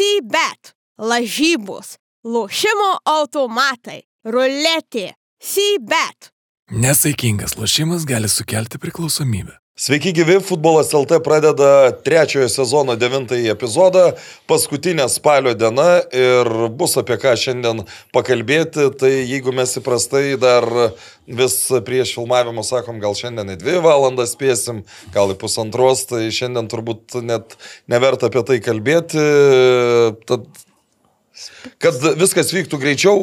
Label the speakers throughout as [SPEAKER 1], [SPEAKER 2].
[SPEAKER 1] Sybet, lažybos, lošimo automatai, ruletė, Sybet.
[SPEAKER 2] Nesaikingas lošimas gali sukelti priklausomybę.
[SPEAKER 3] Sveiki gyvi, futbolas LT pradeda trečiojo sezono devintąjį epizodą, paskutinė spalio diena ir bus apie ką šiandien pakalbėti. Tai jeigu mes įprastai dar vis prieš filmavimą sakom, gal šiandien į dvi valandas spėsim, gal į pusantros, tai šiandien turbūt net neverta apie tai kalbėti. Tad Kad viskas vyktų greičiau,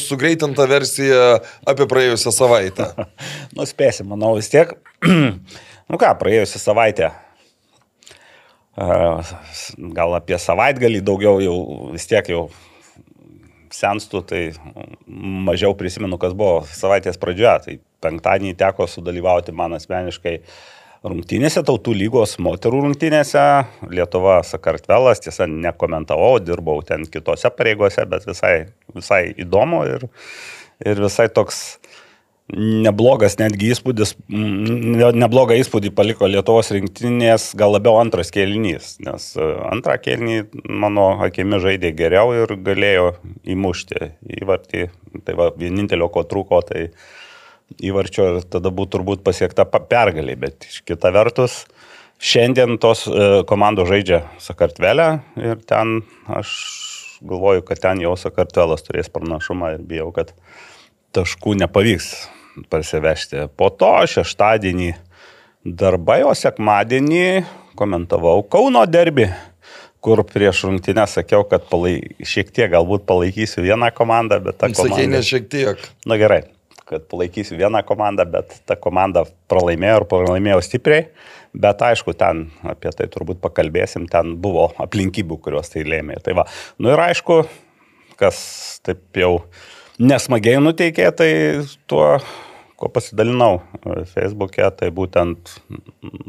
[SPEAKER 3] sugreitinta versija apie praėjusią savaitę.
[SPEAKER 4] Nuspėsim, manau, vis tiek. Nu ką, praėjusią savaitę. Gal apie savaitgalį daugiau jau vis tiek jau senstų, tai mažiau prisimenu, kas buvo savaitės pradžioje. Tai penktadienį teko sudalyvauti man asmeniškai rungtynėse, tautų lygos moterų rungtynėse. Lietuva Sakartvelas, tiesa, nekomentavau, dirbau ten kitose pareigose, bet visai, visai įdomu ir, ir visai toks neblogas netgi įspūdis, neblogą įspūdį paliko Lietuvos rinktinės, gal labiau antras kėlinys, nes e, antrą kėlinį mano akimi žaidė geriau ir galėjo įmušti įvartį. Tai va, vienintelio ko trūko, tai įvarčio ir tada būtų turbūt pasiekta pergalė, bet iš kita vertus, šiandien tos e, komandos žaidžia Sakartvelę ir ten aš galvoju, kad ten jau Sakartvelas turės pranašumą ir bijau, kad taškų nepavyks parsivežti. Po to šeštadienį darbai, o sekmadienį komentavau Kauno derbi, kur prieš rungtynę sakiau, kad palai, šiek tiek galbūt palaikysiu vieną komandą, bet ta komanda...
[SPEAKER 3] Sakei, ne šiek tiek.
[SPEAKER 4] Na gerai, kad palaikysiu vieną komandą, bet ta komanda pralaimėjo ir pralaimėjo stipriai. Bet aišku, ten apie tai turbūt pakalbėsim, ten buvo aplinkybių, kurios tai lėmė. Tai va, nu ir aišku, kas taip jau nesmagiai nuteikė, tai tuo ko pasidalinau e, Facebook'e, tai būtent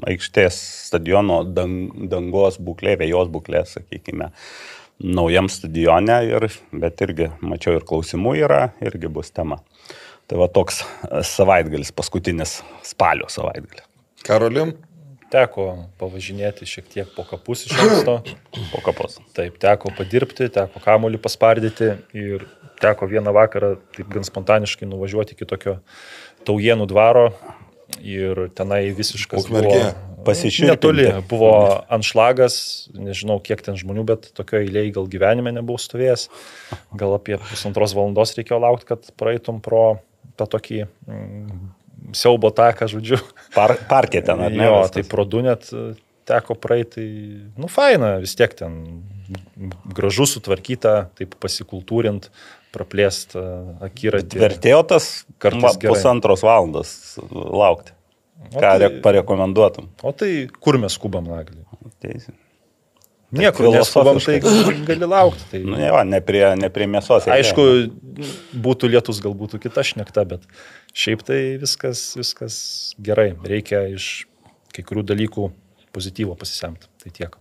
[SPEAKER 4] aikštės stadiono dang, dangos būklė, vėjos būklė, sakykime, naujam stadione, ir, bet irgi mačiau ir klausimų yra, irgi bus tema. Tai va toks savaitgalis, paskutinis spalio savaitgalis.
[SPEAKER 3] Karolim?
[SPEAKER 5] Teko pavažinėti šiek tiek po kapus iš anksto.
[SPEAKER 4] Po kapus.
[SPEAKER 5] Taip, teko padirbti, teko kamuolį paspardyti ir teko vieną vakarą taip gan spontaniškai nuvažiuoti iki tokio Taujienų dvaro ir tenai visiškas
[SPEAKER 3] Ukmergė.
[SPEAKER 4] Pasišiūrėti.
[SPEAKER 5] Netoli buvo anšlagas, nežinau kiek ten žmonių, bet tokio eiliai gal gyvenime nebuvau stovėjęs. Gal apie pusantros valandos reikėjo laukti, kad praeitum pro tą tokį mm, siaubo taką, žodžiu.
[SPEAKER 4] Par, parkė ten, ar ne?
[SPEAKER 5] Jo, tai pro du net teko praeiti, nu faina, vis tiek ten gražu sutvarkyta, taip pasikultūrint, praplėst akiratį.
[SPEAKER 4] Vertėjo tas kartais pusantros valandos laukti. O Ką tai, parekomenduotum?
[SPEAKER 5] O tai kur mes skubam naglį?
[SPEAKER 4] Teisė.
[SPEAKER 5] Niekur neskubam, tai gali laukti. Tai...
[SPEAKER 4] Nu, ne, va, ne, prie, ne prie mėsos.
[SPEAKER 5] Aišku, būtų lietus, gal būtų kita šnekta, bet šiaip tai viskas, viskas gerai. Reikia iš kai kurių dalykų pozityvo pasisemti. Tai tiek.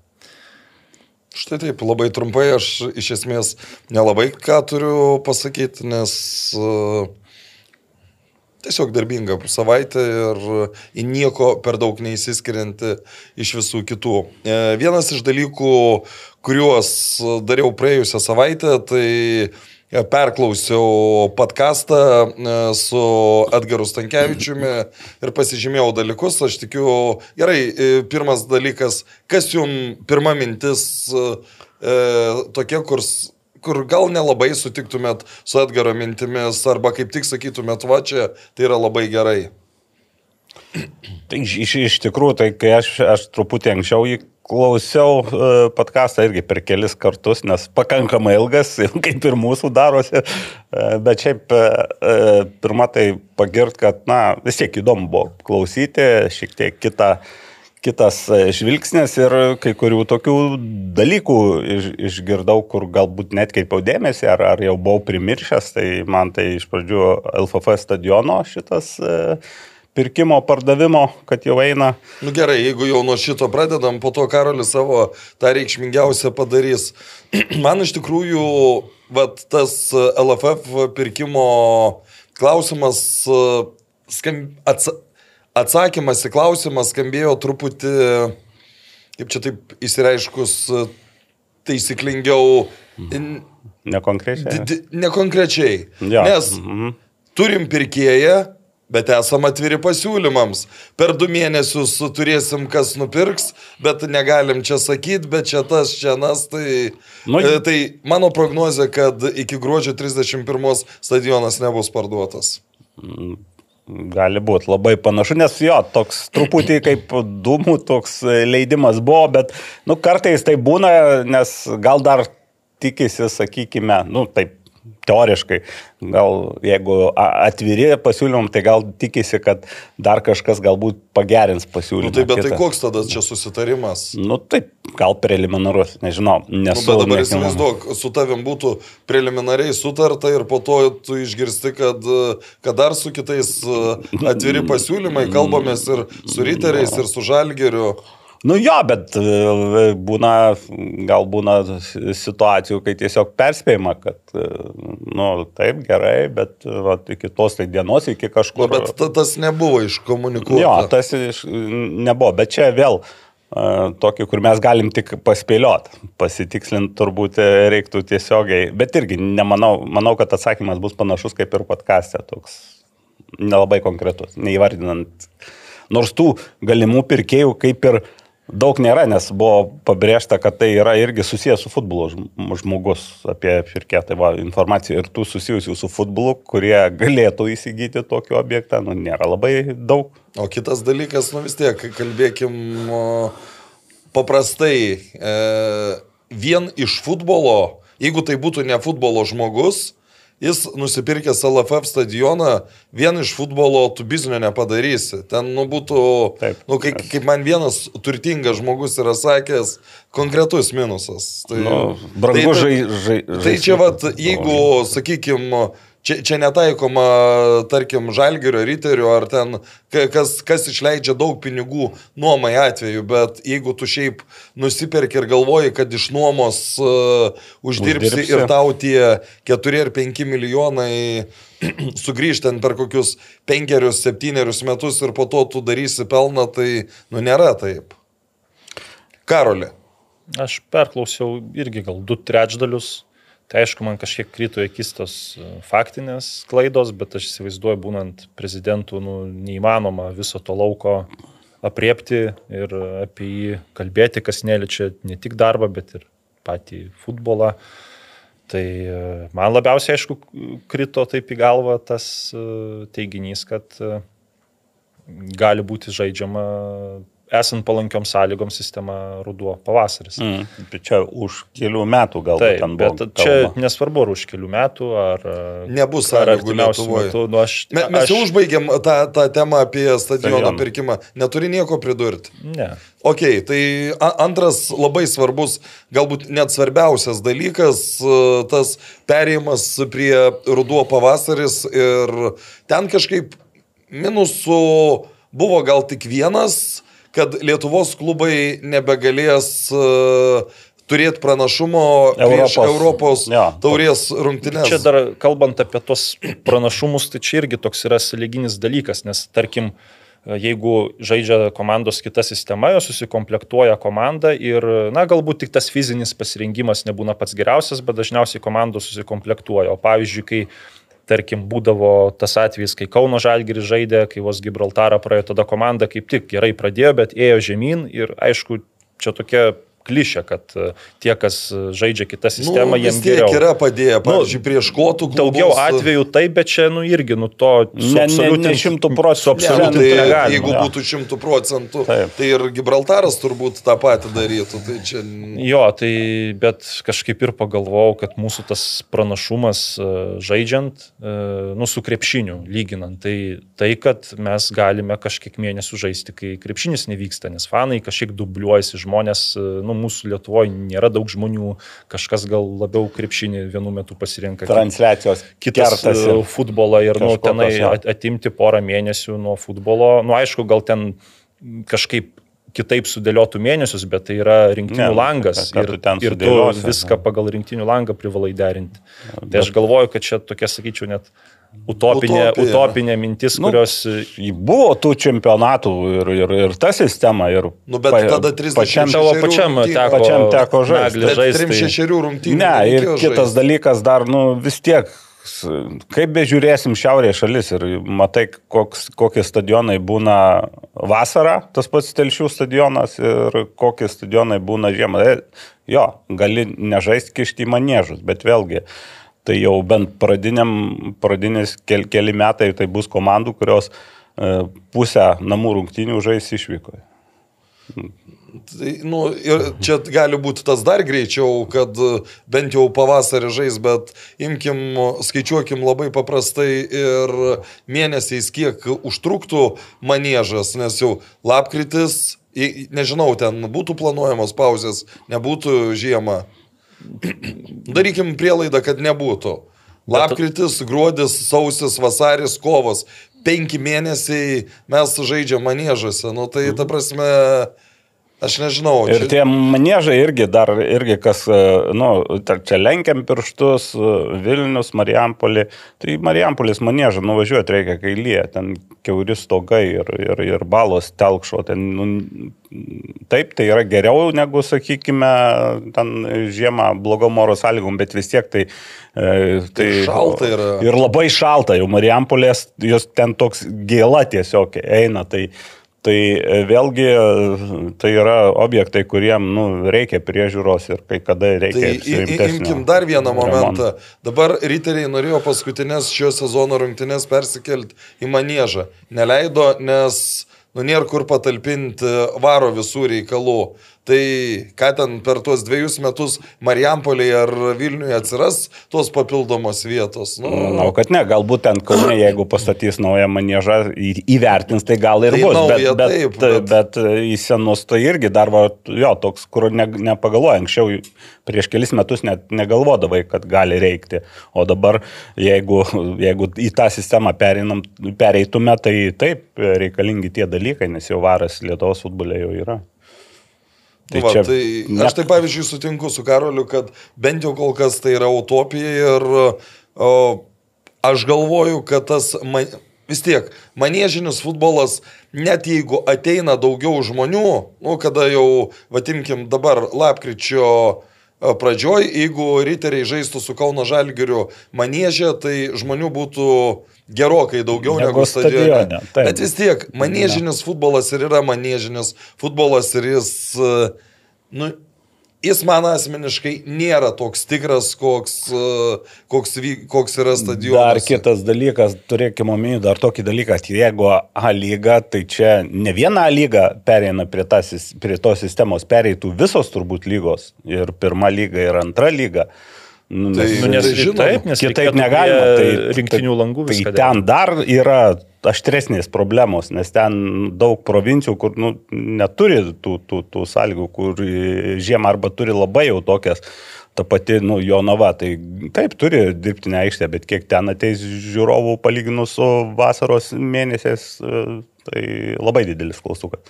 [SPEAKER 3] Štai taip, labai trumpai aš iš esmės nelabai ką turiu pasakyti, nes uh, tiesiog darbinga savaitė ir į nieko per daug neįsiskirianti iš visų kitų. Uh, vienas iš dalykų, kuriuos dariau praėjusią savaitę, tai perklausiau podcastą e, su Edgaru Stankievičiumi ir pasižymėjau dalykus. Aš tikiu, gerai, e, pirmas dalykas, kas jums pirma mintis e, tokia, kur, kur gal nelabai sutiktumėt su Edgaro mintimis, arba kaip tik sakytumėt, va čia, tai yra labai gerai.
[SPEAKER 4] Tai iš, iš tikrųjų, tai kai aš, aš truputį anksčiau jį klausiau e, podcastą irgi per kelis kartus, nes pakankamai ilgas, kaip ir mūsų darosi. E, bet šiaip e, pirmą tai pagirt, kad, na, vis tiek įdomu buvo klausyti, šiek tiek kitą, kitas žvilgsnis ir kai kurių tokių dalykų iš, išgirdau, kur galbūt net kreipiau dėmesį, ar, ar jau buvau primiršęs, tai man tai iš pradžių LFF stadiono šitas pirkimo, pardavimo, kad jau eina.
[SPEAKER 3] Nu gerai, jeigu jau nuo šito pradedam, po to Karolis savo tą reikšmingiausią padarys. Man iš tikrųjų, vat, tas LFF pirkimo klausimas, skam, ats, atsakymas į klausimą skambėjo truputį, kaip čia taip įsireiškus, taisyklingiau. in-
[SPEAKER 4] Nekonkrečiai.
[SPEAKER 3] Nekonkrečiai.
[SPEAKER 4] Jo.
[SPEAKER 3] Nes
[SPEAKER 4] Mhm.
[SPEAKER 3] turim pirkėją, bet esam atviri pasiūlymams. Per du mėnesius turėsim, kas nupirks, bet negalim čia sakyti, bet čia tas, čia nas. Tai,
[SPEAKER 4] Nu,
[SPEAKER 3] e, tai mano prognozija, kad iki gruodžio 31 stadionas nebus parduotas.
[SPEAKER 4] Gali būti labai panašu, nes jo, toks truputį kaip dūmų toks leidimas buvo, bet nu, kartais tai būna, nes gal dar tikisi, sakykime, nu taip teoriškai, gal jeigu atviri pasiūlymam, tai gal tikisi, kad dar kažkas galbūt pagerins pasiūlymą.
[SPEAKER 3] Nu, tai bet tai
[SPEAKER 4] kitą.
[SPEAKER 3] koks tada čia susitarimas?
[SPEAKER 4] Nu taip, gal preliminarus, nežinau,
[SPEAKER 3] Nu,
[SPEAKER 4] nesu.
[SPEAKER 3] bet dabar įsivaizduok, su tavim būtų preliminariai sutarta ir po to tu išgirsti, kad, kad dar su kitais atviri pasiūlymai, kalbamės ir su riteriais, ir su žalgeriu.
[SPEAKER 4] Nu jo, bet e, būna, gal būna situacijų, kai tiesiog perspėjama, kad, e, nu taip, gerai, bet va, iki tos tai dienos, iki
[SPEAKER 3] Nu,
[SPEAKER 4] kažkur.
[SPEAKER 3] bet ta, tas nebuvo iškomunikuota.
[SPEAKER 4] Jo, tas iš, nebuvo, bet čia vėl uh, tokį, kur mes galim tik paspėliot, pasitikslinti turbūt e, reiktų tiesiogiai, bet irgi nemanau, manau, kad atsakymas bus panašus kaip ir podkastė, toks nelabai konkretus, neįvardinant. Nors tų galimų pirkėjų kaip ir daug nėra, nes buvo pabrėžta, kad tai yra irgi susijęs su futbolu žm- žmogus apie pirkėją, tai va informacija ir tų susijusių su futbolu, kurie galėtų įsigyti tokį objektą, nu, nėra labai daug.
[SPEAKER 3] O kitas dalykas, nu vis tiek, kalbėkim paprastai, e, vien iš futbolo, jeigu tai būtų ne futbolo žmogus, jis nusipirkęs LFF stadioną, vien iš futbolo tu biznio nepadarysi. Ten, nu, būtų,
[SPEAKER 4] Taip.
[SPEAKER 3] nu, kaip, kaip man vienas turtingas žmogus yra sakęs, konkretus minusas. Tai,
[SPEAKER 4] Nu, brangu
[SPEAKER 3] tai-
[SPEAKER 4] žai, žai,
[SPEAKER 3] Tai čia, vat, jeigu, sakykime, čia, čia netaikoma, tarkim, žalgerio riterių ar ten, ka- kas, kas išleidžia daug pinigų nuomai atveju, bet jeigu tu šiaip nusiperki ir galvoji, kad iš nuomos uh, uždirbsi,
[SPEAKER 4] Uždirbsi.
[SPEAKER 3] ir tau tie 4 ar 5 milijonai sugrįžtant per kokius 5-7 metus ir po to tu darysi pelną, tai nu nėra taip. Karolė.
[SPEAKER 5] Aš perklausiau irgi gal du trečdalius. Tai aišku, man kažkiek krito akis tos e, faktinės klaidos, bet aš įsivaizduoju, būnant prezidentų, nu, neįmanoma viso to lauko apriepti ir apie jį kalbėti, kas neliečia ne tik darbą, bet ir patį futbolą. Tai e, man labiausiai, aišku, krito taip į galvą tas e, teiginys, kad gali būti žaidžiama esant palankiom sąlygom sistema ruduo pavasaris.
[SPEAKER 4] Mm, čia už kelių metų gal
[SPEAKER 5] Taip,
[SPEAKER 4] ten buvo.
[SPEAKER 5] bet čia
[SPEAKER 4] kalba.
[SPEAKER 5] nesvarbu, ar už kelių metų, ar
[SPEAKER 3] Nebus
[SPEAKER 5] ar artimiausių metų. Nu, aš,
[SPEAKER 3] Me, mes
[SPEAKER 5] aš,
[SPEAKER 3] jau užbaigėm tą, tą temą apie stadiono
[SPEAKER 4] Stadioną.
[SPEAKER 3] pirkimą. Neturi nieko pridurti.
[SPEAKER 5] Ne.
[SPEAKER 3] Ok, tai antras labai svarbus, galbūt net svarbiausias dalykas, e, tas perėjimas prie ruduo pavasaris ir ten kažkaip minusų buvo gal tik vienas, kad Lietuvos klubai nebegalės uh, turėti pranašumo prieš
[SPEAKER 4] Europos-
[SPEAKER 3] Europos
[SPEAKER 4] jo,
[SPEAKER 3] taurės rungtynės.
[SPEAKER 5] Čia dar kalbant apie tos pranašumus, tai čia irgi toks yra sąlyginis dalykas, nes tarkim, jeigu žaidžia komandos kita sistema, jos susikomplektuoja komandą ir, na, galbūt tik tas fizinis pasirengimas nebūna pats geriausias, bet dažniausiai komandos susikomplektuoja. O pavyzdžiui, kai tarkim, būdavo tas atvejis, kai Kauno Žalgiris žaidė, kai vos Gibraltarą praėjo, tada komanda kaip tik gerai pradėjo, bet ėjo žemyn ir aišku, čia tokia klišė, kad e, tie, kas žaidžia kitą sistemą,
[SPEAKER 3] nu,
[SPEAKER 5] jiems
[SPEAKER 3] tiek
[SPEAKER 5] geriau.
[SPEAKER 3] yra padėję, pavyzdžiui, prieš kotų klubus.
[SPEAKER 5] Daugiau atvejų taip, bet čia, nu, irgi, nu, to
[SPEAKER 4] ne šimtu procentų.
[SPEAKER 3] nu, tai,
[SPEAKER 5] negalima.
[SPEAKER 3] jeigu
[SPEAKER 4] jo.
[SPEAKER 3] būtų šimtų procentų,
[SPEAKER 4] Taip.
[SPEAKER 3] tai ir Gibraltaras turbūt tą patį darytų. Tai čia...
[SPEAKER 5] Jo, tai bet kažkaip ir pagalvojau, kad mūsų tas pranašumas e, žaidžiant, e, nu, su krepšiniu lyginant, tai tai, kad mes galime kažkiek mėnesių žaisti, kai krepšinis nevyksta, nes fanai kažkiek dubliuojasi, žmonės, e, nu, mūsų Lietuvoje nėra daug žmonių, kažkas gal labiau krepšinį vienu metu pasirenka.
[SPEAKER 4] Transliacijos
[SPEAKER 5] kitas
[SPEAKER 4] kertasi.
[SPEAKER 5] e, futbolą ir nu, tenai atimti porą mėnesių nuo futbolo. Nu, aišku, gal ten kažkaip kitaip sudėliotų mėnesius, bet tai yra rinktinių
[SPEAKER 4] Ne,
[SPEAKER 5] langas
[SPEAKER 4] ką
[SPEAKER 5] ir, ir tu viską pagal rinktinių langą privalai derinti. Tai aš galvoju, kad čia tokia, sakyčiau, net utopinė,
[SPEAKER 3] Utopija.
[SPEAKER 5] utopinė mintis,
[SPEAKER 4] Nu,
[SPEAKER 5] kurios
[SPEAKER 4] Buvo tų čempionatų ir, ir, ir ta sistema. Ir
[SPEAKER 3] Nu, bet tada 30
[SPEAKER 4] pačiam,
[SPEAKER 5] tavo pačiam
[SPEAKER 3] rungtynių.
[SPEAKER 5] teko,
[SPEAKER 4] Pačiam teko žaisti.
[SPEAKER 5] žaisti.
[SPEAKER 3] 36 rungtynių.
[SPEAKER 4] Ne, ir kitas
[SPEAKER 3] žaisti.
[SPEAKER 4] dalykas dar, nu vis tiek, kaip bežiūrėsim šiaurės šalis ir matai, koks, kokie stadionai būna vasarą, tas pats telšių stadionas ir kokie stadionai būna žiemą. E, Jo, gali nežaisti kišti į manėžus, bet vėlgi. Tai jau bent pradiniam, pradinis kel, keli metai tai bus komandų, kurios e, pusę namų rungtynių žais išvykoje.
[SPEAKER 3] Tai, nu, ir čia gali būti tas dar greičiau, kad e, bent jau pavasarį žais, bet imkim, skaičiuokim labai paprastai ir mėnesiais, kiek užtruktų manėžas, nes jau lapkritis, nežinau, ten būtų planuojamos pauzės, nebūtų žiemą. Darykim prielaidą, kad nebūtų. Lapkritis, gruodis, sausis, vasaris, kovas. Penki mėnesiai mes žaidžiam manėžuose. Nu, tai ta prasme, aš nežinau.
[SPEAKER 4] Ir tie manėžai irgi dar, irgi kas, e, nu, čia lenkiam pirštus, e, Vilnius, Marijampolį. Tai Marijampolis manėžą nuvažiuoti reikia, kai lyja, ten keuri stogai ir, ir, ir balos telkšo. Ten, nu, taip, tai yra geriau negu, sakykime, ten žiemą blogom oro sąlygom, bet vis tiek tai... e,
[SPEAKER 3] Tai šalta yra.
[SPEAKER 4] Ir labai šalta, jau Marijampolės, jos ten toks gėla tiesiog eina. Tai, Tai e, vėlgi e, tai yra objektai, kuriem nu, reikia priežiūros ir kai kada reikia.
[SPEAKER 3] Tai imkim dar vieną momentą. Dabar riteriai norėjo paskutinės šio sezono rungtynės persikelti į manėžą. Neleido, nes nu, nėra kur patalpinti varo visų reikalų. Tai ką ten per tuos dviejus metus Marijampolėje ar Vilniuje atsiras tos papildomos vietos? Nu,
[SPEAKER 4] Manau, kad ne, galbūt ten Kaune, jeigu pastatys naują manėžą, įvertins, tai gal ir
[SPEAKER 3] Tai
[SPEAKER 4] bus.
[SPEAKER 3] naują
[SPEAKER 4] bet, bet,
[SPEAKER 3] taip,
[SPEAKER 4] bet...
[SPEAKER 3] bet-
[SPEAKER 4] bet į senus tai irgi dar, va, jo, toks, kur ne, nepagalvoja. Anksčiau prieš kelis metus net negalvodavai, kad gali reikti. O dabar, jeigu, jeigu į tą sistemą pereinam, pereitume, tai taip reikalingi tie dalykai, nes jau varas Lietuvos futbole jau yra.
[SPEAKER 3] Tai va,
[SPEAKER 4] čia
[SPEAKER 3] tai
[SPEAKER 4] ne-
[SPEAKER 3] aš tai pavyzdžiui sutinku su Karoliu, kad bent jau kol kas tai yra utopija ir o, aš galvoju, kad tas man, vis tiek manėžinis futbolas, net jeigu ateina daugiau žmonių, nu, kada jau, vadimkim, dabar lapkričio e, pradžioj, jeigu riteriai žaistų su Kauno Žalgiriu manėžė, tai žmonių būtų gerokai daugiau
[SPEAKER 4] Negu
[SPEAKER 3] negu, stadione.
[SPEAKER 4] stadione, taip.
[SPEAKER 3] Bet vis tiek, manėžinis futbolas ir yra manėžinis futbolas ir jis, e, nu, jis man asmeniškai nėra toks tikras, koks, e, koks, koks yra stadionas.
[SPEAKER 4] Dar kitas dalykas, turėkime omeny dar tokį dalyką, jeigu A lyga, tai čia ne viena A lyga pereina prie, tas, prie tos sistemos, pereitų visos turbūt lygos. Ir pirma lyga, ir antra lyga. Nu,
[SPEAKER 3] Tai-
[SPEAKER 5] Nu, nes
[SPEAKER 3] Tai žinoma.
[SPEAKER 5] taip, nes
[SPEAKER 4] Kitaip negalima. Tai,
[SPEAKER 5] rinktinių langų
[SPEAKER 4] tai
[SPEAKER 5] viską
[SPEAKER 4] ten dar yra aštresnės problemos, nes ten daug provincijų, kur nu, neturi tų, tų, tų sąlygų, kur žiemą arba turi labai jau tokias. Ta pati, nu, Jonava, tai taip turi dirbtinę aikštę, bet kiek ten ateis žiūrovų palyginus su vasaros mėnesiais, e, tai labai didelis klaustukas.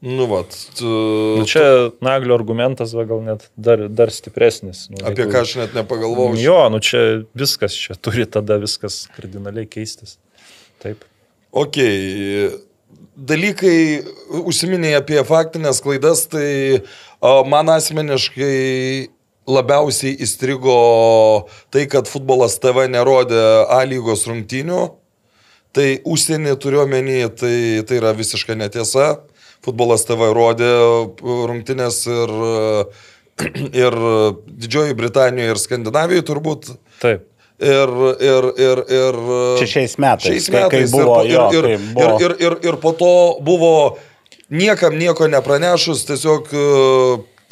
[SPEAKER 3] Nu, vat, tu,
[SPEAKER 5] Nu, čia naglio argumentas, va, gal net dar, dar stipresnis. Nu,
[SPEAKER 3] apie
[SPEAKER 5] jeigu-
[SPEAKER 3] ką aš net nepagalvojau.
[SPEAKER 5] Jo, nu čia viskas, čia turi tada viskas kardinaliai keistis. Taip.
[SPEAKER 3] Ok, dalykai, užsiminiai apie faktinės klaidas, tai man asmeniškai labiausiai įstrigo tai, kad futbolas TV nerodė A lygos rungtynių. Tai užsienį turiuomenį, tai, tai yra visiška netiesa. Futbolas TV rodė rungtynės ir, ir Didžioji Britanijoje, ir Skandinavijoje turbūt.
[SPEAKER 5] Taip.
[SPEAKER 3] Ir, ir, ir, ir.
[SPEAKER 4] Čia šiais metais,
[SPEAKER 3] Šiais
[SPEAKER 4] kai- kai
[SPEAKER 3] metais.
[SPEAKER 4] buvo,
[SPEAKER 3] ir,
[SPEAKER 4] jo,
[SPEAKER 3] ir,
[SPEAKER 4] kai
[SPEAKER 3] ir,
[SPEAKER 4] buvo.
[SPEAKER 3] ir, ir, ir, ir po to buvo niekam nieko nepranešus, tiesiog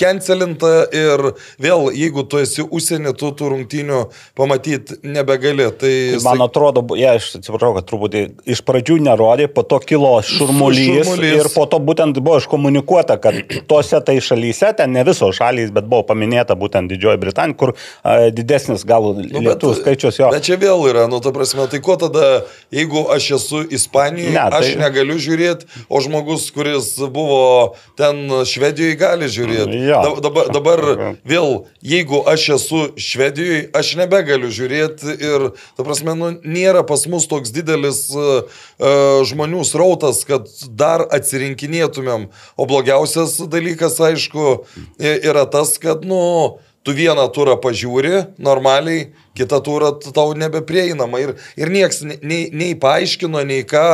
[SPEAKER 3] cancelinta ir vėl, jeigu tu esi užsienį, tu tų rungtynių pamatyti nebegali. Tai,
[SPEAKER 4] man atrodo, bu- ja, aš atsiprašau, kad truputį iš pradžių nerodė, po to kilo šurmulys,
[SPEAKER 3] Šurmulys.
[SPEAKER 4] ir po to būtent buvo iškomunikuota, kad tose tai šalyse, ten ne visos šalys, bet buvo paminėta būtent Didžioji Britanija, kur a, didesnis gal
[SPEAKER 3] Nu,
[SPEAKER 4] lietuvių skaičius jo.
[SPEAKER 3] Bet čia vėl yra, nu, ta prasme, tai ko tada, jeigu aš esu Ispanijoje,
[SPEAKER 4] Ne, tai-
[SPEAKER 3] tai... aš negaliu žiūrėti, o žmogus, kuris buvo ten Švedijoje, gali žiūrėti.
[SPEAKER 4] Jo.
[SPEAKER 3] Da- Dabar, dabar vėl, jeigu aš esu Švedijoje, aš nebegaliu žiūrėti ir, ta prasme, nu, nėra pas mus toks didelis uh, žmonių srautas, kad dar atsirinkinėtumėm. O blogiausias dalykas, aišku, yra tas, kad, nu, tu vieną turą pažiūri normaliai, kitą turą tau nebeprieinama. Ir, ir nieks nei, nei, paaiškino, nei ką.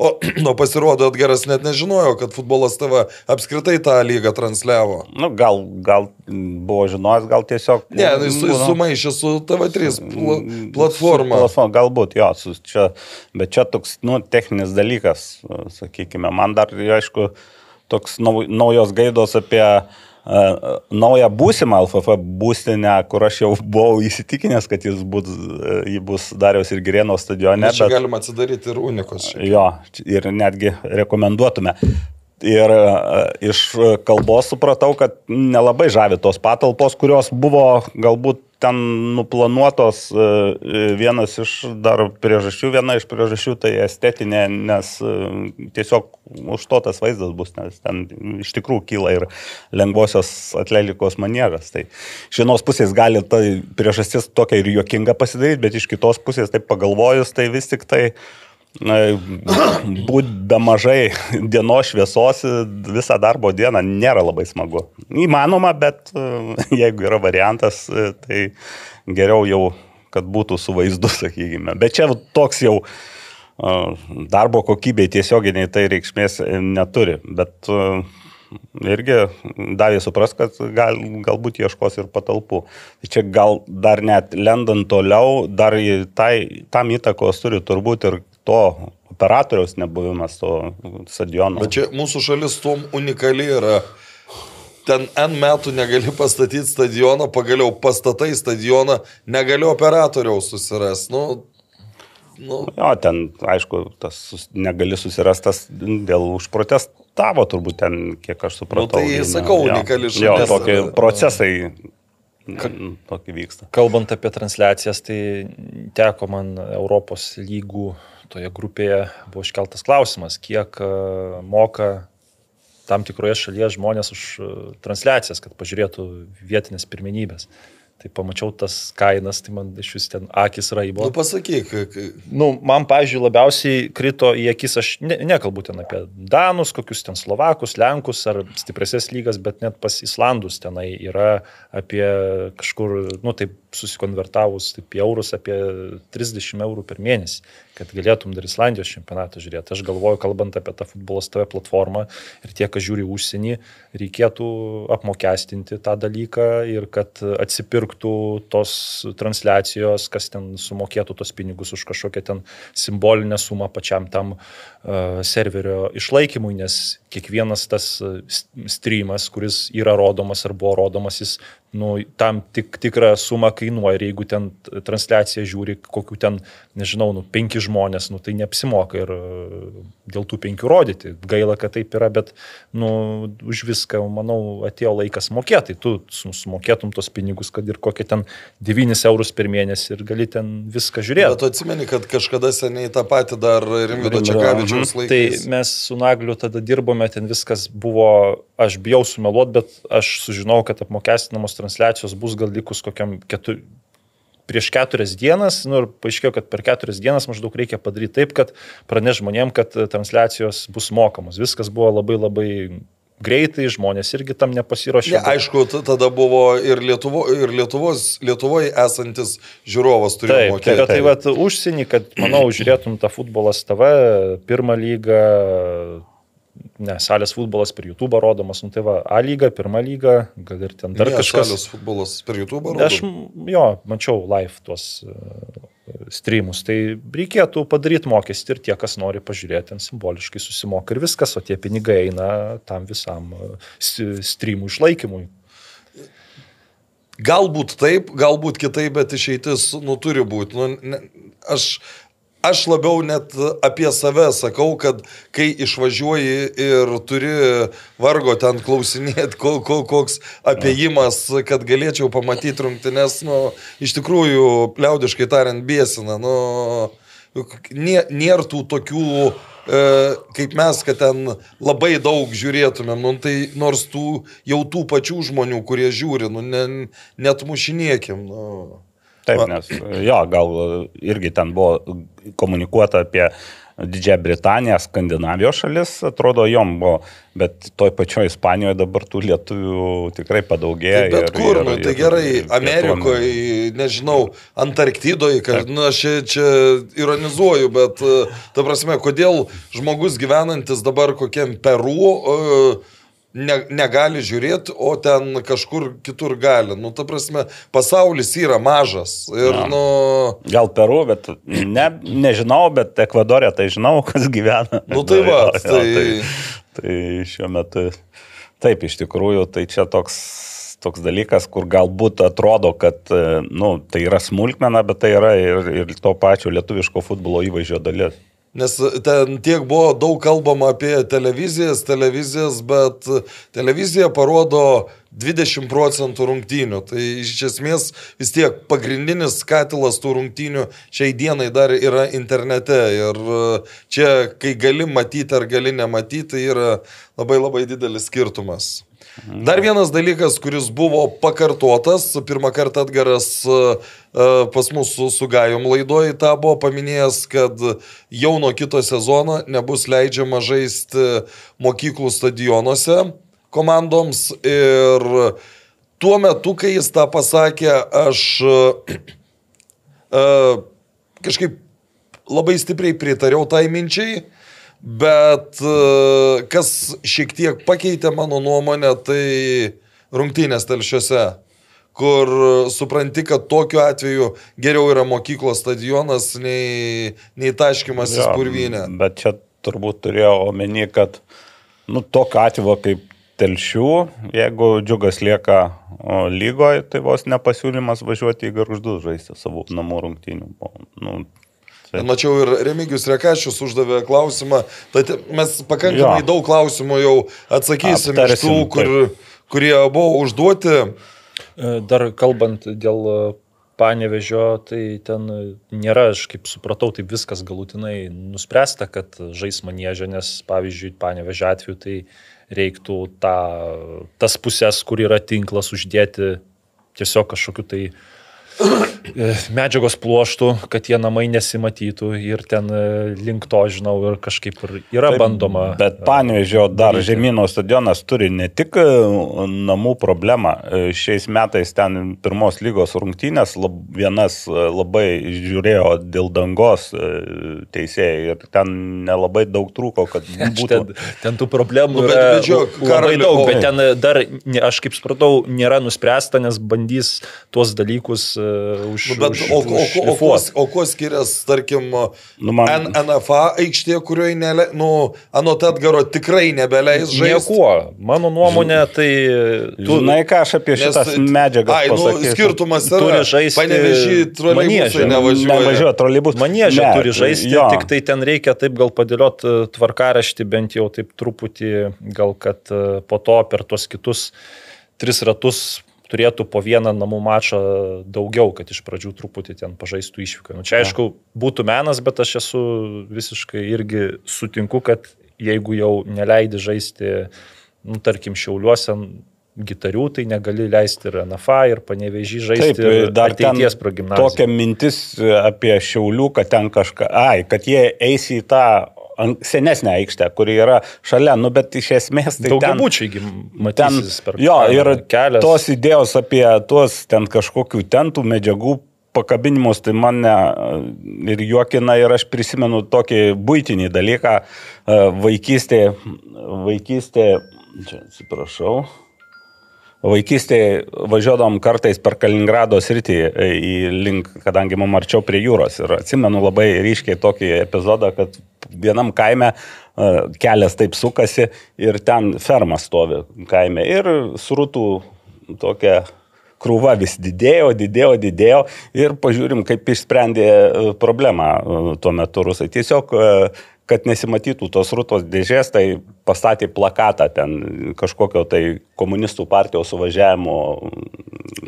[SPEAKER 3] O, o pasirodo, Edgaras net nežinojo, kad futbolas TV apskritai tą lygą transliavo.
[SPEAKER 4] Nu, gal, gal buvo žinojęs, gal tiesiog.
[SPEAKER 3] Ne, nu, jis
[SPEAKER 4] būna-
[SPEAKER 3] sumaišė su TV3 pla,
[SPEAKER 4] Su
[SPEAKER 3] platforma.
[SPEAKER 4] platforma, galbūt, jo, su, čia, bet čia toks, nu, techninis dalykas, sakykime. Man dar, aišku, toks nau, naujos gaidos apie uh, naują būsimą LFF būstinę, kur aš jau buvau įsitikinęs, kad jis bus, uh, jį bus Dariaus ir Girėno stadione.
[SPEAKER 3] Nes čia
[SPEAKER 4] bet-
[SPEAKER 3] galima atsidaryti ir unikos. šiaip.
[SPEAKER 4] Jo, ir netgi rekomenduotume. Ir e, iš kalbos supratau, kad nelabai žavi tos patalpos, kurios buvo galbūt ten nuplanuotos. e, Vienas iš dar priežasčių, viena iš priežasčių tai estetinė, nes e, tiesiog už to tas vaizdas bus, nes ten iš tikrųjų kyla ir lengvosios atletikos manieras. Tai iš vienos pusės gali tai priežastis tokia ir juokinga pasidaryti, bet iš kitos pusės taip pagalvojus, tai vis tik tai būti be mažai dienos šviesos visą darbo dieną nėra labai smagu. Įmanoma, bet e, jeigu yra variantas, e, tai geriau jau, kad būtų su vaizdu, sakykime. Bet čia toks jau e, darbo kokybei tiesioginiai tai reikšmės neturi. Bet irgi davė supras, kad gal, galbūt ieškos ir patalpų. Tai čia gal dar net lendant toliau, dar tai, tam įtakos turi turbūt ir to operatoriaus nebuvimas to stadiono.
[SPEAKER 3] Bet čia mūsų šalis tuom unikali yra. Ten N metų negali pastatyti stadioną, pagaliau pastatai stadioną, negali operatoriaus susirasti. Nu, nu,
[SPEAKER 4] Jo, ten, aišku, tas sus- negali susirastas dėl užprotestavo, turbūt ten, kiek aš supratau.
[SPEAKER 3] Nu, tai
[SPEAKER 4] ne-
[SPEAKER 3] sakau,
[SPEAKER 4] jo.
[SPEAKER 3] unikali
[SPEAKER 4] Jo,
[SPEAKER 3] šalis
[SPEAKER 4] tokie procesai mm, tokie vyksta.
[SPEAKER 5] Kalbant apie transliacijas, tai teko man Europos lygų toje grupėje buvo iškeltas klausimas, kiek e, moka tam tikroje šalyje žmonės už e, transliacijas, kad pažiūrėtų vietinės pirmenybės. Tai pamačiau tas kainas, tai man iš vis ten akis raibo.
[SPEAKER 3] nu pasakyk,
[SPEAKER 5] Nu, man, pažiūrėjau, labiausiai krito į akis, aš ne, nekalbu ten apie Danus, kokius ten Slovakus, Lenkus ar stipresės lygas, bet net pas Islandus tenai yra apie kažkur, nu taip susikonvertavus taip į eurus, apie 30 eurų per mėnesį, kad galėtum dar Islandijos čempionatą žiūrėti. Aš galvoju, kalbant apie tą futbolas TV platformą ir tie, kas žiūri užsienį, reikėtų apmokestinti tą dalyką ir kad atsipirktų tos transliacijos, kas ten sumokėtų tos pinigus už kažkokią ten simbolinę sumą pačiam tam uh, serverio išlaikymui, nes kiekvienas tas s- streamas, kuris yra rodomas ar buvo rodomas, jis nu, tam tik, tikrą sumą kainuoja ir jeigu ten transliaciją žiūri kokių ten, nežinau, nu, penki žmonės, nu, tai neapsimoka ir uh, dėl tų penkių rodyti. Gaila, kad taip yra, bet nu, už viską, manau, atėjo laikas mokėti. Tu su- sumokėtum tos pinigus, kad ir kokie ten 9 eurus per mėnesį ir gali ten viską
[SPEAKER 3] bet
[SPEAKER 5] žiūrėti.
[SPEAKER 3] tu atsimeni, kad kažkada seniai tą patį dar Rimvido Čekavičiaus
[SPEAKER 5] Tai
[SPEAKER 3] laikais.
[SPEAKER 5] mes su Nagliu tada dirbome, ten viskas buvo, aš bijau sumeluoti, bet aš sužinojau, kad apmokestinamos transliacijos bus gal likus kokiam keturi. Prieš keturias dienas, nu ir paaiškėjo, kad per keturias dienas maždaug reikia padaryti taip, kad praneš žmonėm, kad e, transliacijos bus mokamos. Viskas buvo labai labai greitai, žmonės irgi tam nepasiruošė.
[SPEAKER 3] Ne, aišku, tada buvo ir, Lietuvo, ir Lietuvos, Lietuvoje esantis žiūrovas turėjo
[SPEAKER 5] Taip,
[SPEAKER 3] mokėti.
[SPEAKER 5] tai, tai vat užsienį, kad, manau, žiūrėtum tą futbolas TV, pirmą lygą, ne, salės futbolas per YouTube rodomas, nu tai va, A lyga, pirmą lygą, gal ir ten dar
[SPEAKER 3] Ne,
[SPEAKER 5] kažkas.
[SPEAKER 3] šalios futbolas per YouTube.
[SPEAKER 5] Aš, m- jo, mačiau live tuos uh, streamus, tai reikėtų padaryti mokestį ir tie, kas nori pažiūrėti, ten simboliškai susimoka ir viskas, o tie pinigai eina tam visam s- streamų išlaikymui.
[SPEAKER 3] Galbūt taip, galbūt kitaip, bet išeitis, nu, turi būti. Nu, ne, aš, aš labiau net apie save sakau, kad kai išvažiuoji ir turi vargo ten klausinėti, kol, kol, koks apėjimas, kad galėčiau pamatyti rungtynes, nu, iš tikrųjų, liaudiškai tariant, bėsina. Nu, nė- nėra tų tokių e, kaip mes, kad ten labai daug žiūrėtumėm, nu, tai nors tų jau tų pačių žmonių, kurie žiūri, nu, ne, net mušinėkim. Nu.
[SPEAKER 4] Taip, nes jo, gal irgi ten buvo komunikuota apie Didžiąją Britaniją, Skandinavijos šalis, atrodo, jom buvo, bet toj pačioj Ispanijoje dabar tų lietuvių tikrai padaugėjo.
[SPEAKER 3] Tai bet
[SPEAKER 4] ir-
[SPEAKER 3] kur,
[SPEAKER 4] ir-
[SPEAKER 3] nu, tai
[SPEAKER 4] ir-
[SPEAKER 3] gerai,
[SPEAKER 4] ir
[SPEAKER 3] Amerikoje, nežinau, Antarktidoje, kad, na, aš čia, ironizuoju, bet, ta prasme, kodėl žmogus gyvenantis dabar kokiam Peru e, ne, negali žiūrėti, o ten kažkur kitur gali. Nu, ta prasme, pasaulis yra mažas. Ir,
[SPEAKER 4] Na.
[SPEAKER 3] nu,
[SPEAKER 4] Gal Peru, bet ne, nežinau, bet Ekvadorė tai žinau, kas gyvena.
[SPEAKER 3] Nu, tai va,
[SPEAKER 4] jo,
[SPEAKER 3] tai-
[SPEAKER 4] tai, tai šiuo metu taip iš tikrųjų, tai čia toks, toks dalykas, kur galbūt atrodo, kad nu, tai yra smulkmena, bet tai yra ir, ir to pačio lietuviško futbolo įvaizdžio dalis.
[SPEAKER 3] Nes ten tiek buvo daug kalbama apie televizijas, televizijas, bet televizija parodo 20 procentų rungtynių. Tai iš esmės vis tiek pagrindinis katilas tų rungtynių šiai dienai dar yra internete. Ir čia, kai gali matyti ar gali nematyti, tai yra labai labai didelis skirtumas. Dar vienas dalykas, kuris buvo pakartotas, pirmą kartą Atgaras e, e, pas mus su, su Gajom laidoje tą buvo paminėjęs, kad jau nuo kito sezono nebus leidžiama žaisti mokyklų stadionuose komandoms ir tuo metu, kai jis tą pasakė, aš e, e, kažkaip labai stipriai pritariau tai minčiai. Bet e, kas šiek tiek pakeitė mano nuomonę, tai rungtynės telšiuose, kur supranti, kad tokiu atveju geriau yra mokyklos stadionas nei, nei taškimas į spurvynę.
[SPEAKER 4] Bet čia turbūt turėjau omeny, kad nu, tokiu atveju kaip telšių, jeigu džiugas lieka lygoje, tai vos nepasiūlymas važiuoti į garždus žaisti savo namų rungtynių. Nu,
[SPEAKER 3] Bet Mačiau ir Remigius Rekačius uždavė klausimą, tad mes pakankamai
[SPEAKER 4] Jo.
[SPEAKER 3] daug klausimų jau atsakysim iš
[SPEAKER 4] Aptarsim,
[SPEAKER 3] tų, kur, kurie buvo užduoti.
[SPEAKER 5] E, Dar kalbant dėl e, panevežio, tai ten nėra, aš kaip supratau, tai viskas galutinai nuspręsta, kad žais manėžė, nes pavyzdžiui, panevežio atveju tai reiktų tą, tas pusės, kur yra tinklas, uždėti tiesiog kažkokiu tai e, medžiagos pluoštų, kad tie namai nesimatytų ir ten e, link to, žinau, ir kažkaip ir yra
[SPEAKER 4] Taip,
[SPEAKER 5] bandoma.
[SPEAKER 4] Bet Panevežio dar žemynų stadionas turi ne tik namų problemą. Šiais metais ten pirmos lygos rungtynės lab, vienas labai žiūrėjo dėl dangos teisėjai ir ten nelabai daug trūko, kad būtų.
[SPEAKER 5] Ten, ten tų problemų
[SPEAKER 3] Nu, bet-
[SPEAKER 5] yra
[SPEAKER 3] bet žiūrėk,
[SPEAKER 5] labai
[SPEAKER 3] Karoli,
[SPEAKER 5] daug, bet ten dar, aš kaip supratau, nėra nuspręsta, nes bandys tuos dalykus už,
[SPEAKER 3] Nu, bet
[SPEAKER 5] už,
[SPEAKER 3] o, o, o, o, kuo, o kuo skiriasi, tarkim,
[SPEAKER 4] Nu, man-
[SPEAKER 3] NFA aikštė, kurioje, nele, nu, anot Edgaro tikrai nebeleis žaisti?
[SPEAKER 5] Niekuo. Mano nuomonė, tai
[SPEAKER 4] Tu, Žinai, ką aš apie šitas medžiagas
[SPEAKER 3] Ai, nu,
[SPEAKER 4] pasakysiu?
[SPEAKER 3] skirtumas
[SPEAKER 5] Turi
[SPEAKER 3] yra.
[SPEAKER 5] žaisti
[SPEAKER 3] Panevežį troleibusai nevažiuoja.
[SPEAKER 4] Nevažiuoja trolibus.
[SPEAKER 5] Manėžė
[SPEAKER 4] Ne,
[SPEAKER 5] turi žaisti,
[SPEAKER 4] jo.
[SPEAKER 5] tik tai ten reikia taip gal padėlioti tvarkaraštį, bent jau taip truputį, gal kad e, po to per tuos kitus tris ratus turėtų po vieną namų mačą daugiau, kad iš pradžių truputį ten pažaistų išvyką. Nu, čia aišku būtų menas, bet aš esu visiškai irgi sutinku, kad jeigu jau neleidi žaisti, nu, tarkim, šiauliuose gitarių, tai negali leisti ir NFA, ir panevežį žaisti.
[SPEAKER 4] Taip,
[SPEAKER 5] ir
[SPEAKER 4] dar
[SPEAKER 5] ateities progimnaziją.
[SPEAKER 4] tokia mintis apie Šiaulių, kad ten kažką, ai, kad jie eis į tą senesnę aikštę, kuri yra šalia, nu bet iš esmės tai.
[SPEAKER 5] Daugiabučiai matysis per
[SPEAKER 4] jo, ir
[SPEAKER 5] kelias.
[SPEAKER 4] tos idėjos apie tuos ten kažkokių tentų medžiagų pakabinimus, tai mane ir juokina ir aš prisimenu tokį būtinį dalyką e, vaikystė, vaikystė, čia atsiprašau, Vaikystėje važiuodom kartais per Kaliningrado sritį e, į link, kadangi mums arčiau prie jūros. Ir atsimenu labai ryškiai tokį epizodą, kad vienam kaime e, kelias taip sukasi ir ten ferma stovi kaime. Ir srutų tokia krūva vis didėjo, didėjo, didėjo ir pažiūrim, kaip išsprendė e, problemą tuo metu rusai. Tiesiog kad nesimatytų tos rūtos dėžės, tai pastatė plakatą ten kažkokio tai komunistų partijos suvažiavimo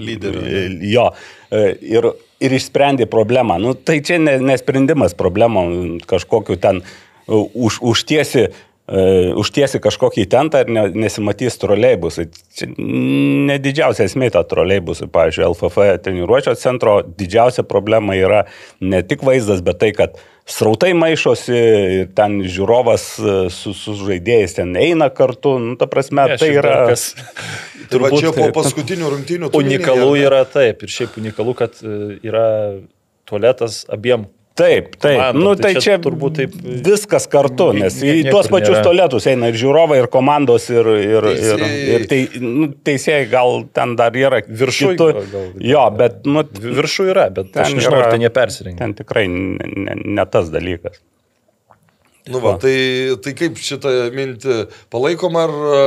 [SPEAKER 3] Lyderio.
[SPEAKER 4] Jo, e, ir, ir išsprendė problemą. Nu, tai čia ne, nesprendimas problemų kažkokiu ten už, užtiesi uh, užtiesi kažkokį tentą ir ne, nesimatys troleibusai. Čia ne didžiausia esmė ta troleibusai. Pavyzdžiui, LFF treniruočio centro didžiausia problema yra ne tik vaizdas, bet tai, kad srautai maišosi ir ten žiūrovas e, su, su žaidėjais ten eina kartu. Nu, ta prasme,
[SPEAKER 5] Ne,
[SPEAKER 4] tai yra...
[SPEAKER 5] Kas,
[SPEAKER 3] Tai va čia po paskutinių rungtynių.
[SPEAKER 5] unikalu yra taip. Ir šiaip unikalu, kad e, yra tualetas abiem.
[SPEAKER 4] Taip, taip.
[SPEAKER 5] komandom.
[SPEAKER 4] Nu,
[SPEAKER 5] Tai
[SPEAKER 4] tai
[SPEAKER 5] čia
[SPEAKER 4] čia
[SPEAKER 5] turbūt taip-
[SPEAKER 4] viskas kartu, nes
[SPEAKER 5] Nie-
[SPEAKER 4] į tuos pačius
[SPEAKER 5] nėra.
[SPEAKER 4] tualetus eina ir žiūrovai, ir komandos, ir, ir, ir, ir tai, nu, teisėjai gal ten dar yra
[SPEAKER 5] Viršuj
[SPEAKER 4] kitų-
[SPEAKER 5] gal- gal-
[SPEAKER 4] Jo, bet nu,
[SPEAKER 5] Vi- Viršų yra, bet
[SPEAKER 4] Ten
[SPEAKER 5] aš nežinau,
[SPEAKER 4] yra-
[SPEAKER 5] ar ten jie persirengia.
[SPEAKER 4] ten tikrai ne, ne, ne tas dalykas.
[SPEAKER 3] Nu va, tai, tai kaip šitą mintį palaikom, ar e,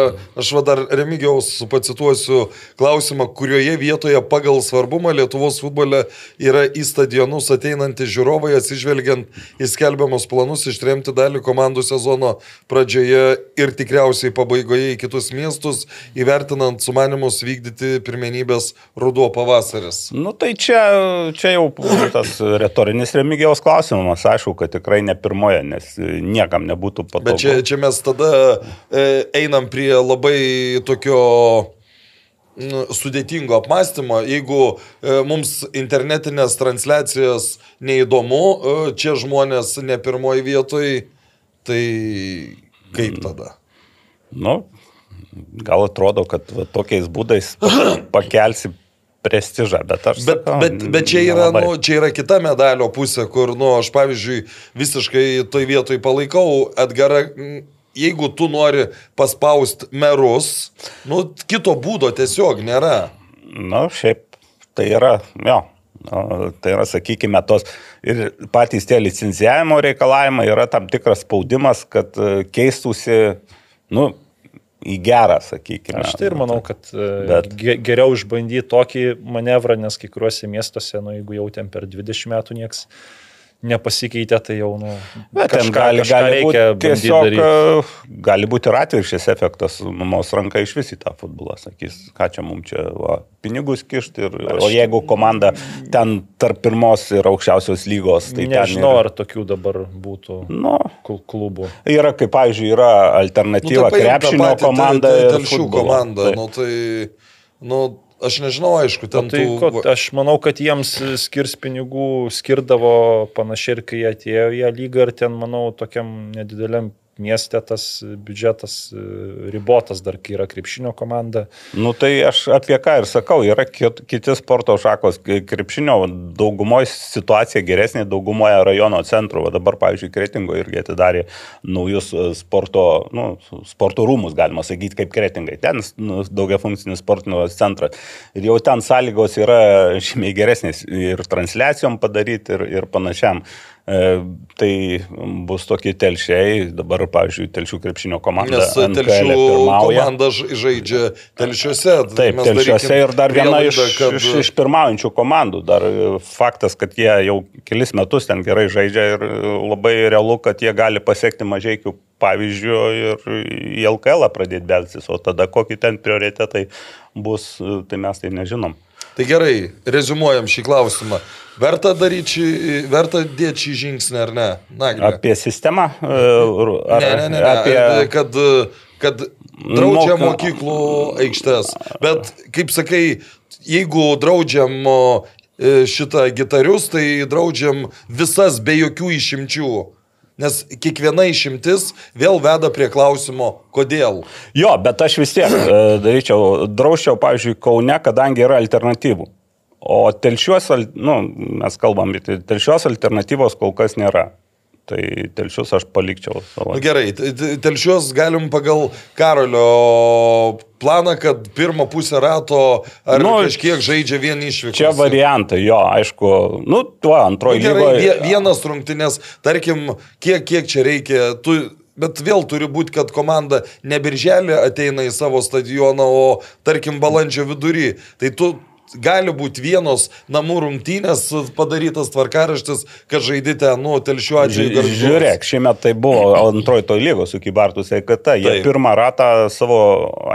[SPEAKER 3] aš va dar Remigiaus pacituosiu klausimą, kurioje vietoje pagal svarbumą Lietuvos futbole yra į stadionus ateinantys žiūrovai, atsižvelgiant į skelbiamus planus ištremti dalį komandų sezono pradžioje ir tikriausiai pabaigoje į kitus miestus, įvertinant sumanimus vykdyti pirmenybės ruduo pavasaris.
[SPEAKER 4] Nu, tai čia, čia jau tas retorinis Remigiaus klausimas, aišku, kad tikrai ne pirmoje, nes niekam nebūtų patogu.
[SPEAKER 3] Bet čia, čia mes tada e, einam prie labai tokio nu, sudėtingo apmąstymo. Jeigu e, mums internetinės transliacijas neįdomu, e, čia žmonės ne pirmoji vietoj, tai kaip tada?
[SPEAKER 4] Nu, gal atrodo, kad va, tokiais būdais pakelsi prestižą, bet aš...
[SPEAKER 3] Bet,
[SPEAKER 4] sakau,
[SPEAKER 3] bet, bet čia, yra,
[SPEAKER 4] nelabai.
[SPEAKER 3] nu, čia yra kita medalio pusė, kur, nu, aš pavyzdžiui, visiškai toj vietoj palaikau Edgarą. Jeigu tu nori paspausti merus, nu, kito būdo tiesiog nėra.
[SPEAKER 4] Na, šiaip tai yra, jo, nu, tai yra, sakykime, tos ir patys tie licencijavimo reikalavimai yra tam tikras spaudimas, kad e, keistųsi, nu, į gerą, sakykime.
[SPEAKER 5] Aš tai ir manau, kad
[SPEAKER 4] Bet-
[SPEAKER 5] bet... ge- geriau išbandyti tokį manevrą, nes kai kuriuose miestuose, nu, jeigu jau ten per 20 metų nieks nepasikeitė, tai jau, nu,
[SPEAKER 4] Bet ten gali,
[SPEAKER 5] kažką
[SPEAKER 4] gali
[SPEAKER 5] reikia
[SPEAKER 4] tiesiog,
[SPEAKER 5] daryt.
[SPEAKER 4] e, gali būti ir atvirkščias efektas, numos ranka iš vis į tą futbolą, sakys, ką čia mums čia, va, pinigus kišti, ir, o jeigu komanda ten tarp pirmos ir aukščiausios lygos, tai
[SPEAKER 5] Nežinau,
[SPEAKER 4] ten
[SPEAKER 5] ar tokių dabar būtų
[SPEAKER 4] yra, nu,
[SPEAKER 5] kl- klubų.
[SPEAKER 4] yra, kaip, pavyzdžiui, yra alternatyva
[SPEAKER 3] Nu, tai
[SPEAKER 4] krepšinio komanda
[SPEAKER 3] tel-
[SPEAKER 4] ir
[SPEAKER 3] telšių
[SPEAKER 4] futbolo.
[SPEAKER 3] komanda.
[SPEAKER 4] Tai-
[SPEAKER 3] Nu, tai, nu, aš nežinau, aišku, ten
[SPEAKER 5] Tai
[SPEAKER 3] tų...
[SPEAKER 5] ko, aš manau, kad jiems skirs pinigų, skirdavo panašiai ir kai atėjo į ją lygą ir ten, manau, tokiam nedideliam mieste tas biudžetas e, ribotas dar, kai yra krepšinio komanda.
[SPEAKER 4] Nu tai aš apie ką ir sakau, yra kit, kiti sporto šakos, krepšinio daugumoje situacija geresnė, daugumoje rajono centrų. Va dabar, pavyzdžiui, Kretingo irgi atidarė naujus e, sporto, nu, sporto rūmus, galima sakyti, kaip Kretingai. Ten nu, daugia funkcinis sportinio centras. Ir jau ten sąlygos yra žymiai geresnės ir transliacijom padaryti ir, ir panašiam. E, tai bus tokie telšiai, dabar, pavyzdžiui, telšių krepšinio komanda.
[SPEAKER 3] Nes telšių komanda žaidžia telšiuose.
[SPEAKER 4] Taip,
[SPEAKER 3] Mes
[SPEAKER 4] telšiuose ir dar viena iš,
[SPEAKER 3] kad-
[SPEAKER 4] iš, iš pirmaujančių komandų. Dar e, faktas, kad jie jau kelis metus ten gerai žaidžia ir e, labai realu, kad jie gali pasiekti mažiekių pavyzdžių ir į LKL pradėti belsis, o tada kokie ten prioritetai bus, e, tai mes tai nežinom.
[SPEAKER 3] Tai gerai, rezumuojam šį klausimą. Verta daryti verta dėti šį žingsnį ar ne? Na,
[SPEAKER 4] Apie sistemą? e, Ar,
[SPEAKER 3] ne, ne, ne, ne.
[SPEAKER 4] Apie...
[SPEAKER 3] Kad, kad draudžia
[SPEAKER 4] Moka-
[SPEAKER 3] mokyklų aikštės. Bet, kaip sakai, jeigu draudžiam e, šitą gitarius, tai draudžiam visas be jokių išimčių. Nes kiekviena išimtis vėl veda prie klausimo, kodėl.
[SPEAKER 4] Jo, bet aš vis tiek e, daryčiau, drauščiau, pavyzdžiui, Kaune, kadangi yra alternatyvų. O telšiuos, al- nu, mes kalbam, telšiuos alternatyvos kol kas nėra. Tai telšius aš palikčiau savo.
[SPEAKER 3] Na gerai, t- t- telšiuos galim pagal Karolio planą, kad pirmą pusę rato ar
[SPEAKER 4] Nu,
[SPEAKER 3] nu, kažkiek žaidžia vieni išvykti.
[SPEAKER 4] Čia variantai, jo, aišku, nu, tuo antroji
[SPEAKER 3] Nu, gerai,
[SPEAKER 4] lygoje.
[SPEAKER 3] vie- vienas rungtynės, tarkim, kiek, kiek čia reikia, tu, bet vėl turi būti, kad komanda ne birželį ateina į savo stadioną, o tarkim balandžio vidury. Tai tu gali būti vienos namų rungtynės padarytas tvarkaraštis, kad žaidite, nu, telšiu atveju.
[SPEAKER 4] Ži-. Žiūrėk, šiemet tai buvo antroji to lygos su Kybartų Seikata. Jie
[SPEAKER 3] Taip.
[SPEAKER 4] pirmą ratą savo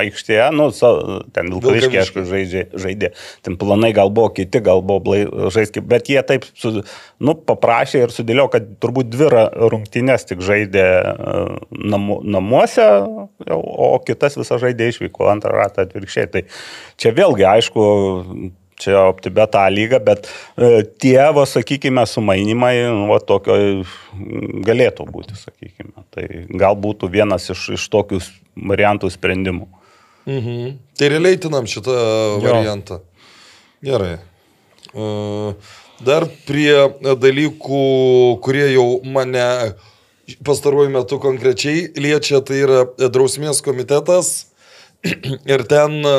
[SPEAKER 4] aikštėje, nu, sa, ten Vilkaviškė, aišku, žaidė, žaidė. Ten planai gal buvo kiti, gal buvo blai, žaiski, bet jie taip, su, nu, paprašė ir sudėliojo, kad turbūt dvi rungtynės tik žaidė e, namu, namuose, o kitas visą žaidė išvyko antrą ratą atvirkščiai. Tai čia vėlgi, aišku, čia optibeta lyga, bet e, tie, va, sakykime, sumainimai, nu, va, tokio mm, galėtų būti, sakykime. Tai gal būtų vienas iš, iš tokių variantų sprendimų.
[SPEAKER 3] Mhm. Tai realiai tinam šitą variantą. Gerai. E, Dar prie dalykų, kurie jau mane pastaruoju metu konkrečiai liečia, tai yra drausmės komitetas. Ir ten e,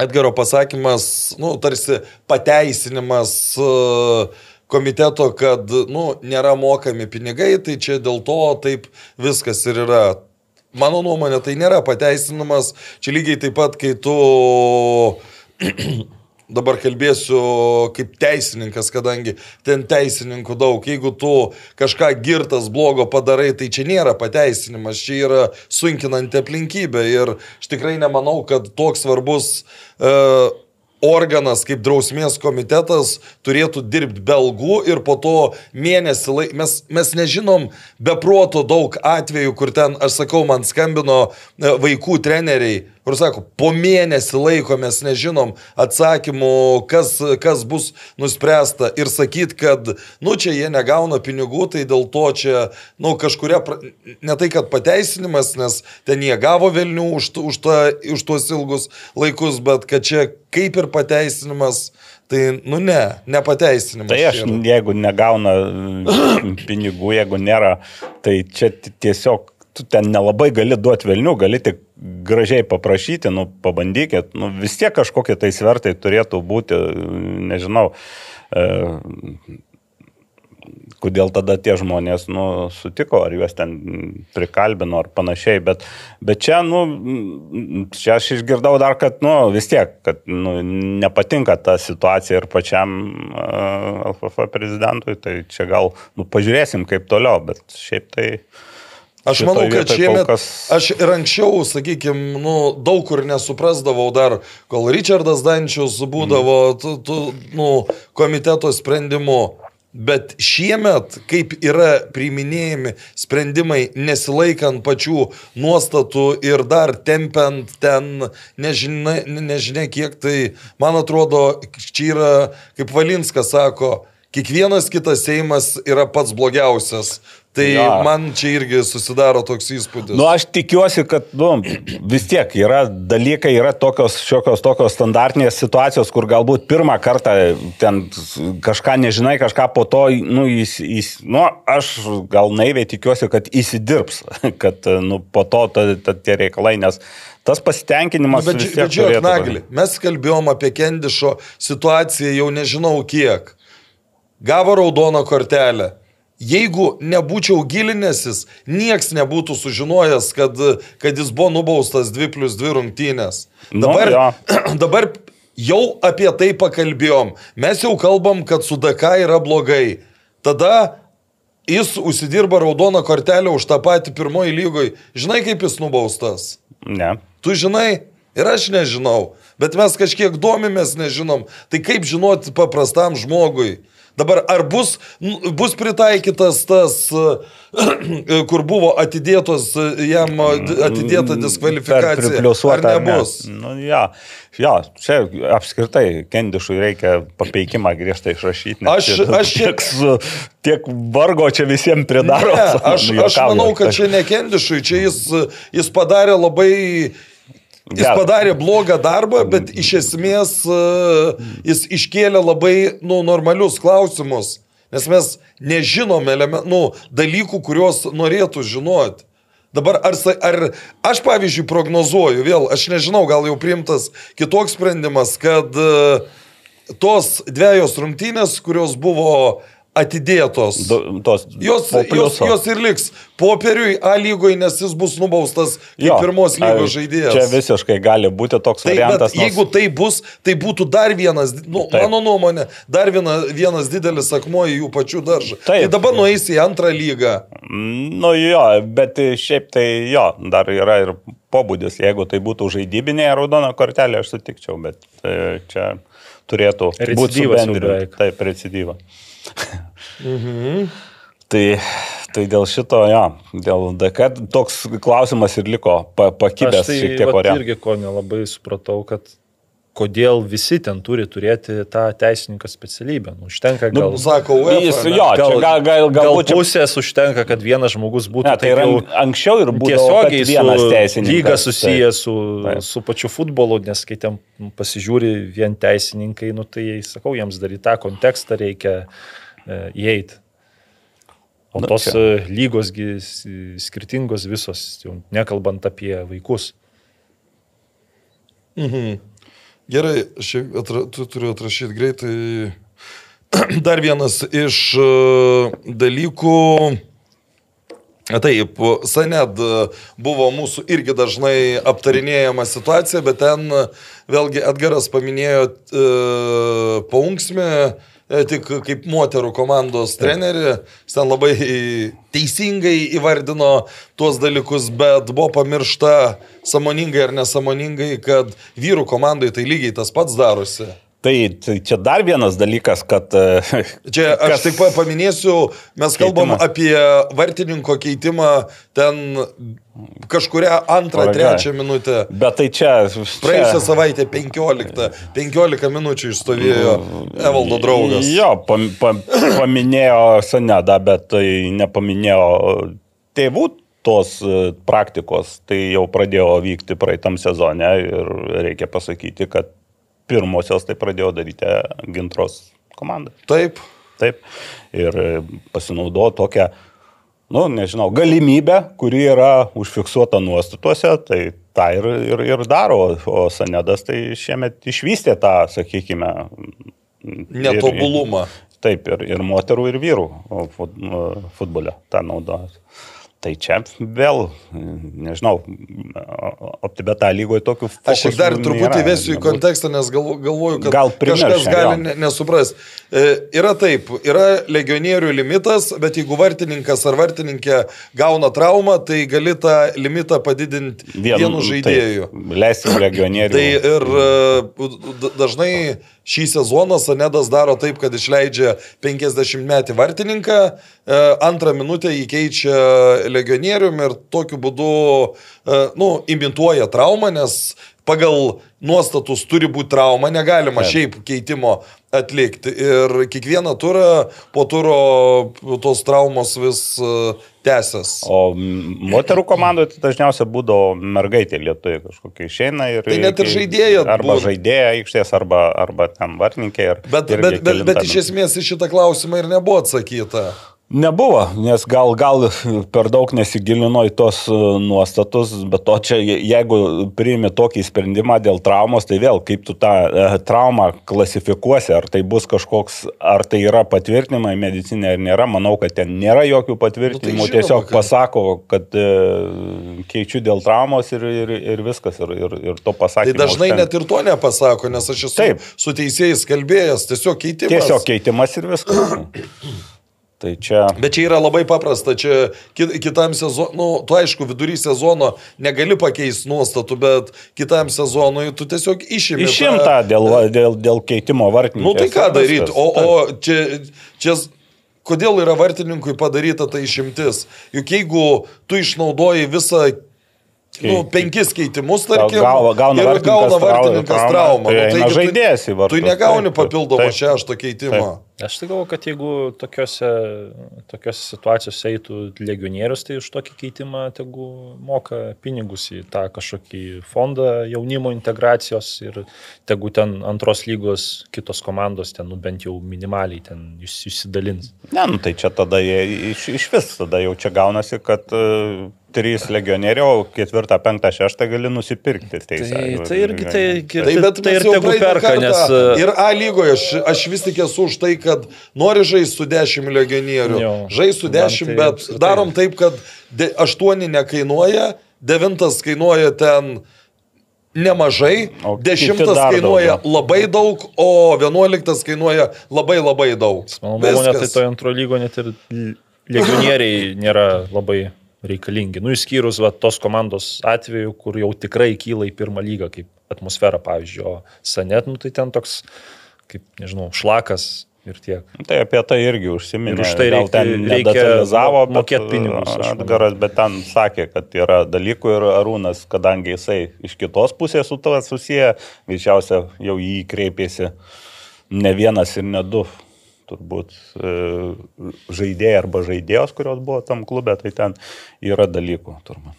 [SPEAKER 3] Edgaro pasakymas, nu, tarsi pateisinimas e, komiteto, kad, nu, nėra mokami pinigai, tai čia dėl to taip viskas ir yra. Mano nuomonė, tai nėra pateisinimas. Čia lygiai taip pat, kai tu dabar kalbėsiu kaip teisininkas, kadangi ten teisininkų daug. Jeigu tu kažką girtas blogo padarai, tai čia nėra pateisinimas, čia yra sunkinanti aplinkybė. Ir aš tikrai nemanau, kad toks svarbus uh, organas kaip drausmės komitetas turėtų dirbti belgų ir po to mėnesį laik. Mes, mes nežinom beproto daug atvejų, kur ten, aš sakau, man skambino e, vaikų treneriai, kur sako, po mėnesį laiko mes nežinom atsakymų, kas, kas bus nuspręsta ir sakyt, kad, nu, čia jie negauna pinigų, tai dėl to čia, nu, kažkuria, ne tai, kad pateisinimas, nes ten jie gavo Vilnių už, už, tą, už tuos ilgus laikus, bet kad čia kaip ir pateisinimas, tai, nu, ne, nepateisinimas.
[SPEAKER 4] Tai aš, jeigu negauna pinigų, jeigu nėra, tai čia ti- tiesiog tu ten nelabai gali duoti velnių, gali tik gražiai paprašyti, nu, pabandykit, nu, vis tiek kažkokie tai svertai turėtų būti, nežinau, e, kodėl tada tie žmonės nu, sutiko, ar juos ten prikalbino ar panašiai, bet, bet čia, nu, čia aš išgirdau dar, kad nu, vis tiek, kad nu, nepatinka ta situacija ir pačiam uh, LFF prezidentui, tai čia gal nu, pažiūrėsim kaip toliau, bet šiaip tai...
[SPEAKER 3] Aš manau, kad šiemet,
[SPEAKER 4] kas-
[SPEAKER 3] aš ir anksčiau, sakykime, nu, daug kur nesuprasdavau dar, kol Richardas Dančius būdavo tu, tu, nu, komiteto sprendimu. Bet šiemet, kaip yra priiminėjami sprendimai nesilaikant pačių nuostatų ir dar tempiant ten nežinia, nežinia kiek, tai man atrodo, čia yra, kaip Valinskas sako, kiekvienas kitas Seimas yra pats blogiausias. Tai
[SPEAKER 4] Jo.
[SPEAKER 3] man čia irgi susidaro toks įspūdis.
[SPEAKER 4] Nu, aš tikiuosi, kad nu, vis tiek yra dalykai, yra tokios šiokios tokios standartinės situacijos, kur galbūt pirmą kartą ten kažką nežinai, kažką po to, nu, jis, jis, nu aš gal naiviai tikiuosi, kad įsidirbs, kad nu, po to ta, ta, tie reikalai, nes tas pasitenkinimas
[SPEAKER 3] Nu, bet žiūrėk, Nagli, mes kalbėjom apie Kendišo situaciją jau nežinau kiek. Gavo raudoną kortelę. Jeigu nebūčiau gilinęsis, nieks nebūtų sužinojęs, kad, kad jis buvo nubaustas 2 plus 2 rungtynės.
[SPEAKER 4] Nu,
[SPEAKER 3] Dabar,
[SPEAKER 4] jo.
[SPEAKER 3] dabar jau apie tai pakalbėjom. Mes jau kalbam, kad su DK yra blogai. Tada jis užsidirba raudoną kortelę už tą patį pirmoji lygoj. Žinai, kaip jis nubaustas?
[SPEAKER 4] Ne.
[SPEAKER 3] Tu žinai ir aš nežinau, bet mes kažkiek domimės, nežinom. Tai kaip žinoti paprastam žmogui? Dabar ar bus, nu, bus pritaikytas tas, e, kur buvo atidėtos e, jam e, atidėta diskvalifikacija? Ar
[SPEAKER 4] Pripliusuota
[SPEAKER 3] nebus?
[SPEAKER 4] Ne. Nu, ja. ja, čia apskritai Kendišui reikia papeikimą griežtai išrašyti.
[SPEAKER 3] Aš-
[SPEAKER 4] čia
[SPEAKER 3] aš
[SPEAKER 4] tiek, tiek vargo čia visiems pridaro.
[SPEAKER 3] Ne, aš, aš manau, kad čia ne Kendišui, čia jis, jis padarė labai Jis
[SPEAKER 4] Geras.
[SPEAKER 3] padarė blogą darbą, bet iš esmės e, jis iškėlė labai nu, normalius klausimus. Nes mes nežinom elemen, nu, dalykų, kuriuos norėtų žinoti. Dabar ar, ar aš pavyzdžiui prognozuoju, vėl aš nežinau, gal jau priimtas kitoks sprendimas, kad e, tos dviejos rungtynės, kurios buvo atidėtos.
[SPEAKER 4] Du, tos,
[SPEAKER 3] Jos, jos, jos ir liks popieriui A lygoje, nes jis bus nubaustas kaip
[SPEAKER 4] Jo,
[SPEAKER 3] pirmos lygos žaidėjas.
[SPEAKER 4] Čia visiškai gali būti toks
[SPEAKER 3] Tai,
[SPEAKER 4] variantas.
[SPEAKER 3] bet jeigu tai bus, tai būtų dar vienas, nu,
[SPEAKER 4] Taip.
[SPEAKER 3] mano nuomonė, dar viena, vienas didelis akmuo į jų pačių daržą.
[SPEAKER 4] Taip.
[SPEAKER 3] Tai dabar nueis į antrą lygą.
[SPEAKER 4] Nu jo, bet šiaip tai jo, dar yra ir pobūdis. Jeigu tai būtų žaidybinė raudona kortelė, aš sutikčiau, bet e, čia turėtų būti
[SPEAKER 5] Recidyvas jau
[SPEAKER 4] subendrinta. Taip, recidyva.
[SPEAKER 3] Mhm.
[SPEAKER 4] Tai, tai dėl šito, jo, dėl DK toks klausimas ir liko pa, pakibęs
[SPEAKER 5] Aš tai
[SPEAKER 4] šiek tiek ore.
[SPEAKER 5] irgi ko nelabai supratau, kad kodėl visi ten turi turėti tą teisininko specialybę. Nu, užtenka
[SPEAKER 4] Nu,
[SPEAKER 5] gal,
[SPEAKER 3] Sako, UEFA,
[SPEAKER 4] Jis, jo, čia gal, gal,
[SPEAKER 5] gal
[SPEAKER 4] galbūt čia
[SPEAKER 5] pusės užtenka, kad vienas žmogus būtų
[SPEAKER 4] Ne, tai yra anksčiau ir būdavo,
[SPEAKER 5] tiesiogiai
[SPEAKER 4] kad vienas
[SPEAKER 5] su
[SPEAKER 4] teisininkas.
[SPEAKER 5] lyga susijęs su,
[SPEAKER 4] Taip.
[SPEAKER 5] su pačiu futbolu, nes kai ten pasižiūri vien teisininkai, nu, tai sakau, jiems dar į tą kontekstą reikia įeiti. O tos
[SPEAKER 4] čia-
[SPEAKER 5] čia. lygos gi s- skirtingos visos, jau nekalbant apie vaikus.
[SPEAKER 3] Mhm. Gerai, šiaip atra, tu turiu atrašyti greitai. Dar vienas iš e, dalykų. Taip, Saned buvo mūsų irgi dažnai aptarinėjama situacija, bet ten vėlgi Edgaras paminėjo e, paunksmę, e, tik kaip moterų komandos trenerį, jis ten labai teisingai įvardino tuos dalykus, bet buvo pamiršta samoningai ar nesamoningai, kad vyrų komandai tai lygiai tas pats darosi.
[SPEAKER 4] Tai, tai čia dar vienas dalykas, kad... e,
[SPEAKER 3] Čia aš
[SPEAKER 4] kas-
[SPEAKER 3] tik pa- paminėsiu, mes kalbam
[SPEAKER 4] Keitimas.
[SPEAKER 3] apie vartininko keitimą ten kažkuria antrą,
[SPEAKER 4] Kolega.
[SPEAKER 3] trečią minutę.
[SPEAKER 4] Bet tai čia...
[SPEAKER 3] Praėjusią
[SPEAKER 4] čia...
[SPEAKER 3] savaitę 15, 15 minučių išstovėjo Evaldo draugas.
[SPEAKER 4] Jo, pam, pam, paminėjo Sanedą, bet tai nepaminėjo tėvų tos e, praktikos. Tai jau pradėjo vykti praeitam sezone ir reikia pasakyti, kad pirmosios tai pradėjo daryti gintros komanda.
[SPEAKER 3] Taip.
[SPEAKER 4] Taip. Ir pasinaudojo tokią, nu, nežinau, galimybę, kuri yra užfiksuota nuostatuose, tai tą ir, ir, ir daro. O Sanedas tai šiemet išvystė tą, sakykime, ir-
[SPEAKER 3] Netobulumą.
[SPEAKER 4] Taip, ir, ir moterų, ir vyrų fut, futbole tą naudoja. Tai čia vėl, nežinau, optibeta lygoje tokių
[SPEAKER 3] Aš tik dar truputį
[SPEAKER 4] nėra,
[SPEAKER 3] vesiu į kontekstą, nes gal, galvoju, kad
[SPEAKER 4] Gal primiršę,
[SPEAKER 3] kažkas gali ne, nesupras. E, yra taip, yra legionierių limitas, bet jeigu vartininkas ar vartininkė gauna traumą, tai gali tą limitą padidinti vienu žaidėju.
[SPEAKER 4] Leisti legionierių.
[SPEAKER 3] Tai ir e, dažnai šį sezoną Sanedas daro taip, kad išleidžia 50 metį vartininką, e, antrą minutę jį keičia legionierium ir tokiu būdu, e, nu, imituoja traumą, nes pagal nuostatus turi būti trauma, negalima
[SPEAKER 4] Taip.
[SPEAKER 3] šiaip keitimo atlikti. Ir kiekvieną turą po turo tos traumos vis e, tęsias.
[SPEAKER 4] O moterų komandoje tai dažniausiai būdavo mergaitė lietuviai kažkokia išeina ir...
[SPEAKER 3] Tai net ir žaidėja
[SPEAKER 4] Arba
[SPEAKER 3] būna.
[SPEAKER 4] žaidėja aikštės, arba, arba ten vartininkė. Ir,
[SPEAKER 3] Bet,
[SPEAKER 4] irgi
[SPEAKER 3] bet, bet, bet iš esmės į šitą klausimą ir nebuvo atsakyta.
[SPEAKER 4] Nebuvo, nes gal, gal per daug nesigilino į tos e, nuostatus, bet to čia, je- jeigu priimi tokį sprendimą dėl traumos, tai vėl kaip tu tą e, traumą klasifikuosi, ar tai bus kažkoks, ar tai yra patvirtinimai medicinė ar nėra, manau, kad ten nėra jokių patvirtinimų,
[SPEAKER 3] Nu, tai
[SPEAKER 4] tiesiog
[SPEAKER 3] kad-
[SPEAKER 4] pasako, kad e, keičiu dėl traumos ir, ir, ir viskas, ir, ir, ir to
[SPEAKER 3] Tai
[SPEAKER 4] pasakymo.
[SPEAKER 3] dažnai
[SPEAKER 4] užtenka.
[SPEAKER 3] net ir to nepasako, nes aš esu
[SPEAKER 4] Taip.
[SPEAKER 3] su teisėjais kalbėjęs, tiesiog keitimas.
[SPEAKER 4] Tiesiog keitimas ir viskas. Tai čia.
[SPEAKER 3] Bet čia yra labai paprasta, čia ki- kitam sezonui, nu, tu aišku, vidury sezono negali pakeisti nuostatų, bet kitam sezonui tu tiesiog išimi. tą-
[SPEAKER 4] Išimta dėl, dėl, dėl keitimo vartininkų.
[SPEAKER 3] Nu tai ką daryti, o, o čia, čia kodėl yra vartininkui padaryta ta išimtis? Juk jeigu tu išnaudoji visą Nu, penkis keitimus, tarkim,
[SPEAKER 4] Gauna- gauna
[SPEAKER 3] ir
[SPEAKER 4] vartininkas
[SPEAKER 3] gauna vartininkas
[SPEAKER 4] traumą,
[SPEAKER 3] traumą.
[SPEAKER 4] tai
[SPEAKER 3] nu,
[SPEAKER 4] žaidėjas į vartus,
[SPEAKER 3] Tu negauni
[SPEAKER 4] taip,
[SPEAKER 3] papildomo
[SPEAKER 4] taip.
[SPEAKER 5] Aš tai galvoju, kad jeigu tokiuose, tokiuose situacijose eitų legionierius, tai už tokį keitimą tegu moka pinigus į tą kažkokį fondą jaunimo integracijos ir tegu ten antros lygos kitos komandos ten, nu, bent jau minimaliai ten išs- išsidalins.
[SPEAKER 4] Ne, nu tai čia tada jie iš, iš vis, tada jau čia gaunasi, kad uh, trys legionierių, o ketvirtą, penktą, šeštą gali nusipirkti.
[SPEAKER 5] Tai,
[SPEAKER 4] teisę.
[SPEAKER 5] tai irgi tai,
[SPEAKER 3] Tai,
[SPEAKER 5] tai, tai ir tegu perka,
[SPEAKER 3] kartą
[SPEAKER 5] nes... e,
[SPEAKER 3] Ir A lygoje aš, aš vis tik esu už tai, kad kad nori žaisti su 10 legionierių, žaisti su
[SPEAKER 5] Man
[SPEAKER 3] 10,
[SPEAKER 5] tai
[SPEAKER 3] bet
[SPEAKER 5] apskritai-
[SPEAKER 3] darom taip, kad 8 nekainuoja, 9 kainuoja ten nemažai,
[SPEAKER 4] O kiti
[SPEAKER 3] 10
[SPEAKER 4] dar
[SPEAKER 3] kainuoja
[SPEAKER 4] daugiau.
[SPEAKER 3] labai daug, o 11 kainuoja labai labai daug.
[SPEAKER 5] Mano nuomonė, tai toje antro lygo net ir legionieriai nėra labai reikalingi. Nu, išskyrus va, tos komandos atveju, kur jau tikrai kyla į pirmą lygą, kaip atmosfera, pavyzdžiui, o Sanet, nu, tai ten toks, kaip, nežinau, šlakas ir tiek.
[SPEAKER 4] Tai apie tai irgi užsiminė.
[SPEAKER 5] Ir už tai reikia-
[SPEAKER 4] ten
[SPEAKER 5] reikia
[SPEAKER 4] nedetalizavo,
[SPEAKER 5] mo-
[SPEAKER 4] bet,
[SPEAKER 5] mokėt pinigus, manau.
[SPEAKER 4] Edgaras, bet ten sakė, kad yra dalykų ir Arūnas, kadangi jisai iš kitos pusės su tavas susiję, greičiausia jau jį kreipėsi ne vienas ir ne du. Turbūt e, žaidėjai arba žaidėjos, kurios buvo tam klube, tai ten yra dalykų. Turbūt.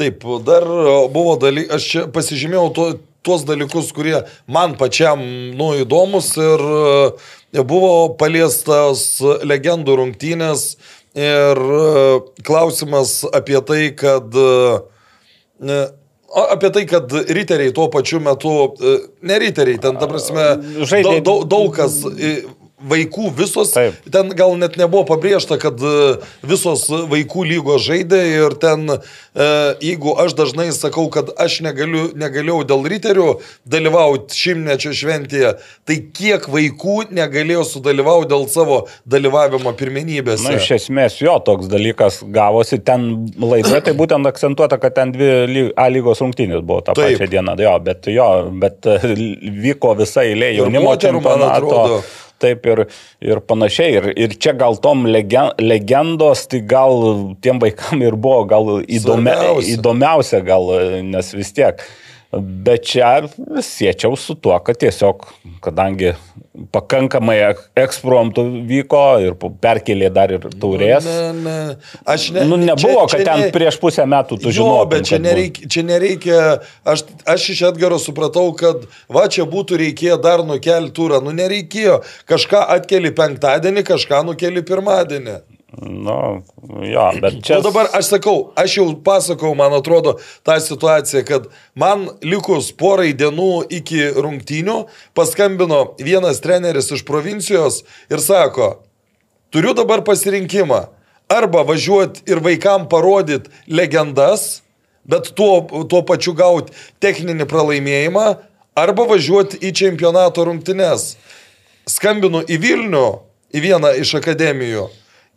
[SPEAKER 3] Taip, dar e, buvo dalykai, aš čia pasižymėjau to, tuos dalykus, kurie man pačiam nu, įdomus ir e, buvo paliestas legendų rungtynės ir e, klausimas apie tai, kad e, apie tai, kad riteriai tuo pačiu metu, e, ne riteriai, ten, ta prasme, daug, daug, daug kas vaikų visos,
[SPEAKER 4] Taip.
[SPEAKER 3] ten gal net nebuvo pabrėžta, kad e, visos vaikų lygos žaidė ir ten, e, jeigu aš dažnai sakau, kad aš negaliu, negalėjau dėl riterių dalyvauti šimtmečio šventėje, tai kiek vaikų negalėjo sudalyvauti dėl savo dalyvavimo pirmenybėse.
[SPEAKER 4] Na, iš esmės jo toks dalykas gavosi. Ten laidoje tai būtent akcentuota, kad ten dvi A lygos rungtynės buvo tą
[SPEAKER 3] Taip.
[SPEAKER 4] pačią dieną. Jo, bet jo, bet e, vyko visa eilė jaunimo čempionato. Taip ir, ir panašiai. Ir, ir čia gal tom legen, legendos, tai gal tiem vaikam ir buvo gal įdomia, įdomiausia, gal, nes vis tiek. Bet čia siečiau su tuo, kad tiesiog, kadangi pakankamai ek- ekspromptų vyko ir perkelė dar ir taurės.
[SPEAKER 3] Ne, ne. Aš ne,
[SPEAKER 4] Nu, nebuvo,
[SPEAKER 3] čia-
[SPEAKER 4] kad
[SPEAKER 3] čia
[SPEAKER 4] ten
[SPEAKER 3] ne-
[SPEAKER 4] prieš pusę metų tu žinojai.
[SPEAKER 3] bet čia nereikia, čia nereikia aš, aš iš Edgaro supratau, kad va čia būtų reikėję dar nukelti turą. Nu nereikėjo. Kažką atkeli penktadienį, kažką nukeli pirmadienį.
[SPEAKER 4] Nu, jo, bet čia...
[SPEAKER 3] Čia nu, dabar aš sakau, aš jau pasakau, man atrodo, tą situaciją, kad man likus porai dienų iki rungtynių paskambino vienas treneris iš provincijos ir sako, turiu dabar pasirinkimą. Arba važiuoti ir vaikam parodyti legendas, bet tuo, tuo pačiu gauti techninį pralaimėjimą, arba važiuoti į čempionato rungtynes. Skambinu į Vilnių, į vieną iš akademijų.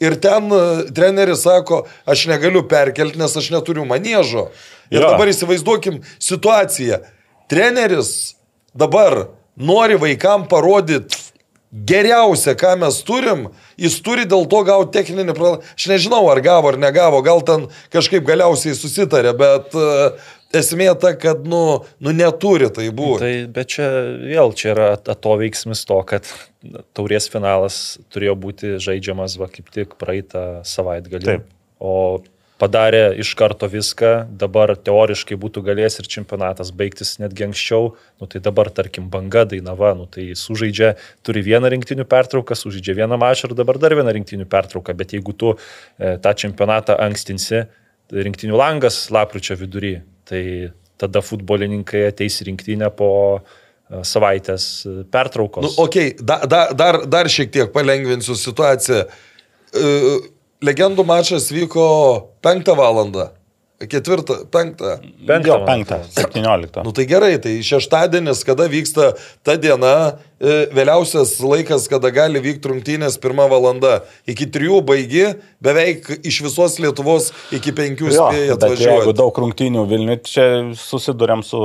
[SPEAKER 3] Ir ten e, treneris sako, aš negaliu perkelti, nes aš neturiu manėžo. Ir
[SPEAKER 4] Jo.
[SPEAKER 3] dabar įsivaizduokim situaciją. Treneris dabar nori vaikam parodyti geriausia, ką mes turim, jis turi dėl to gauti techninį pralaimėjimą. Aš nežinau, ar gavo ar negavo, gal ten kažkaip galiausiai susitarė, bet uh, esmė ta, kad, nu, nu neturi tai būti.
[SPEAKER 5] Tai, bet čia vėl čia yra atoveiksmis to, kad taurės finalas turėjo būti žaidžiamas va kaip tik praeitą savaitgalį.
[SPEAKER 4] Taip.
[SPEAKER 5] O padarė iš karto viską, dabar teoriškai būtų galėjęs ir čempionatas baigtis netgi anksčiau, nu tai dabar tarkim banga Dainava, nu tai sužaidžia, turi vieną rinktinių pertrauką, sužaidžia vieną mačą ir dabar dar vieną rinktinių pertrauką, bet jeigu tu e, tą čempionatą ankstinsi, rinktinių langas lapkričio vidury, tai tada futbolininkai ateis rinktinę po e, savaitės e, pertraukos.
[SPEAKER 3] Nu, okei, okay, da, da, dar, dar šiek tiek palengvinsiu situaciją. E, Legendų mačas vyko 5 valandą. Ketvirtą, penktą.
[SPEAKER 4] Jo,
[SPEAKER 5] man
[SPEAKER 4] penktą, septynioliktą.
[SPEAKER 3] Nu tai gerai, tai šeštadienis, kada vyksta ta diena, vėliausias laikas, kada gali vykti rungtynės pirmą valandą. Iki trijų baigi, beveik iš visos Lietuvos iki penkių spėjai
[SPEAKER 4] bet jeigu
[SPEAKER 3] atvažiuoti.
[SPEAKER 4] daug rungtynių Vilniui, čia susidurėm su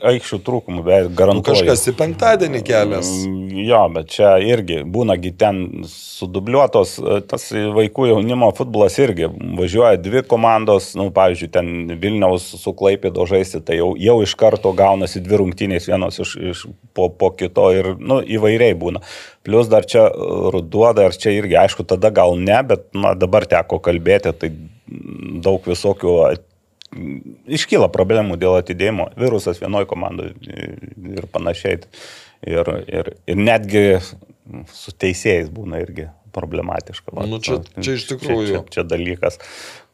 [SPEAKER 4] aikščių trūkumu, bet
[SPEAKER 3] Nu,
[SPEAKER 4] garantuoju.
[SPEAKER 3] kažkas į penktadienį kelias.
[SPEAKER 4] Mm, Jo, bet čia irgi būnagi ten sudubliuotos, e, tas vaikų jaunimo futbolas irgi važiuoja dvi komandos, nu, pavyzdžiui, ten Vilniaus su Klaipėdo žaisti, tai jau, jau iš karto gaunasi dvi rungtynės vienos iš, iš po, po kito ir nu, įvairiai būna. Plus dar čia e, ruduo, dar čia irgi, aišku, tada gal ne, bet na, dabar teko kalbėti, tai daug visokių iškyla problemų dėl atidėjimo. Virusas vienoje komandoje ir panašiai. Ir, ir, ir netgi su teisėjais būna irgi problematiška. Va,
[SPEAKER 3] Nu, čia- čia iš tikrųjų.
[SPEAKER 4] Čia, čia, čia dalykas,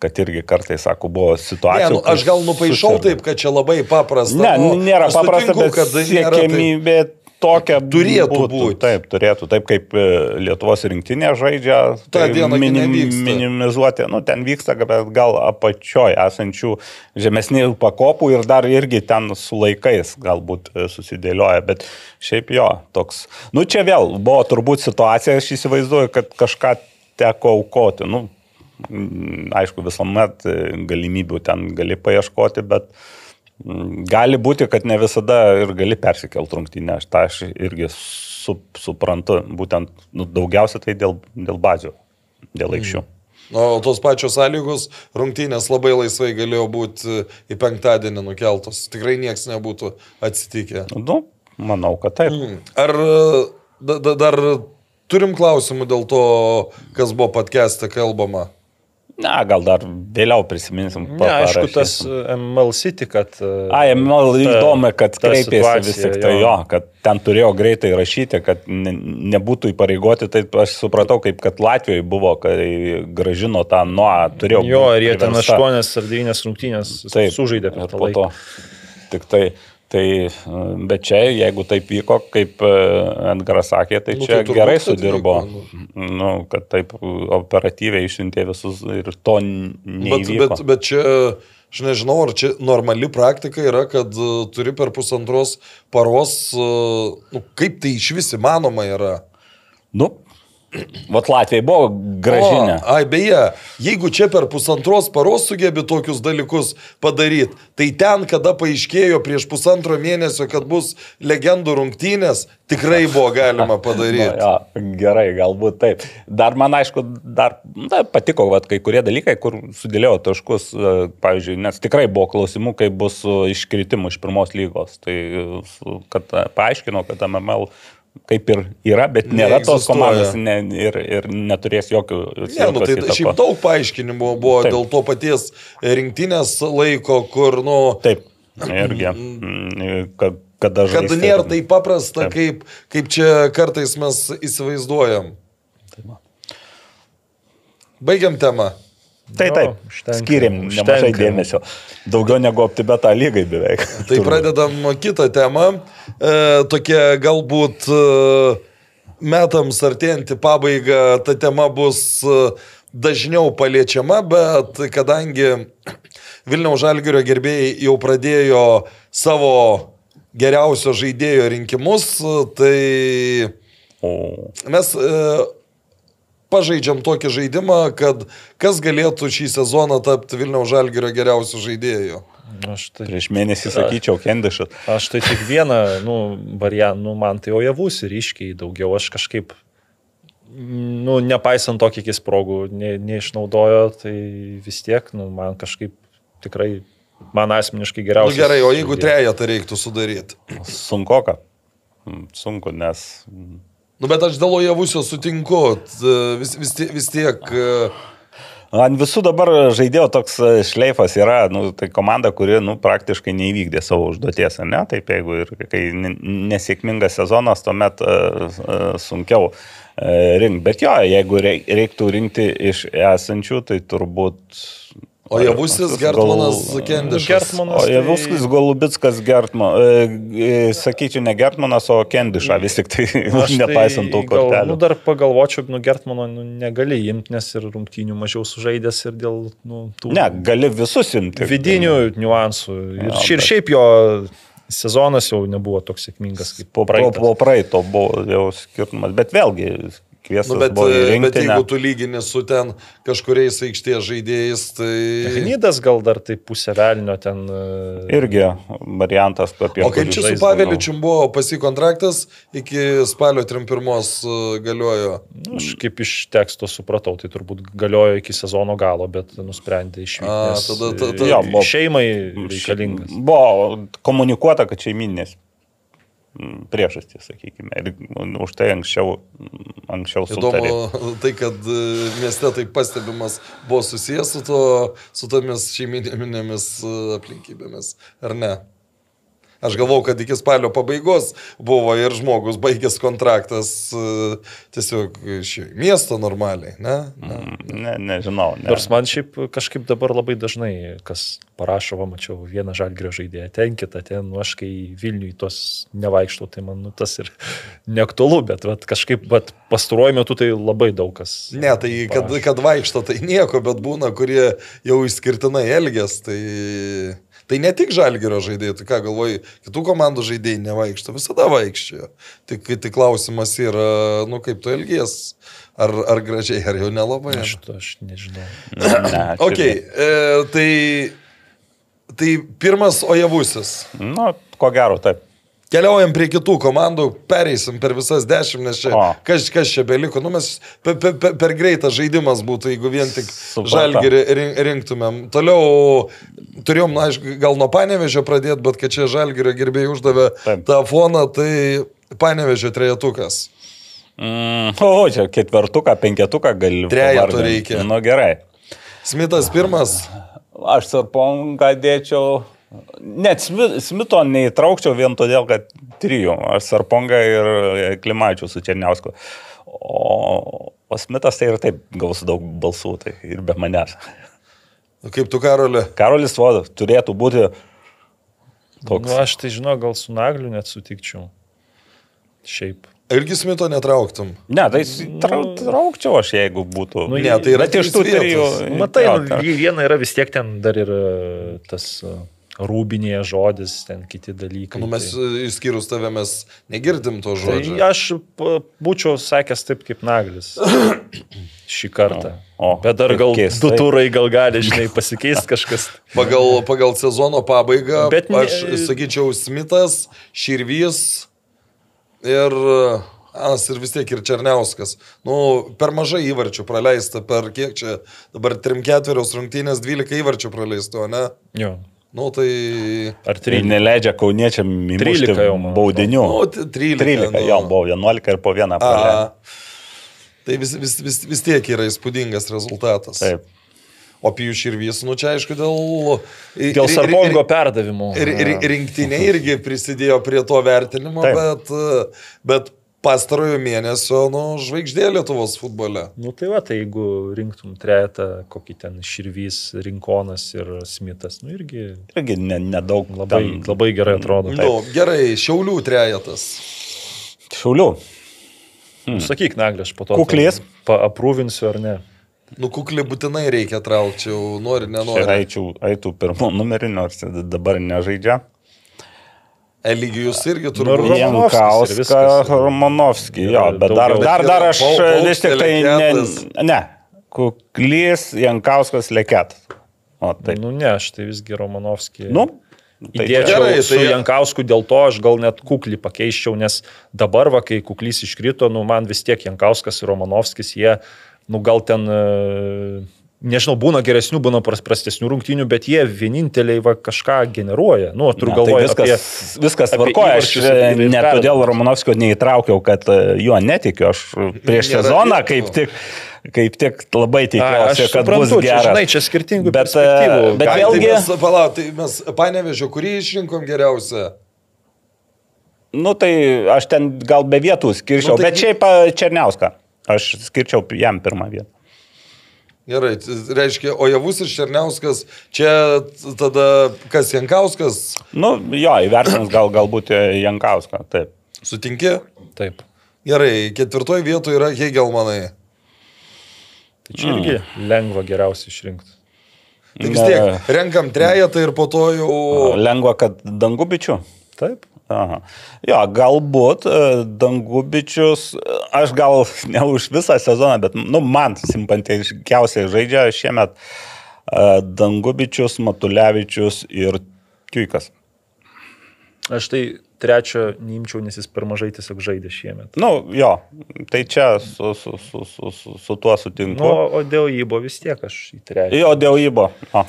[SPEAKER 4] kad irgi kartais, sako, buvo
[SPEAKER 3] Ne,
[SPEAKER 4] situacija.
[SPEAKER 3] nu, aš gal nupaišau taip, kad čia labai paprasta.
[SPEAKER 4] Ne,
[SPEAKER 3] nu,
[SPEAKER 4] nėra paprasta,
[SPEAKER 3] sutinku,
[SPEAKER 4] bet siekiamybė tokia
[SPEAKER 3] Turėtų
[SPEAKER 4] būtų,
[SPEAKER 3] būt.
[SPEAKER 4] Taip, turėtų. Taip kaip e, Lietuvos rinktinė žaidžia.
[SPEAKER 3] Ta
[SPEAKER 4] tai
[SPEAKER 3] diena gi
[SPEAKER 4] minim-. Minimizuoti. Nu, ten vyksta, bet gal apačioj esančių žemesnių pakopų ir dar irgi ten su laikais galbūt e, susidėlioja. Bet šiaip jo, toks. Nu, čia vėl buvo turbūt situacija, aš įsivaizduoju, kad kažką teko aukoti. Nu, aišku, visuomet e, galimybių ten gali paieškoti, bet Gali būti, kad ne visada ir gali persikelti rungtynę, aš tą aš irgi su, suprantu, būtent nu, daugiausia tai dėl, dėl bazių, dėl aikščių.
[SPEAKER 3] O tos pačios sąlygos rungtynės labai laisvai galėjo būti į penktadienį nukeltos. Tikrai niekas nebūtų atsitikę.
[SPEAKER 4] Nu, manau, kad taip.
[SPEAKER 3] Ar e, da, da, dar turim klausimų dėl to, kas buvo podcast'e kalbama?
[SPEAKER 4] Na, gal dar vėliau prisiminsim.
[SPEAKER 5] Ne, aišku, tas e, ML City, kad... e,
[SPEAKER 4] Ai, man įdomu, kad kreipėsi vis tik tai
[SPEAKER 5] jo.
[SPEAKER 4] jo, kad ten turėjo greitai rašyti, kad ne, nebūtų įpareigoti, tai aš supratau, kaip kad Latvijoje buvo, kai gražino tą nuo, turėjo
[SPEAKER 5] Jo, ir jie ten
[SPEAKER 4] priversta.
[SPEAKER 5] 8 ar 9 rungtynės
[SPEAKER 4] Taip,
[SPEAKER 5] sužaidė per tą laiką.
[SPEAKER 4] to. Tik tai, tai, bet čia, jeigu taip vyko, kaip e, Edgaras sakė, tai
[SPEAKER 3] Nu,
[SPEAKER 4] čia
[SPEAKER 3] tai
[SPEAKER 4] gerai sudirbo,
[SPEAKER 3] vyko,
[SPEAKER 4] nu, kad taip operatyviai išsiuntė visus ir to n-
[SPEAKER 3] Bet,
[SPEAKER 4] neįvyko.
[SPEAKER 3] bet, bet čia, aš nežinau, ar čia normali praktika yra, kad e, turi per pusantros paros, e, nu, kaip tai iš vis įmanoma yra.
[SPEAKER 4] Nu, vat Latvijai buvo gražinė.
[SPEAKER 3] O, ai, beje, jeigu čia per pusantros paros sugebi tokius dalykus padaryti, tai ten, kada paaiškėjo prieš pusantro mėnesio, kad bus legendų rungtynės, tikrai buvo galima padaryti.
[SPEAKER 4] Nu, jo, gerai, galbūt taip. Dar man aišku, dar na, patiko vat, kai kurie dalykai, kur sudėlėjo taškus, e, pavyzdžiui, nes tikrai buvo klausimų, kaip bus su iškritimu iš pirmos lygos. Tai e, kad e, paaiškino, kad MML kaip ir yra, bet nėra tos
[SPEAKER 3] Neegzistuoja.
[SPEAKER 4] komandos ne, ir, ir neturės jokių...
[SPEAKER 3] Ne, nu, tai
[SPEAKER 4] jokios
[SPEAKER 3] šiaip daug paaiškinimų buvo
[SPEAKER 4] Taip.
[SPEAKER 3] dėl to paties rinktinės laiko, kur, nu,
[SPEAKER 4] Taip, irgi. mm, Kad, kada
[SPEAKER 3] kad
[SPEAKER 4] žaisti.
[SPEAKER 3] nėra taip paprasta,
[SPEAKER 4] Taip.
[SPEAKER 3] kaip, kaip čia kartais mes įsivaizduojam. Baigiam temą.
[SPEAKER 4] Tai
[SPEAKER 5] Jo,
[SPEAKER 4] taip,
[SPEAKER 5] užtenka,
[SPEAKER 4] skiriam nemažai dėmesio. Daugiau negu optibeta lygai beveik.
[SPEAKER 3] Tai pradedam kitą temą. E, tokia galbūt e, metams artėjantį pabaigą ta tema bus e, dažniau paliečiama, bet kadangi Vilniaus Žalgirio gerbėjai jau pradėjo savo geriausio žaidėjo rinkimus, e, tai mes e, pažaidžiam tokį žaidimą, kad kas galėtų šį sezoną tapti Vilniaus Žalgirio geriausiu žaidėju.
[SPEAKER 5] Aš tai,
[SPEAKER 4] prieš mėnesį sakyčiau, Kendišas.
[SPEAKER 5] aš tai tik vieną, nu, variantą, nu, man tai ojavus ir ryškiai daugiau. Aš kažkaip, nu, nepaisant to, kiek jis progų ne, neišnaudojo, tai vis tiek, nu, man kažkaip tikrai, man asmeniškai
[SPEAKER 3] Na
[SPEAKER 5] geriausias.
[SPEAKER 3] nu, gerai, o jeigu trejetą reiktų sudaryti?
[SPEAKER 4] Sunkoka. Mm, Sunku, nes.
[SPEAKER 3] Nu, bet aš dėl Ojavusio sutinku, t- vis, vis, vis tiek. e,
[SPEAKER 4] Ant visų dabar žaidėjo toks e, šleifas yra, nu, tai komanda, kuri nu, praktiškai neįvykdė savo užduoties, ne? Taip, jeigu ir kai ne- nesėkmingas sezonas, tuomet uh, uh, sunkiau uh, rinkti. Bet jo, jeigu rei- reiktų rinkti iš esančių, tai turbūt...
[SPEAKER 3] O Javusis, Gertmanas, Kendišas.
[SPEAKER 5] Gertmanas.
[SPEAKER 4] O Javuskis, Golubitskas, Gertmanas, e, sakyčiau, ne Gertmanas, o Kendišą, vis tik tai,
[SPEAKER 5] Aš
[SPEAKER 4] nepaisant tų
[SPEAKER 5] gal,
[SPEAKER 4] kortelių.
[SPEAKER 5] nu, dar pagalvočiau, nu, Gertmano nu, negali imti, nes ir rungtynių mažiau sužaidęs ir dėl nu, tų
[SPEAKER 4] Ne, gali visus imti.
[SPEAKER 5] vidinių niuansų. Ir,
[SPEAKER 4] Jo,
[SPEAKER 5] ir šiaip jo sezonas jau nebuvo toks sėkmingas kaip
[SPEAKER 4] Po, po,
[SPEAKER 5] praeitas.
[SPEAKER 4] po praeito buvo jau skirtumas, bet vėlgi kviestas
[SPEAKER 3] Nu, bet,
[SPEAKER 4] į
[SPEAKER 3] bet jeigu tu lygini su ten kažkuriais aikštės žaidėjais, tai...
[SPEAKER 5] Technidas gal dar tai pusė velnio ten. e,
[SPEAKER 4] Irgi variantas apie
[SPEAKER 3] O kaip čia su
[SPEAKER 4] žais
[SPEAKER 3] Paveličium buvo pasi kontraktas iki spalio 31 galiojo?
[SPEAKER 5] Nu, aš kaip iš teksto supratau, tai turbūt galiojo iki sezono galo, bet nusprendė išvykti.
[SPEAKER 3] A, tada- ta-
[SPEAKER 5] e,
[SPEAKER 3] ta-
[SPEAKER 4] Jo, buvo-
[SPEAKER 5] Šeimai reikalingas.
[SPEAKER 4] Buvo komunikuota, kad šeiminės mm, priežastys, sakykime. Ir mm, už tai anksčiau, anksčiau sutarė.
[SPEAKER 3] Įdomu tai, kad e, mieste tai pastebimas buvo susijęs su, to, su tomis šeiminėmis e, aplinkybėmis, ar ne? Aš galvau, kad iki spalio pabaigos buvo ir žmogus baigęs kontraktas e, tiesiog iš miesto normaliai, ne? ne.
[SPEAKER 4] Ne, nežinau. Ne.
[SPEAKER 5] Nors man šiaip kažkaip dabar labai dažnai, kas parašo, va, mačiau vieną žalgrio žaidėją, ten kitą, ten, nu aš kai Vilniui tos nevaikštau, tai man nu, tas ir neaktualu, bet vat, kažkaip vat, pastaruoju metu tai labai daug kas.
[SPEAKER 3] Ne, tai kad,
[SPEAKER 5] parašo.
[SPEAKER 3] kad vaikšto, tai nieko, bet būna, kurie jau išskirtinai elgės, tai, tai ne tik žalgerio žaidėjai, tai ką galvoji, kitų komandų žaidėjai nevaikšto, visada vaikščiojo. Tik, tik klausimas yra, nu kaip tu elgies, ar, ar gražiai, ar jau nelabai.
[SPEAKER 5] Aš, aš nežinau.
[SPEAKER 4] Ne, čia
[SPEAKER 3] Ok, e, tai, tai pirmas ojavusis.
[SPEAKER 4] Nu, ko gero, taip.
[SPEAKER 3] Keliaujam prie kitų komandų, pereisim per visas dešimt, nes čia
[SPEAKER 4] O.
[SPEAKER 3] kas, kas čia beliko. Nu, mes per, per, per, greitas žaidimas būtų, jeigu vien tik rink, rinktumėm. Toliau turėjom, na, aišku, gal nuo panevežio pradėti, bet kad čia žalgerio gerbėjai uždavė
[SPEAKER 4] Taip.
[SPEAKER 3] tą foną, tai panevežio trejetukas.
[SPEAKER 4] Mm, o, čia ketvertuką, penketuką gali. Pavardint.
[SPEAKER 3] reikia.
[SPEAKER 4] Nu gerai.
[SPEAKER 3] Smithas pirmas,
[SPEAKER 4] Aš sarpongą dėčiau. Net Smi- Smito neįtraukčiau vien todėl, kad trijų. Aš sarpongą ir Klimačių su Černiausku. O, o Smitas tai ir taip gaus daug balsų, tai ir be manęs.
[SPEAKER 3] kaip tu karolė.
[SPEAKER 4] Karolis Vodas turėtų būti toks.
[SPEAKER 5] Nu, aš tai žinau, gal su Nagliu net sutikčiau. Šiaip.
[SPEAKER 3] Irgi Smito netrauktum.
[SPEAKER 4] Ne, tai trau, traukčiau aš, jeigu būtų.
[SPEAKER 5] Nu,
[SPEAKER 3] Ne, tai yra
[SPEAKER 4] iš tų trijų.
[SPEAKER 5] Nu, Matai,
[SPEAKER 4] jo,
[SPEAKER 5] nu, viena yra vis tiek ten dar ir e, tas e, rūbinėje žodis, ten kiti dalykai.
[SPEAKER 3] Nu, mes
[SPEAKER 5] tai,
[SPEAKER 3] išskyrus tave mes negirdim to
[SPEAKER 5] tai
[SPEAKER 3] žodžio.
[SPEAKER 5] aš p- būčiau sakęs taip kaip Naglis šį kartą.
[SPEAKER 4] O,
[SPEAKER 5] Bet dar gal
[SPEAKER 4] keistai.
[SPEAKER 5] du turai gal gali, žinai, pasikeisti kažkas.
[SPEAKER 3] Pagal, pagal sezono pabaigą,
[SPEAKER 5] Bet ne-
[SPEAKER 3] aš sakyčiau, Smithas, Širvys ir Anas ir vis tiek ir Černiauskas. Nu, per mažai įvarčių praleista, per kiek čia dabar 3-4 rungtynės 12 įvarčių praleista, ne?
[SPEAKER 5] Jo.
[SPEAKER 3] Nu, tai...
[SPEAKER 5] Ar
[SPEAKER 4] Tai
[SPEAKER 5] 13?
[SPEAKER 4] neleidžia kauniečiam
[SPEAKER 5] 13 jau, man
[SPEAKER 4] baudinių.
[SPEAKER 3] Nu, t- 13.
[SPEAKER 4] 13,
[SPEAKER 3] nu.
[SPEAKER 4] jo, buvo 11 ir po vieną praleido.
[SPEAKER 3] A, tai vis, vis, vis, vis tiek yra įspūdingas rezultatas.
[SPEAKER 4] Taip.
[SPEAKER 3] O Pijų Širvys, nu čia aišku, dėl...
[SPEAKER 5] Dėl Sarpongo perdavimų.
[SPEAKER 3] Ir, ir rinktinė irgi prisidėjo prie to vertinimo,
[SPEAKER 4] Taip.
[SPEAKER 3] bet, e, bet pastarojo mėnesio, nu, žvaigždė Lietuvos futbole.
[SPEAKER 5] Nu tai va, tai jeigu rinktum trejetą, kokį ten Širvys, Rinkonas ir Smithas, nu irgi
[SPEAKER 4] Irgi ne- nedaug
[SPEAKER 5] labai,
[SPEAKER 4] ten
[SPEAKER 5] labai gerai atrodo.
[SPEAKER 3] Nu, gerai, Šiaulių trejetas.
[SPEAKER 4] Šiaulių.
[SPEAKER 5] Hmm. Sakyk, Naglė, aš po to
[SPEAKER 4] Kuklys.
[SPEAKER 5] Paaprūvinsiu ar ne.
[SPEAKER 3] Nu, kuklį būtinai reikia traukti, jau nori, nenori.
[SPEAKER 4] eičiau, eitų pirmų numerį, nors dabar nežaidžia.
[SPEAKER 3] Eligijus irgi
[SPEAKER 5] Nu,
[SPEAKER 3] turbūt.
[SPEAKER 5] ir
[SPEAKER 4] Jankauską. Romanovskį, jo, bet dar, dar, dar aš vis tik tai ne, ne. Kuklys, Jankauskas, Leket. O tai.
[SPEAKER 5] Nu ne, aš tai visgi Romanovskį.
[SPEAKER 4] Nu, tai
[SPEAKER 5] Įdėčiau
[SPEAKER 4] čia-
[SPEAKER 3] Gerai,
[SPEAKER 5] su
[SPEAKER 3] tai-
[SPEAKER 5] Jankausku, dėl to aš gal net kuklį pakeiščiau, nes dabar, va, kai kuklys iškrito, nu, man vis tiek Jankauskas ir Romanovskis, jie, nu, gal ten, e, nežinau, būna geresnių, būna pras- prastesnių rungtynių, bet jie vieninteliai va, kažką generuoja. Nu, turiu
[SPEAKER 4] Ne,
[SPEAKER 5] galvoje
[SPEAKER 4] tai viskas,
[SPEAKER 5] apie...
[SPEAKER 4] viskas tvarkoja. Aš
[SPEAKER 5] ir
[SPEAKER 4] net
[SPEAKER 5] perdavimus.
[SPEAKER 4] todėl Romanovskio neįtraukiau, kad e, juo netikiu. Aš prieš
[SPEAKER 3] Nėra
[SPEAKER 4] sezoną
[SPEAKER 3] vietų.
[SPEAKER 4] kaip tik, kaip tik labai
[SPEAKER 5] Ai,
[SPEAKER 4] tikiuosi, kad
[SPEAKER 5] suprantu,
[SPEAKER 4] bus
[SPEAKER 5] čia,
[SPEAKER 4] geras.
[SPEAKER 5] žinai, čia skirtingų
[SPEAKER 4] Bet, e,
[SPEAKER 5] perspektyvų.
[SPEAKER 4] bet
[SPEAKER 3] Ai,
[SPEAKER 4] vėlgi-
[SPEAKER 3] Tai mes, palauk, tai mes panevežio, kurį išrinkom geriausią.
[SPEAKER 4] Nu tai aš ten gal be vietų skirčiau,
[SPEAKER 3] Nu, tai-
[SPEAKER 4] bet šiaip a, Černiauską. Aš skirčiau jam pirmą vietą.
[SPEAKER 3] Gerai, reiškia, o Javus ir Černiauskas, čia tada kas Jankauskas,
[SPEAKER 4] Nu jo, įvertins gal, galbūt Jankauską. Taip.
[SPEAKER 3] sutinki?
[SPEAKER 5] Taip.
[SPEAKER 3] Gerai, ketvirtoji vietoje yra Hegelmanai.
[SPEAKER 5] Tai čia irgi lengva geriausiai išrinkti.
[SPEAKER 3] Tai vis tiek, renkam trejetą ir po to jau...
[SPEAKER 4] Lengva, kad dangubičių.
[SPEAKER 5] Taip.
[SPEAKER 4] Aha. Jo, galbūt e, Dangubičius, e, aš gal ne už visą sezoną, bet nu, man simpatiškiausiai žaidžia šiemet e, Dangubičius, Matulevičius ir Kiuikas.
[SPEAKER 5] Aš tai trečio neimčiau, nes jis per mažai tiesiog žaidė šiemet.
[SPEAKER 4] Nu, jo, tai čia su, su, su, su, su, su tuo sutinku.
[SPEAKER 5] Nu, o dėl įbo vis tiek aš į trečią.
[SPEAKER 4] Jo, dėl įbo. O,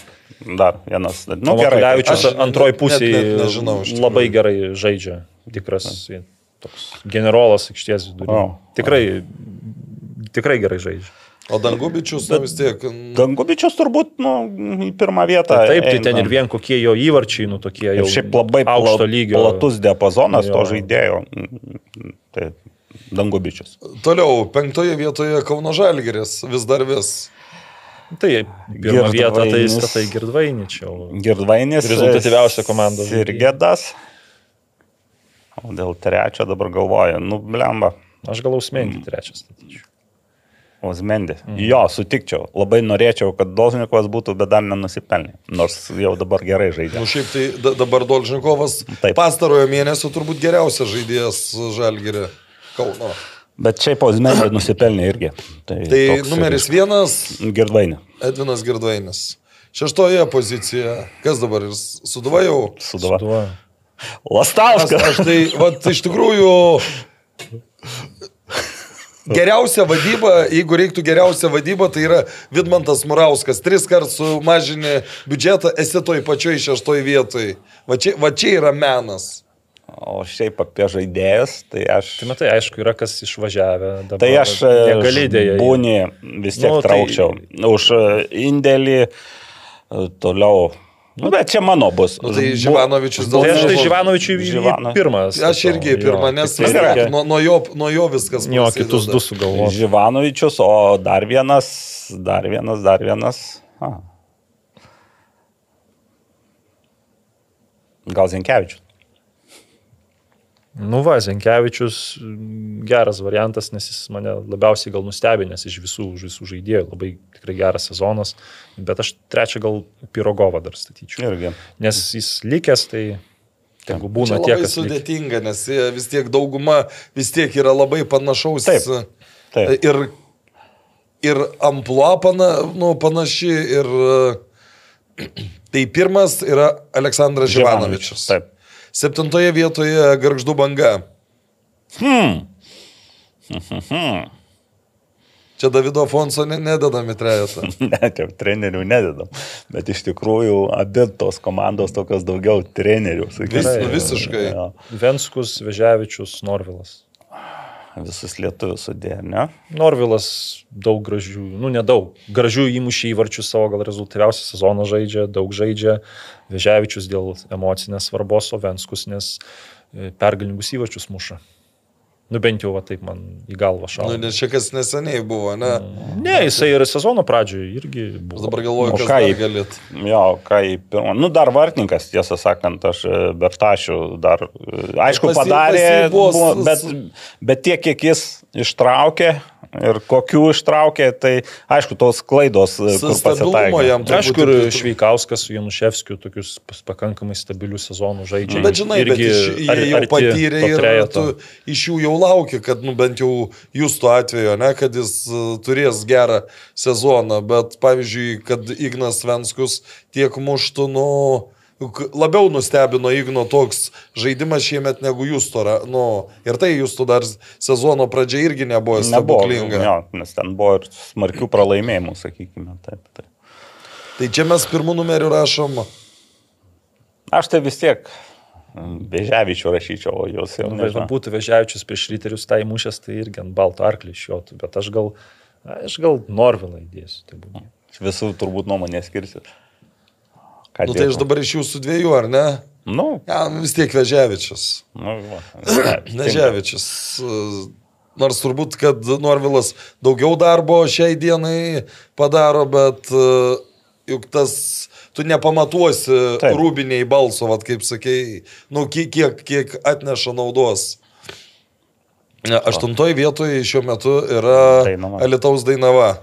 [SPEAKER 4] dar vienas. Nu,
[SPEAKER 5] Nu,
[SPEAKER 4] gerai.
[SPEAKER 5] Matulevičius
[SPEAKER 3] Aš
[SPEAKER 5] antroji pusė
[SPEAKER 3] net nežinau, iš tikrųjų.
[SPEAKER 5] labai gerai žaidžia. Tikras toks generolas aikštės
[SPEAKER 4] O.
[SPEAKER 5] vidury. Tikrai, tikrai gerai žaidžia.
[SPEAKER 3] O Dangubičius nu, vis tiek.
[SPEAKER 4] Dangubičius turbūt, nu, į pirmą vietą.
[SPEAKER 5] Tai taip, tai ten ir vien kokie jo įvarčiai, nu tokie jau.
[SPEAKER 4] Ir šiaip labai
[SPEAKER 5] aukšto lygio.
[SPEAKER 4] platus diapazonas
[SPEAKER 5] Jo.
[SPEAKER 4] to žaidėjo. Tai Dangubičius.
[SPEAKER 3] Toliau, penktoje vietoje Kauno Žalgeris vis dar vis.
[SPEAKER 5] Tai pirmą vietą tai statai girdvainičiau.
[SPEAKER 4] Girdvainis.
[SPEAKER 5] Rezultatyviausia komandos žaidėja.
[SPEAKER 4] Irgedas. O dėl trečio dabar galvoju, nu, blemba.
[SPEAKER 5] Aš gal ausmenti trečias statyčiau.
[SPEAKER 4] Osmendi. Mm. Jo, sutikčiau. Labai norėčiau, kad Dolžnikovas būtų, bet dar nenusipelnė. Nors jau dabar gerai žaidžia.
[SPEAKER 3] Nu šiaip tai da, dabar Dolžnikovas
[SPEAKER 4] Taip.
[SPEAKER 3] pastarojo mėnesio turbūt geriausias žaidėjas Žalgerį Kauno.
[SPEAKER 4] Bet šiaip Osmendi nusipelnė irgi. Tai,
[SPEAKER 3] Tai numeris
[SPEAKER 4] ir-
[SPEAKER 3] vienas
[SPEAKER 4] Girdvainė.
[SPEAKER 3] Edvinas Girdvainis. Šeštoje pozicijoje. Kas dabar ir Suduva jau?
[SPEAKER 4] Sudava.
[SPEAKER 5] Duoju.
[SPEAKER 3] Aš,
[SPEAKER 4] Lastauskas.
[SPEAKER 3] aš tai, vat, iš tikrųjų, geriausia vadyba, jeigu reiktų geriausia vadyba, tai yra Vidmantas Murauskas. Tris kartus sumažinė biudžetą, esi toj pačioj šeštoj vietoj. Va čia, va čia yra menas.
[SPEAKER 4] O šiaip apie žaidėjus, tai aš...
[SPEAKER 5] Tai matai, aišku, yra kas išvažiavę. Dabar,
[SPEAKER 4] Tai aš
[SPEAKER 5] negali dėja.
[SPEAKER 4] būni vis tiek
[SPEAKER 5] Nu,
[SPEAKER 4] nu,
[SPEAKER 5] tai-
[SPEAKER 4] traukčiau. Tai... Už e, indėlį e, toliau. Nu, bet čia mano bus.
[SPEAKER 3] Nu, tai Živanovičius
[SPEAKER 5] Tai
[SPEAKER 3] dėl
[SPEAKER 5] aš tai Živanovičiui
[SPEAKER 4] Živano.
[SPEAKER 5] pirmas.
[SPEAKER 3] Aš irgi pirmą,
[SPEAKER 5] jo,
[SPEAKER 3] nes
[SPEAKER 5] tik tai reikia-
[SPEAKER 3] nuo, nuo, jo, nuo jo viskas
[SPEAKER 5] Jo,
[SPEAKER 3] prasideda.
[SPEAKER 5] kitus du sugalvoti.
[SPEAKER 4] Živanovičius, o dar vienas, dar vienas, dar vienas. A. Gal Zenkevičius.
[SPEAKER 5] Nu, va, Zenkevičius mm, geras variantas, nes jis mane labiausiai gal nustebinęs iš visų, iš visų žaidėjų. Labai tikrai geras sezonas. Bet aš trečią gal Pirogovą dar statyčiau.
[SPEAKER 4] Irgi.
[SPEAKER 5] Nes jis likęs, tai tegu
[SPEAKER 3] Čia
[SPEAKER 5] būna tie,
[SPEAKER 3] labai
[SPEAKER 5] kas likę.
[SPEAKER 3] sudėtinga, nes vis tiek dauguma vis tiek yra labai panašaus.
[SPEAKER 4] Taip, taip.
[SPEAKER 3] Ir, ir ampluo pana, nu, panaši. Ir, tai pirmas yra Aleksandras Živanovičius.
[SPEAKER 4] Taip.
[SPEAKER 3] Septintoje vietoje Garždų banga.
[SPEAKER 4] Hmm.
[SPEAKER 3] Čia Davido Afonso ne, nededami trejetą.
[SPEAKER 4] Ne, čia trenerių nededam. Bet iš tikrųjų abi tos komandos tokios daugiau trenerių. sakykim.
[SPEAKER 3] Vis, visiškai.
[SPEAKER 4] Jo,
[SPEAKER 5] Venskus, Veževičius, Norvilas.
[SPEAKER 4] Visus lietuvius sudėjo, ne?
[SPEAKER 5] Norvilas daug gražių, nu nedaug, gražių įmušė įvarčių savo, gal rezultatyviausią sezoną žaidžia, daug žaidžia, Veževičius dėl emocinės svarbos, o Venskus, nes e, pergalingus įvarčius muša. Nu bent jau va, taip man į galvą
[SPEAKER 3] Nu,
[SPEAKER 5] šauna.
[SPEAKER 3] nes čia kas neseniai buvo, ne?
[SPEAKER 5] Ne, jisai ir sezono pradžioje irgi
[SPEAKER 3] Aš
[SPEAKER 5] buvo.
[SPEAKER 3] dabar galvoju, kas
[SPEAKER 4] ką
[SPEAKER 3] dar
[SPEAKER 4] jį-
[SPEAKER 3] galit.
[SPEAKER 4] Jo, ką į pirmą. Nu, dar vartininkas, tiesą sakant, aš e, Bertašių dar, e, aišku,
[SPEAKER 3] Pas jį-
[SPEAKER 4] padarė,
[SPEAKER 3] pas jį buvo
[SPEAKER 4] bet, bet tiek, kiek jis ištraukė ir kokių ištraukė, tai aišku, tos klaidos, e, kur
[SPEAKER 3] Stabilumo jam turbūt
[SPEAKER 5] Aišku, ir Šveikauskas su Januševskiu tokius pakankamai stabilius sezonų žaidžia.
[SPEAKER 3] Bet žinai, bet
[SPEAKER 5] Irgi
[SPEAKER 3] iš, jie
[SPEAKER 5] ar-
[SPEAKER 3] jau
[SPEAKER 5] arti
[SPEAKER 3] patyrė
[SPEAKER 5] to
[SPEAKER 3] ir tu iš jų jau lauki, kad nu, bent jau jūsų atveju, ne, kad jis uh, turės gerą sezoną, bet pavyzdžiui, kad Ignas Venskus tiek muštų, nu, labiau nustebino Igno toks žaidimas šiemet negu jūs to, ra- nu, ir tai jūs to dar sezono pradžia irgi nebuvo
[SPEAKER 4] Nebuvo,
[SPEAKER 3] stebuklinga.
[SPEAKER 4] jo, nes ten buvo ir smarkių pralaimėjimų, sakykime. Taip, taip.
[SPEAKER 3] Tai čia mes pirmų numerių rašom.
[SPEAKER 4] Aš tai vis tiek Beževičių rašyčiau, o jūs jau
[SPEAKER 5] Nu, bet
[SPEAKER 4] nežinau.
[SPEAKER 5] būtų Veževičius prieš ryterius tai mušęs, tai irgi ant balto arklį išjotų, bet aš gal, aš gal Norvilą įdėsiu. Tai būtų.
[SPEAKER 4] Visų turbūt nuomonės skirsit. Ką
[SPEAKER 3] Nu, tai aš dabar iš jūsų dviejų, ar ne?
[SPEAKER 4] Nu,
[SPEAKER 3] Ja, vis tiek Veževičius.
[SPEAKER 4] nu, va. Ne,
[SPEAKER 3] Neževičius. Nors turbūt, kad Norvilas daugiau darbo šiai dienai padaro, bet e, juk tas, tu nepamatuosi
[SPEAKER 4] Taip.
[SPEAKER 3] rūbiniai balso, vad kaip sakei, nu, kiek, kiek, atneša naudos. Ne, Aštuntoji vietoje šiuo metu yra
[SPEAKER 4] Dainava.
[SPEAKER 3] Alitaus Dainava.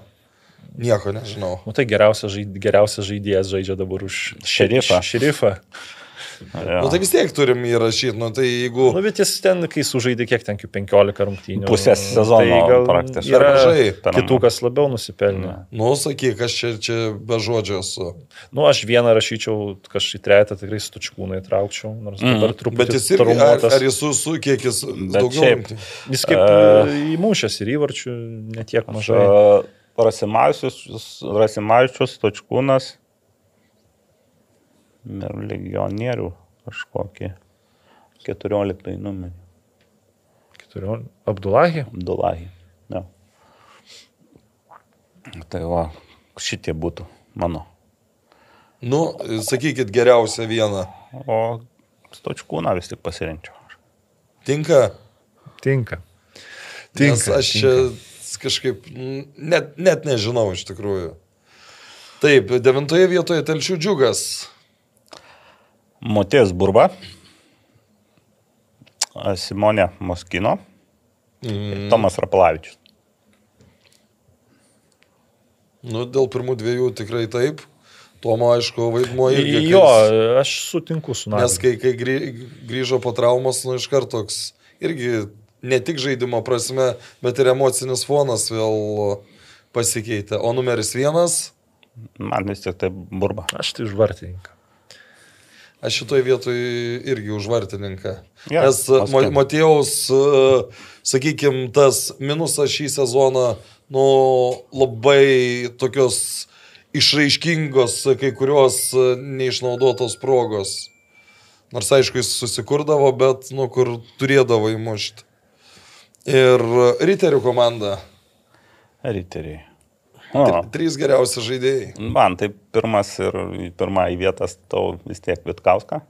[SPEAKER 3] Nieko nežinau.
[SPEAKER 5] Nu, tai geriausias, žaid, geriausias žaidėjas žaidžia dabar už
[SPEAKER 4] Šerifą.
[SPEAKER 5] Šerifą.
[SPEAKER 4] Jo.
[SPEAKER 3] Nu, tai vis tiek turim įrašyti, nu, tai jeigu...
[SPEAKER 5] Nu, bet jis ten, kai sužaidė kiek ten, iki 15 rungtynių.
[SPEAKER 4] Pusės sezono
[SPEAKER 5] tai gal
[SPEAKER 4] praktiškai.
[SPEAKER 5] Yra
[SPEAKER 3] Mažai.
[SPEAKER 5] kitų, kas labiau nusipelnė.
[SPEAKER 3] Nu, sakyk, aš čia, čia be žodžio esu.
[SPEAKER 5] Nu, aš vieną rašyčiau, kažkaip trejetą tikrai stučkūną įtraukčiau, nors
[SPEAKER 4] Mm.
[SPEAKER 5] dabar truputį
[SPEAKER 3] Bet jis ar,
[SPEAKER 5] traumuotas.
[SPEAKER 3] ar jis su, su kiek jis daugiau...
[SPEAKER 4] šiaip-?
[SPEAKER 5] Jis kaip uh, įmušęs ir įvarčių netiek mažai.
[SPEAKER 4] Mažai. Rasimavičius, Točkūnas ir legionierių kažkokį 14 numerį.
[SPEAKER 5] Keturiol- Abdulahi.
[SPEAKER 4] Abdulahi. Jo. Tai va, šitie būtų mano.
[SPEAKER 3] Nu, sakykit geriausią vieną.
[SPEAKER 4] O stočkūną vis tik pasirinkčiau.
[SPEAKER 3] Tinka?
[SPEAKER 5] Tinka.
[SPEAKER 3] Nes
[SPEAKER 5] Tinka.
[SPEAKER 3] aš čia kažkaip net, net nežinau iš tikrųjų. Taip, devintoje vietoje telšių džiugas.
[SPEAKER 4] Motės Burba, a, Simonė Moskino
[SPEAKER 3] Mm.
[SPEAKER 4] ir Tomas Rapalavičius.
[SPEAKER 3] Nu, dėl pirmų dviejų tikrai taip. Tomo, aišku, vaidmuo irgi.
[SPEAKER 5] Jo, aš sutinku su
[SPEAKER 3] Nes
[SPEAKER 5] Nagli.
[SPEAKER 3] kai, kai grį- grįžo po traumos, nu iš karto toks irgi ne tik žaidimo prasme, bet ir emocinis fonas vėl pasikeitė. O numeris vienas,
[SPEAKER 4] Man vis tik tai Burba.
[SPEAKER 5] Aš tai už vartininką.
[SPEAKER 3] aš šitoje vietoje irgi už vartininką.
[SPEAKER 4] Jo,
[SPEAKER 3] Nes
[SPEAKER 4] Moskva.
[SPEAKER 3] Matėjaus, sakykime, tas minusas šį sezoną, nu, labai tokios išraiškingos kai kurios e, neišnaudotos progos. Nors aišku, jis susikurdavo, bet, nu, kur turėdavo įmušti. Ir Riterių komanda.
[SPEAKER 4] Riteriai. O,
[SPEAKER 3] Trys geriausi žaidėjai.
[SPEAKER 4] man tai pirmas ir pirmą į vietas tau vis tiek Vitkauską.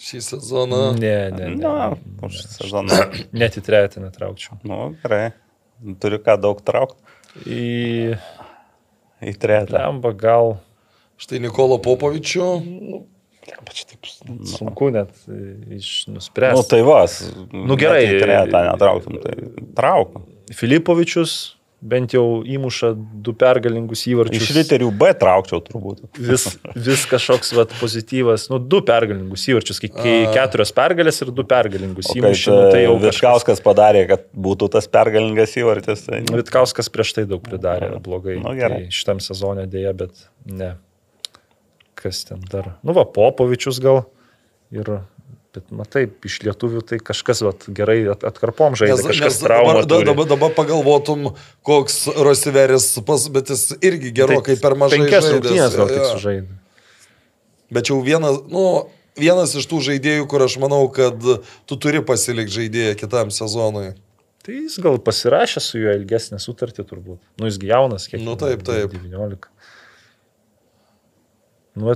[SPEAKER 3] Šį sezoną.
[SPEAKER 5] Ne, ne,
[SPEAKER 4] Na,
[SPEAKER 5] ne.
[SPEAKER 4] už sezoną.
[SPEAKER 5] Net į trejetą netraukčiau.
[SPEAKER 4] Nu, gerai. Turi ką daug traukti
[SPEAKER 5] Į
[SPEAKER 4] į tretą.
[SPEAKER 5] Lemba gal
[SPEAKER 3] Štai Nikola Popovičių.
[SPEAKER 5] Sunku net e, iš nuspręsti.
[SPEAKER 4] Nu, tai vas.
[SPEAKER 5] Nu, gerai.
[SPEAKER 4] Į tretą netrauktum, tai trauk.
[SPEAKER 5] Filipovičius bent jau įmuša du pergalingus įvarčius.
[SPEAKER 4] Iš riterių B traukčiau turbūt.
[SPEAKER 5] vis, vis kažkoks vat, pozityvas, nu, du pergalingus įvarčius, kai, kai keturios pergalės ir du pergalingus
[SPEAKER 4] O kai
[SPEAKER 5] įmušė, nu, tai jau kažkas.
[SPEAKER 4] Vitkauskas padarė, kad būtų tas pergalingas įvartis. Tai...
[SPEAKER 5] Vitkauskas prieš tai daug pridarė blogai.
[SPEAKER 4] Nu, gerai.
[SPEAKER 5] Tai šitam sezonė dėja, bet ne. Kas ten dar? Nu, va, Popovičius gal. Ir, bet matai, iš lietuvių tai kažkas vat, gerai at, atkarpom žaidė,
[SPEAKER 3] Nes,
[SPEAKER 5] kažkas traumą.
[SPEAKER 3] dabar, dabar, dabar pagalvotum, koks Rosiveris, pas, bet jis irgi gerokai
[SPEAKER 5] Tai
[SPEAKER 3] per mažai.
[SPEAKER 5] Sužaidė.
[SPEAKER 3] Bet jau vienas, nu, vienas iš tų žaidėjų, kur aš manau, kad tu turi pasilikti žaidėją kitam sezonui.
[SPEAKER 5] Tai jis gal pasirašė su juo ilgesnę sutartį turbūt. Nu, jisgi jaunas, kiek.
[SPEAKER 3] Nu, taip, taip.
[SPEAKER 5] 19. Nu,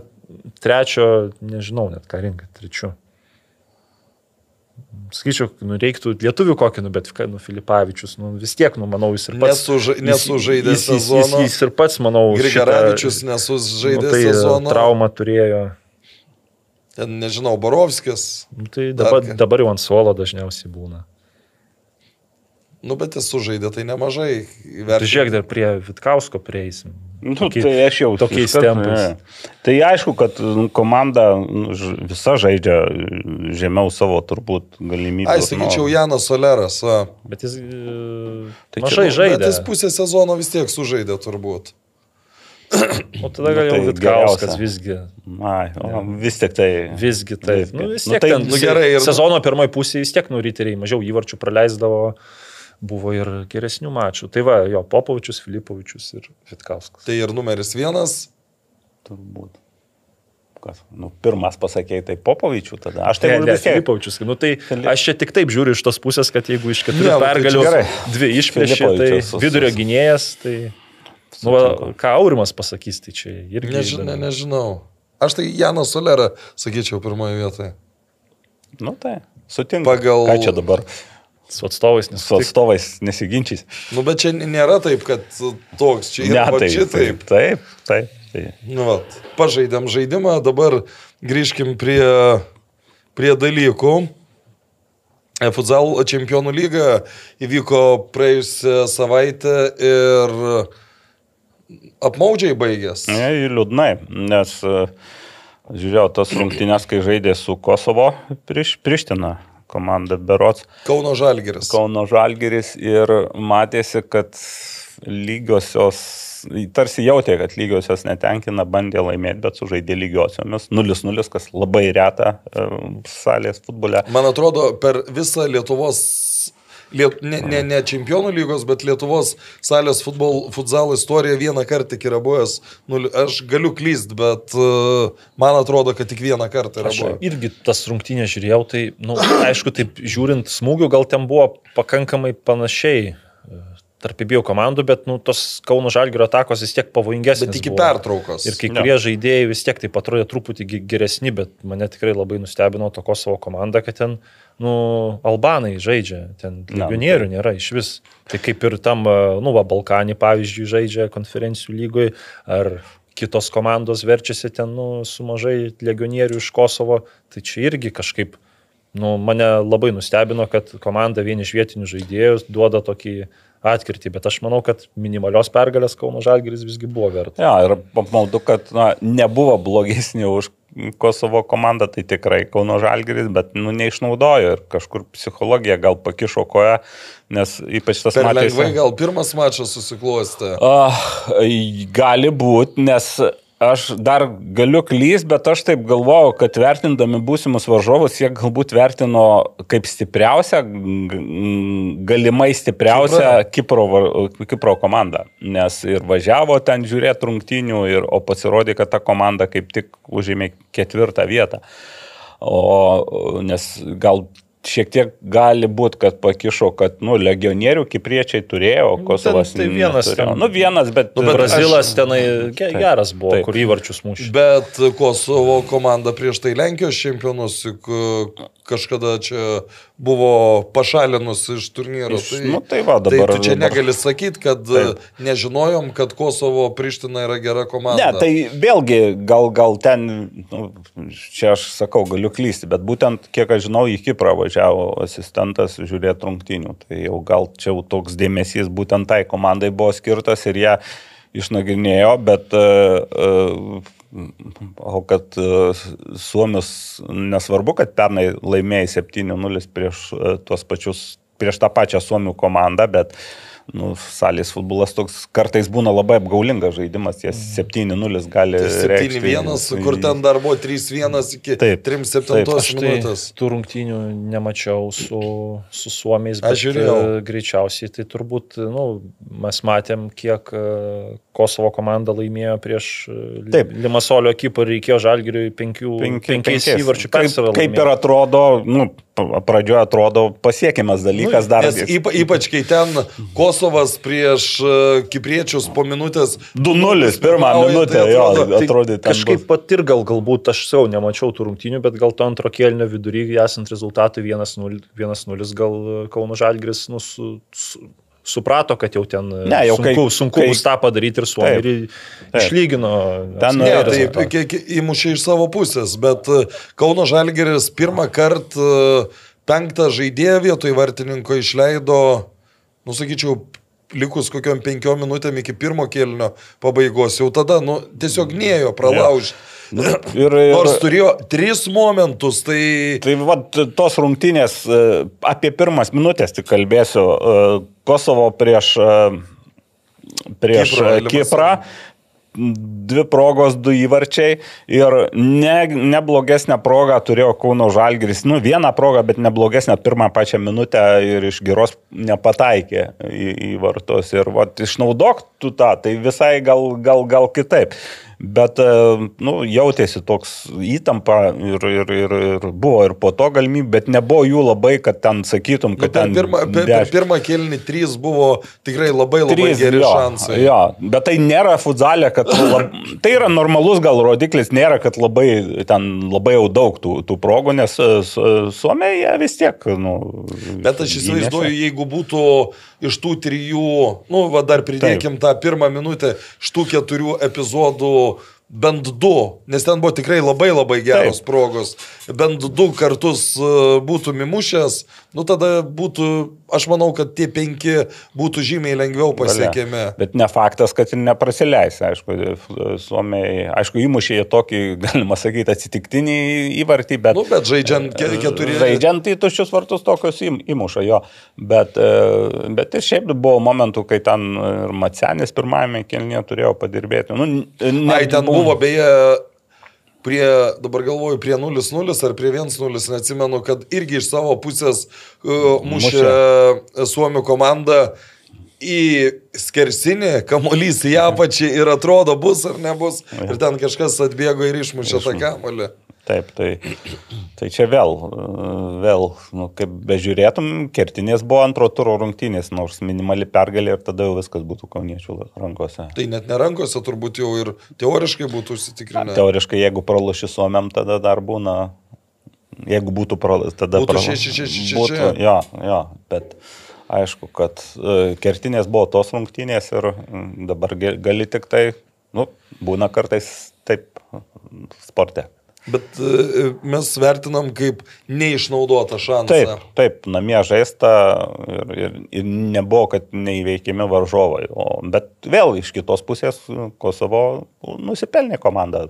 [SPEAKER 5] trečio, nežinau net ką rinka, trečiu. Skaičiau, nu, reiktų lietuvių kokį, nu, bet, nu, Filipavičius, nu, vis tiek, nu, manau, jis ir pats.
[SPEAKER 3] Nesuža, nesužaidė
[SPEAKER 5] jis, jis, jis,
[SPEAKER 3] sezono.
[SPEAKER 5] jis ir pats, manau,
[SPEAKER 3] Grigaravičius nesužaidė
[SPEAKER 5] nu, tai
[SPEAKER 3] sezono.
[SPEAKER 5] traumą turėjo.
[SPEAKER 3] Ten, nežinau, Borovskis.
[SPEAKER 5] Nu, tai dabar, dabar jau ant suolo dažniausiai būna.
[SPEAKER 3] Nu, bet jis sužaidė, tai nemažai. Įvertinti.
[SPEAKER 5] žiūrėk, dar prie Vitkausko prieisim.
[SPEAKER 4] Nu,
[SPEAKER 5] Tokie-
[SPEAKER 4] tai aš jau
[SPEAKER 5] tokiais tempais.
[SPEAKER 4] ne. Tai aišku, kad nu, komanda nu, visa žaidžia žemiau savo turbūt galimybių.
[SPEAKER 3] Ai, sakyčiau, Janas Soleras. Va.
[SPEAKER 5] Bet jis e,
[SPEAKER 4] Tai čia,
[SPEAKER 5] mažai
[SPEAKER 4] nu,
[SPEAKER 5] žaidė.
[SPEAKER 3] Bet jis pusę sezono vis tiek sužaidė turbūt.
[SPEAKER 5] O tada gal
[SPEAKER 4] Nu,
[SPEAKER 5] jau
[SPEAKER 4] tai
[SPEAKER 5] Vitkauskas visgi.
[SPEAKER 4] Ai, o, vis tik tai.
[SPEAKER 5] Visgi taip.
[SPEAKER 4] Visgi.
[SPEAKER 5] Nu, vis
[SPEAKER 4] Nu,
[SPEAKER 5] tiek
[SPEAKER 4] tai-
[SPEAKER 5] ten,
[SPEAKER 3] nu, gerai, ir-
[SPEAKER 5] sezono pirmoji pusė vis tiek nuriteriai mažiau įvarčių praleisdavo, buvo ir geresnių mačų. Tai va, jo, Popovičius, Filipovičius ir Vitkauskas.
[SPEAKER 3] Tai ir numeris vienas.
[SPEAKER 4] Turbūt. Kas? Nu, pirmas pasakėjai, tai Popovičių tada. Aš tai
[SPEAKER 5] Ne,
[SPEAKER 4] ne.
[SPEAKER 5] Filipovičius. Nu, tai
[SPEAKER 4] Fili-
[SPEAKER 5] aš čia tik taip žiūriu iš tos pusės, kad jeigu iš keturių
[SPEAKER 3] Ne, nu, tai
[SPEAKER 5] pergalių
[SPEAKER 4] gerai.
[SPEAKER 5] dvi išplėšė, tai vidurio gynėjas, tai... Nu, va, ką Aurimas pasakys, tai čia irgi...
[SPEAKER 3] Neži, ne, nežinau. Aš tai Janą Solerą sakyčiau pirmoje vietoje.
[SPEAKER 4] Nu tai, sutinku.
[SPEAKER 3] Pagal-
[SPEAKER 4] Ką čia dabar
[SPEAKER 5] Su atstovais
[SPEAKER 4] su
[SPEAKER 5] nesu.
[SPEAKER 4] atstovais nesiginčys.
[SPEAKER 3] Nu, bet čia nėra taip, kad toks čia
[SPEAKER 4] Ne,
[SPEAKER 3] yra
[SPEAKER 4] tai,
[SPEAKER 3] šitaip.
[SPEAKER 4] taip, taip, taip. tai.
[SPEAKER 3] Nu, vat, pažaidėm žaidimą, dabar grįžkim prie, prie dalykų. E, Futsal čempionų lyga įvyko praėjusią savaitę ir apmaudžiai baigės.
[SPEAKER 4] Ne, ir liūdnai, nes e, žiūrėjau tas rungtynės, kai žaidė su Kosovo prieš Priština komanda Berots.
[SPEAKER 3] Kauno Žalgeris.
[SPEAKER 4] Kauno Žalgeris ir matėsi, kad lygiosios, tarsi jautė, kad lygiosios netenkina, bandė laimėti, bet sužaidė lygiosiomis 0-0, kas labai reta e, salės futbole.
[SPEAKER 3] Man atrodo, per visą Lietuvos, liet, ne, ne, ne čempionų lygos, bet Lietuvos salės futbol, futsal istorija vieną kartą tik yra buvęs. Nu, aš galiu klyst, bet uh, man atrodo, kad tik vieną kartą yra buvęs.
[SPEAKER 5] irgi tas rungtynės žiūrėjau, tai, na, nu, aišku, taip žiūrint smūgių, gal ten buvo pakankamai panašiai. tarp abiejų komandų, bet nu, tos Kauno Žalgirio atakos vis tiek pavojingesnės.
[SPEAKER 3] Bet iki
[SPEAKER 5] buvo.
[SPEAKER 3] pertraukos.
[SPEAKER 5] Ir kai kurie žaidėjai vis tiek taip atrodė truputį ge- geresni, bet mane tikrai labai nustebino to Kosovo komanda, kad ten, nu, albanai žaidžia, ten
[SPEAKER 4] Na,
[SPEAKER 5] legionierių nėra iš vis. Tai kaip ir tam, e, nu, va, Balkanį pavyzdžiui žaidžia konferencijų lygoje, ar kitos komandos verčiasi ten, nu, su mažai legionierių iš Kosovo, tai čia irgi kažkaip, nu, mane labai nustebino, kad komanda vieni iš vietinių žaidėjų duoda tokį atkirtį, bet aš manau, kad minimalios pergalės Kauno Žalgiris visgi buvo vertas.
[SPEAKER 4] Ja, ir apmaudu, kad na, nebuvo blogesnė už Kosovo komandą, tai tikrai Kauno Žalgiris, bet nu, neišnaudojo ir kažkur psichologija gal pakišo koją, nes ypač tas mačas.
[SPEAKER 3] lengvai gal pirmas mačas susiklostė.
[SPEAKER 4] Uh, gali būti, nes aš dar galiu klyst, bet aš taip galvoju, kad vertindami būsimus varžovus, jie galbūt vertino kaip stipriausią, galimai stipriausią Kipro, Kipro komandą. Nes ir važiavo ten žiūrėti rungtynių, ir, o pasirodė, kad ta komanda kaip tik užėmė ketvirtą vietą. O, nes gal šiek tiek gali būti, kad pakišo, kad, nu, legionierių kipriečiai turėjo, o Kosovas
[SPEAKER 5] tai vienas
[SPEAKER 4] neturėjo.
[SPEAKER 5] ten-
[SPEAKER 4] Nu, vienas, bet...
[SPEAKER 3] Nu, bet
[SPEAKER 5] Brazilas
[SPEAKER 3] aš-
[SPEAKER 5] tenai ge-
[SPEAKER 4] Taip.
[SPEAKER 5] geras buvo,
[SPEAKER 4] Taip.
[SPEAKER 5] kur įvarčius mušė.
[SPEAKER 3] Bet Kosovo komanda prieš tai Lenkijos čempionus kažkada čia buvo pašalinus iš turnyro.
[SPEAKER 4] Iš- nu, tai va,
[SPEAKER 3] tai
[SPEAKER 4] dabar-
[SPEAKER 3] tu čia
[SPEAKER 4] dabar-
[SPEAKER 3] negali sakyti, kad
[SPEAKER 4] Taip.
[SPEAKER 3] Taip. nežinojom, kad Kosovo Priština yra gera komanda.
[SPEAKER 4] Ne, tai vėlgi, gal, gal ten, nu, čia aš sakau, galiu klysti, bet būtent, kiek aš žinau, į Kiprą važiavo asistentas žiūrėti rungtynių. Tai jau gal čia jau toks dėmesys būtent tai komandai buvo skirtas ir ją išnagrinėjo, bet uh, O kad uh, Suomius nesvarbu, kad pernai laimėjai 7-0 prieš uh, tuos pačius, prieš tą pačią Suomių komandą, bet nu, salės futbolas toks kartais būna labai apgaulingas žaidimas, tie 7-0 gali...
[SPEAKER 3] Tai
[SPEAKER 4] reikšti-
[SPEAKER 3] 7-1, kur ten dar buvo 3-1 iki
[SPEAKER 4] Taip,
[SPEAKER 3] 3-7
[SPEAKER 4] taip.
[SPEAKER 5] Aš tai
[SPEAKER 3] minutės.
[SPEAKER 5] tų rungtynių nemačiau su, su Suomiais,
[SPEAKER 3] Aš
[SPEAKER 5] bet
[SPEAKER 3] žiūrėjau.
[SPEAKER 5] e, greičiausiai tai turbūt, nu, mes matėm, kiek e, Kosovo komanda laimėjo prieš e,
[SPEAKER 4] Taip.
[SPEAKER 5] Limasolio ekipą ir reikėjo Žalgiriui penkių,
[SPEAKER 4] Penki-
[SPEAKER 5] penkiais
[SPEAKER 4] penkiais.
[SPEAKER 5] įvarčių
[SPEAKER 4] Kaip,
[SPEAKER 5] persvarą.
[SPEAKER 4] kaip ir atrodo, nu, pradžioje atrodo pasiekiamas dalykas dar.
[SPEAKER 3] Nes ypa, ypač kai ten Kosovas prieš e, Kipriečius po minutės
[SPEAKER 4] 2-0 pirmą
[SPEAKER 3] pirmauja,
[SPEAKER 4] minutę,
[SPEAKER 3] tai
[SPEAKER 4] jo,
[SPEAKER 3] atrodo-
[SPEAKER 4] atrodė ten.
[SPEAKER 5] Kažkaip
[SPEAKER 4] bus.
[SPEAKER 5] pat ir gal, galbūt aš savo nemačiau tų rungtynių, bet gal to antro kėlinio vidury, esant rezultatui 1-0, 1-0 gal Kauno Žalgris nu, su, su, suprato, kad jau ten
[SPEAKER 4] Ne, jau
[SPEAKER 5] sunku,
[SPEAKER 4] kai-
[SPEAKER 5] sunku
[SPEAKER 4] kai-
[SPEAKER 5] bus tą padaryti ir Suomija
[SPEAKER 4] Taip,
[SPEAKER 5] ir
[SPEAKER 4] taip.
[SPEAKER 5] išlygino.
[SPEAKER 4] Ten,
[SPEAKER 3] Ne,
[SPEAKER 5] apskritai
[SPEAKER 3] tai
[SPEAKER 5] rezultatą.
[SPEAKER 3] kiek įmušė iš savo pusės, bet e, Kauno Žalgeris pirmą kartą e, penktą žaidėją vietoj vartininko išleido, nusakyčiau, likus kokiam penkiom minutėm iki pirmo kėlinio pabaigos. Jau tada, nu, tiesiog nėjo pralaužti.
[SPEAKER 4] Ir, ir,
[SPEAKER 3] Nors turėjo tris momentus, tai...
[SPEAKER 4] Tai vat, tos rungtynės, e, apie pirmas minutės tik kalbėsiu, e, Kosovo prieš, e, prieš
[SPEAKER 3] Kiprą,
[SPEAKER 4] Kiprą, Kiprą dvi progos, du įvarčiai ir ne, neblogesnę progą turėjo Kauno Žalgiris. Nu, vieną progą, bet neblogesnę pirmą pačią minutę ir iš geros nepataikė į, į vartus. Ir vat, išnaudok tu tą, tai visai gal, gal, gal kitaip. Bet e, nu, jautėsi toks įtampa ir, ir, ir, ir buvo ir po to galimybė, bet nebuvo jų labai, kad ten sakytum,
[SPEAKER 3] Nu,
[SPEAKER 4] kad
[SPEAKER 3] per,
[SPEAKER 4] ten...
[SPEAKER 3] pirmą, per, per pirmą kėlinį trys buvo tikrai labai labai
[SPEAKER 4] Trys,
[SPEAKER 3] geri
[SPEAKER 4] jo,
[SPEAKER 3] šansai.
[SPEAKER 4] Jo, bet tai nėra futzalė, kad lab, tai yra normalus gal rodiklis, nėra, kad labai, ten labai jau daug tų, tų progų, nes e, su- Suomiai jie vis tiek, nu.
[SPEAKER 3] Bet aš įsivaizduoju, jeigu būtų iš tų trijų, nu, va dar pridėkim Taip. tą pirmą minutę, iš tų keturių epizodų 또 bent du, nes ten buvo tikrai labai labai geros
[SPEAKER 4] Taip.
[SPEAKER 3] progos, bent du kartus e, būtų mimušęs, nu tada būtų, aš manau, kad tie penki būtų žymiai lengviau pasiekiami.
[SPEAKER 4] Bet ne faktas, kad ir neprasileis, aišku, Suomiai, aišku, įmušė jie tokį, galima sakyti, atsitiktinį įvartį, bet...
[SPEAKER 3] Nu, bet žaidžiant ke- keturi.
[SPEAKER 4] Žaidžiant į tuščius vartus tokius įmuša jo. Bet, e, bet ir šiaip buvo momentų, kai ten ir Macenis pirmajame kelnie turėjo padirbėti. Nu, ne,
[SPEAKER 3] Ai, ten buvo beje prie, dabar galvoju, prie 0-0 ar prie 1-0, neatsimenu, kad irgi iš savo pusės uh, mušė mušė. Suomių komanda į skersinį, kamuolys į apačią ir atrodo bus ar nebus. Ir ten kažkas atbėgo ir išmušė tą kamuolį.
[SPEAKER 4] Taip, tai, tai čia vėl, vėl nu, kaip bežiūrėtum, kertinės buvo antro turo rungtynės, nors minimali pergalė ir tada jau viskas būtų kauniečių rankose.
[SPEAKER 3] Tai net ne rankose turbūt jau ir teoriškai būtų užsitikrinę.
[SPEAKER 4] Teoriškai, jeigu pralaši suomiam, tada dar būna, jeigu būtų pralaši, tada
[SPEAKER 3] Būtų
[SPEAKER 4] prala-
[SPEAKER 3] šeši, šeši, šeši.
[SPEAKER 4] būtų- Jo, jo, bet aišku, kad e, kertinės buvo tos rungtynės ir mm, dabar gali tik tai, nu, būna kartais taip sporte.
[SPEAKER 3] Bet e, mes vertinam kaip neišnaudotą šansą.
[SPEAKER 4] Taip, taip, namie žaista ir, ir, ir nebuvo, kad neįveikiami varžovai. O, bet vėl iš kitos pusės Kosovo nusipelnė komanda,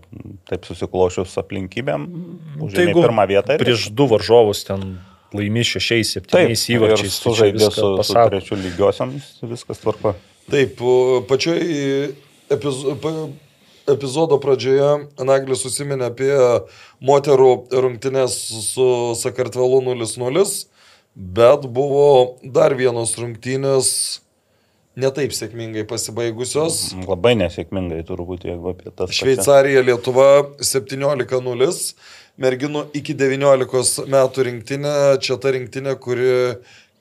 [SPEAKER 4] taip susiklošius aplinkybėm, užėmė
[SPEAKER 5] Tai
[SPEAKER 4] pirmą vietą. ir-
[SPEAKER 5] Prieš du varžovus ten laimi šešiais, septyniais
[SPEAKER 4] ir
[SPEAKER 5] įvarčiais. tai
[SPEAKER 4] sužaidė su, su trečiu lygiosiams, viskas tvarko.
[SPEAKER 3] Taip, o pačioj epizo, pa, epizodo pradžioje Naglis susiminė apie moterų rungtynės su Sakartvelu 0-0, bet buvo dar vienos rungtynės netaip sėkmingai pasibaigusios.
[SPEAKER 4] Labai nesėkmingai turbūt, jeigu apie tas.
[SPEAKER 3] Šveicarija, Lietuva 17-0, merginų iki 19 metų rinktinė, čia ta rinktinė, kuri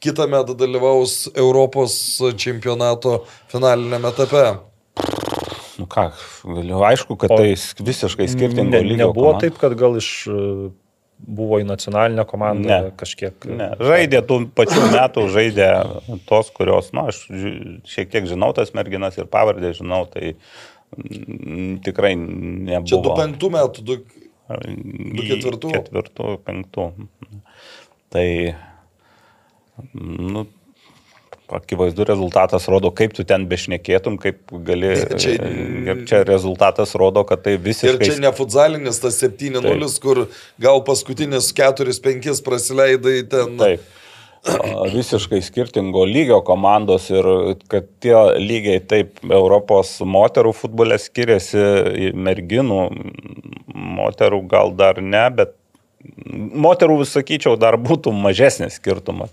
[SPEAKER 3] kitą metą dalyvaus Europos čempionato finalinėme etape.
[SPEAKER 4] Nu ką, galiu, aišku, kad
[SPEAKER 5] O
[SPEAKER 4] tai visiškai skirtingo
[SPEAKER 5] Ne,
[SPEAKER 4] lygio.
[SPEAKER 5] nebuvo
[SPEAKER 4] komanda.
[SPEAKER 5] taip, kad gal iš e, buvo į nacionalinę komandą
[SPEAKER 4] Ne.
[SPEAKER 5] kažkiek. e,
[SPEAKER 4] Ne, žaidė tų pačių metų, žaidė tos, kurios, na, aš ži- šiek tiek žinau tas merginas ir pavardė žinau, tai mm, tikrai nebuvo.
[SPEAKER 3] Čia 25 metų, du,
[SPEAKER 4] Į
[SPEAKER 3] ketvirtų?
[SPEAKER 4] Ketvirtų, penktų. Tai, nu, akivaizdu rezultatas rodo, kaip tu ten bešnekėtum, kaip gali.
[SPEAKER 3] Čia-
[SPEAKER 4] ir čia rezultatas rodo, kad tai
[SPEAKER 3] ir
[SPEAKER 4] visiškai.
[SPEAKER 3] čia ne futzalinis tas 7-0, kur gal paskutinis 4-5 prasileidai ten.
[SPEAKER 4] Taip. Visiškai skirtingo lygio komandos ir kad tie lygiai taip Europos moterų futbole skiriasi merginų, moterų gal dar ne, bet moterų, sakyčiau, dar būtų mažesnis skirtumas.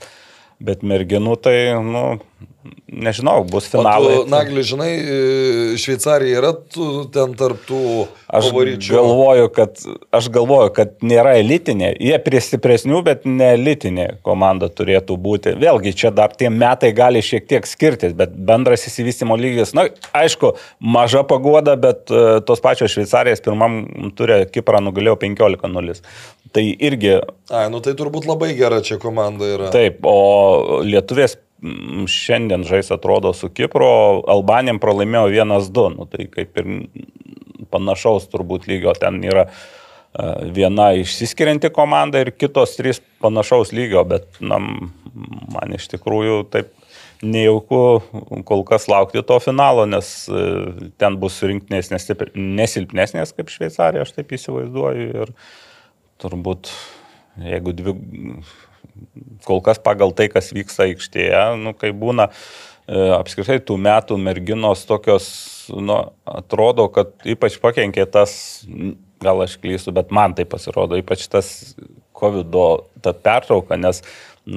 [SPEAKER 4] Bet merginų tai, nu, nežinau, bus
[SPEAKER 3] O
[SPEAKER 4] finalai.
[SPEAKER 3] tu, Nagli, žinai, e, Šveicarija yra tu, ten tarptų
[SPEAKER 4] Aš
[SPEAKER 3] favoričių.
[SPEAKER 4] galvoju, kad, aš galvoju, kad nėra elitinė. Jie prie stipresnių, bet ne elitinė komanda turėtų būti. Vėlgi, čia dar tie metai gali šiek tiek skirtis, bet bendras įsivystimo lygis, na, aišku, maža pagoda, bet uh, tos pačios Šveicarijos pirmam turė Kiprą nugalėjo 15-0. Tai irgi
[SPEAKER 3] Ai, nu tai turbūt labai gera čia komanda yra.
[SPEAKER 4] Taip, o Lietuvės šiandien žais atrodo su Kipro, Albanijam pralaimėjo 1-2, nu, tai kaip ir panašaus turbūt lygio ten yra e, viena išsiskirianti komanda ir kitos trys panašaus lygio, bet na, man iš tikrųjų taip nejauku kol kas laukti to finalo, nes e, ten bus rinktinės nesilpnesnės kaip Šveicarija, aš taip įsivaizduoju ir turbūt jeigu dvi, kol kas pagal tai, kas vyksta aikštėje, nu, kai būna e, apskritai tų metų merginos tokios, nu, atrodo, kad ypač pakenkė tas, gal aš klystu, bet man tai pasirodo, ypač tas COVID ta pertrauka, nes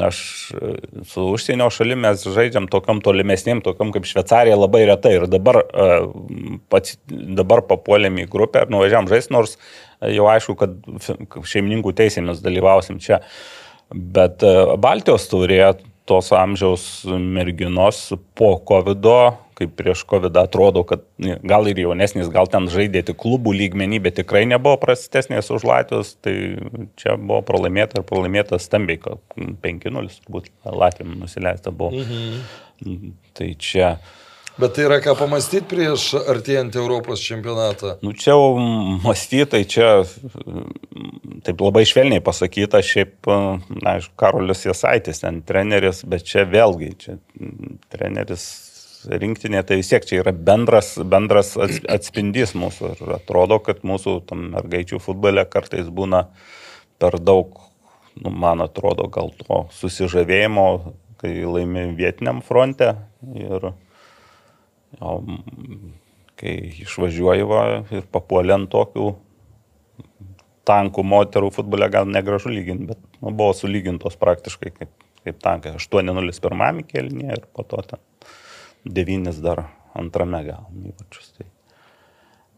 [SPEAKER 4] aš e, su užsienio šalim mes žaidžiam tokiam tolimesnėm, tokiam kaip Šveicarija labai retai ir dabar, e, pats, dabar papuolėm į grupę ir nuvažiavam žaisti, nors jau aišku, kad šeimininkų teisėmis dalyvausim čia. Bet e, Baltijos taurėje tos amžiaus merginos po COVID, kaip prieš COVID atrodo, kad ne, gal ir jaunesnis, gal ten žaidė tik klubų lygmenį, bet tikrai nebuvo prastesnės už Latvijos, tai čia buvo pralaimėta ir pralaimėta stambiai, kad 5-0 turbūt Latvijam nusileista buvo. Mhm. Tai čia,
[SPEAKER 3] Bet tai yra ką pamastyti prieš artėjantį Europos čempionatą.
[SPEAKER 4] nu čia jau mąstytai, čia taip labai švelniai pasakyta, šiaip, na, aišku, Karolis Jasaitis ten treneris, bet čia vėlgi, čia treneris rinktinė, tai vis tiek čia yra bendras, bendras ats- atspindys mūsų ir atrodo, kad mūsų mergaičių futbole kartais būna per daug, nu, man atrodo, gal to susižavėjimo, kai laimi vietiniam fronte ir o, kai išvažiuoji va, ir papuolė ant tokių tankų moterų futbole gal negražu lyginti, bet nu, buvo sulygintos praktiškai kaip, kaip tankai. 8-0 pirmame kelnyje ir po to ten 9 dar antrame gal įvačius. Tai,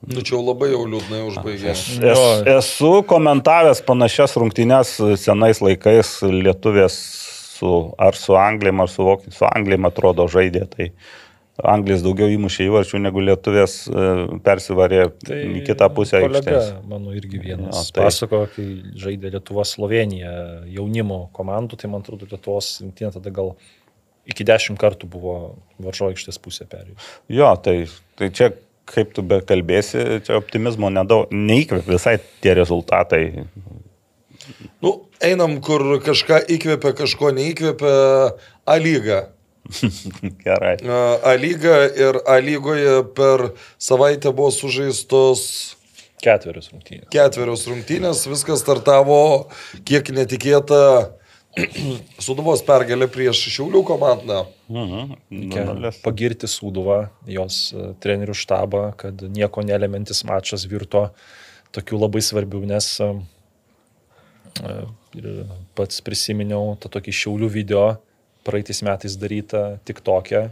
[SPEAKER 3] Nu čia jau labai jau liūdnai užbaigė.
[SPEAKER 4] Aš es, esu komentavęs panašias rungtynes senais laikais lietuvės su, ar su Anglijam, ar su Vokiečiais. Su Anglijam atrodo žaidė, tai Anglijos daugiau įmušė įvarčių negu lietuvės e, persivarė tai į kitą pusę. Aikštės.
[SPEAKER 5] mano irgi vienas.
[SPEAKER 4] Jo, tai-.
[SPEAKER 5] Pasako, kai žaidė Lietuva Slovenija jaunimo komandų, tai man atrodo Lietuvos rinktinė tada gal iki dešimt kartų buvo varžo aikštės pusė perėjus.
[SPEAKER 4] Jo, tai, tai čia kaip tu be kalbėsi, čia optimizmo nedaug, neįkvėp visai tie rezultatai.
[SPEAKER 3] Nu, einam, kur kažką įkvėpia, kažko neįkvėpia. A lyga.
[SPEAKER 4] Gerai.
[SPEAKER 3] A lyga ir A lygoje per savaitę buvo sužaistos
[SPEAKER 5] Ketverius rungtynės.
[SPEAKER 3] ketverios rungtynės, viskas startavo kiek netikėta Suduvos pergalė prieš Šiaulių komandą.
[SPEAKER 4] Mhm.
[SPEAKER 5] Reikia pagirti Sūduvą, jos e, trenerių štabą, kad nieko nelementis mačas virto tokiu labai svarbiu, nes e, e, ir pats prisiminiau tą tokį Šiaulių video praeitais metais darytą tik tokią,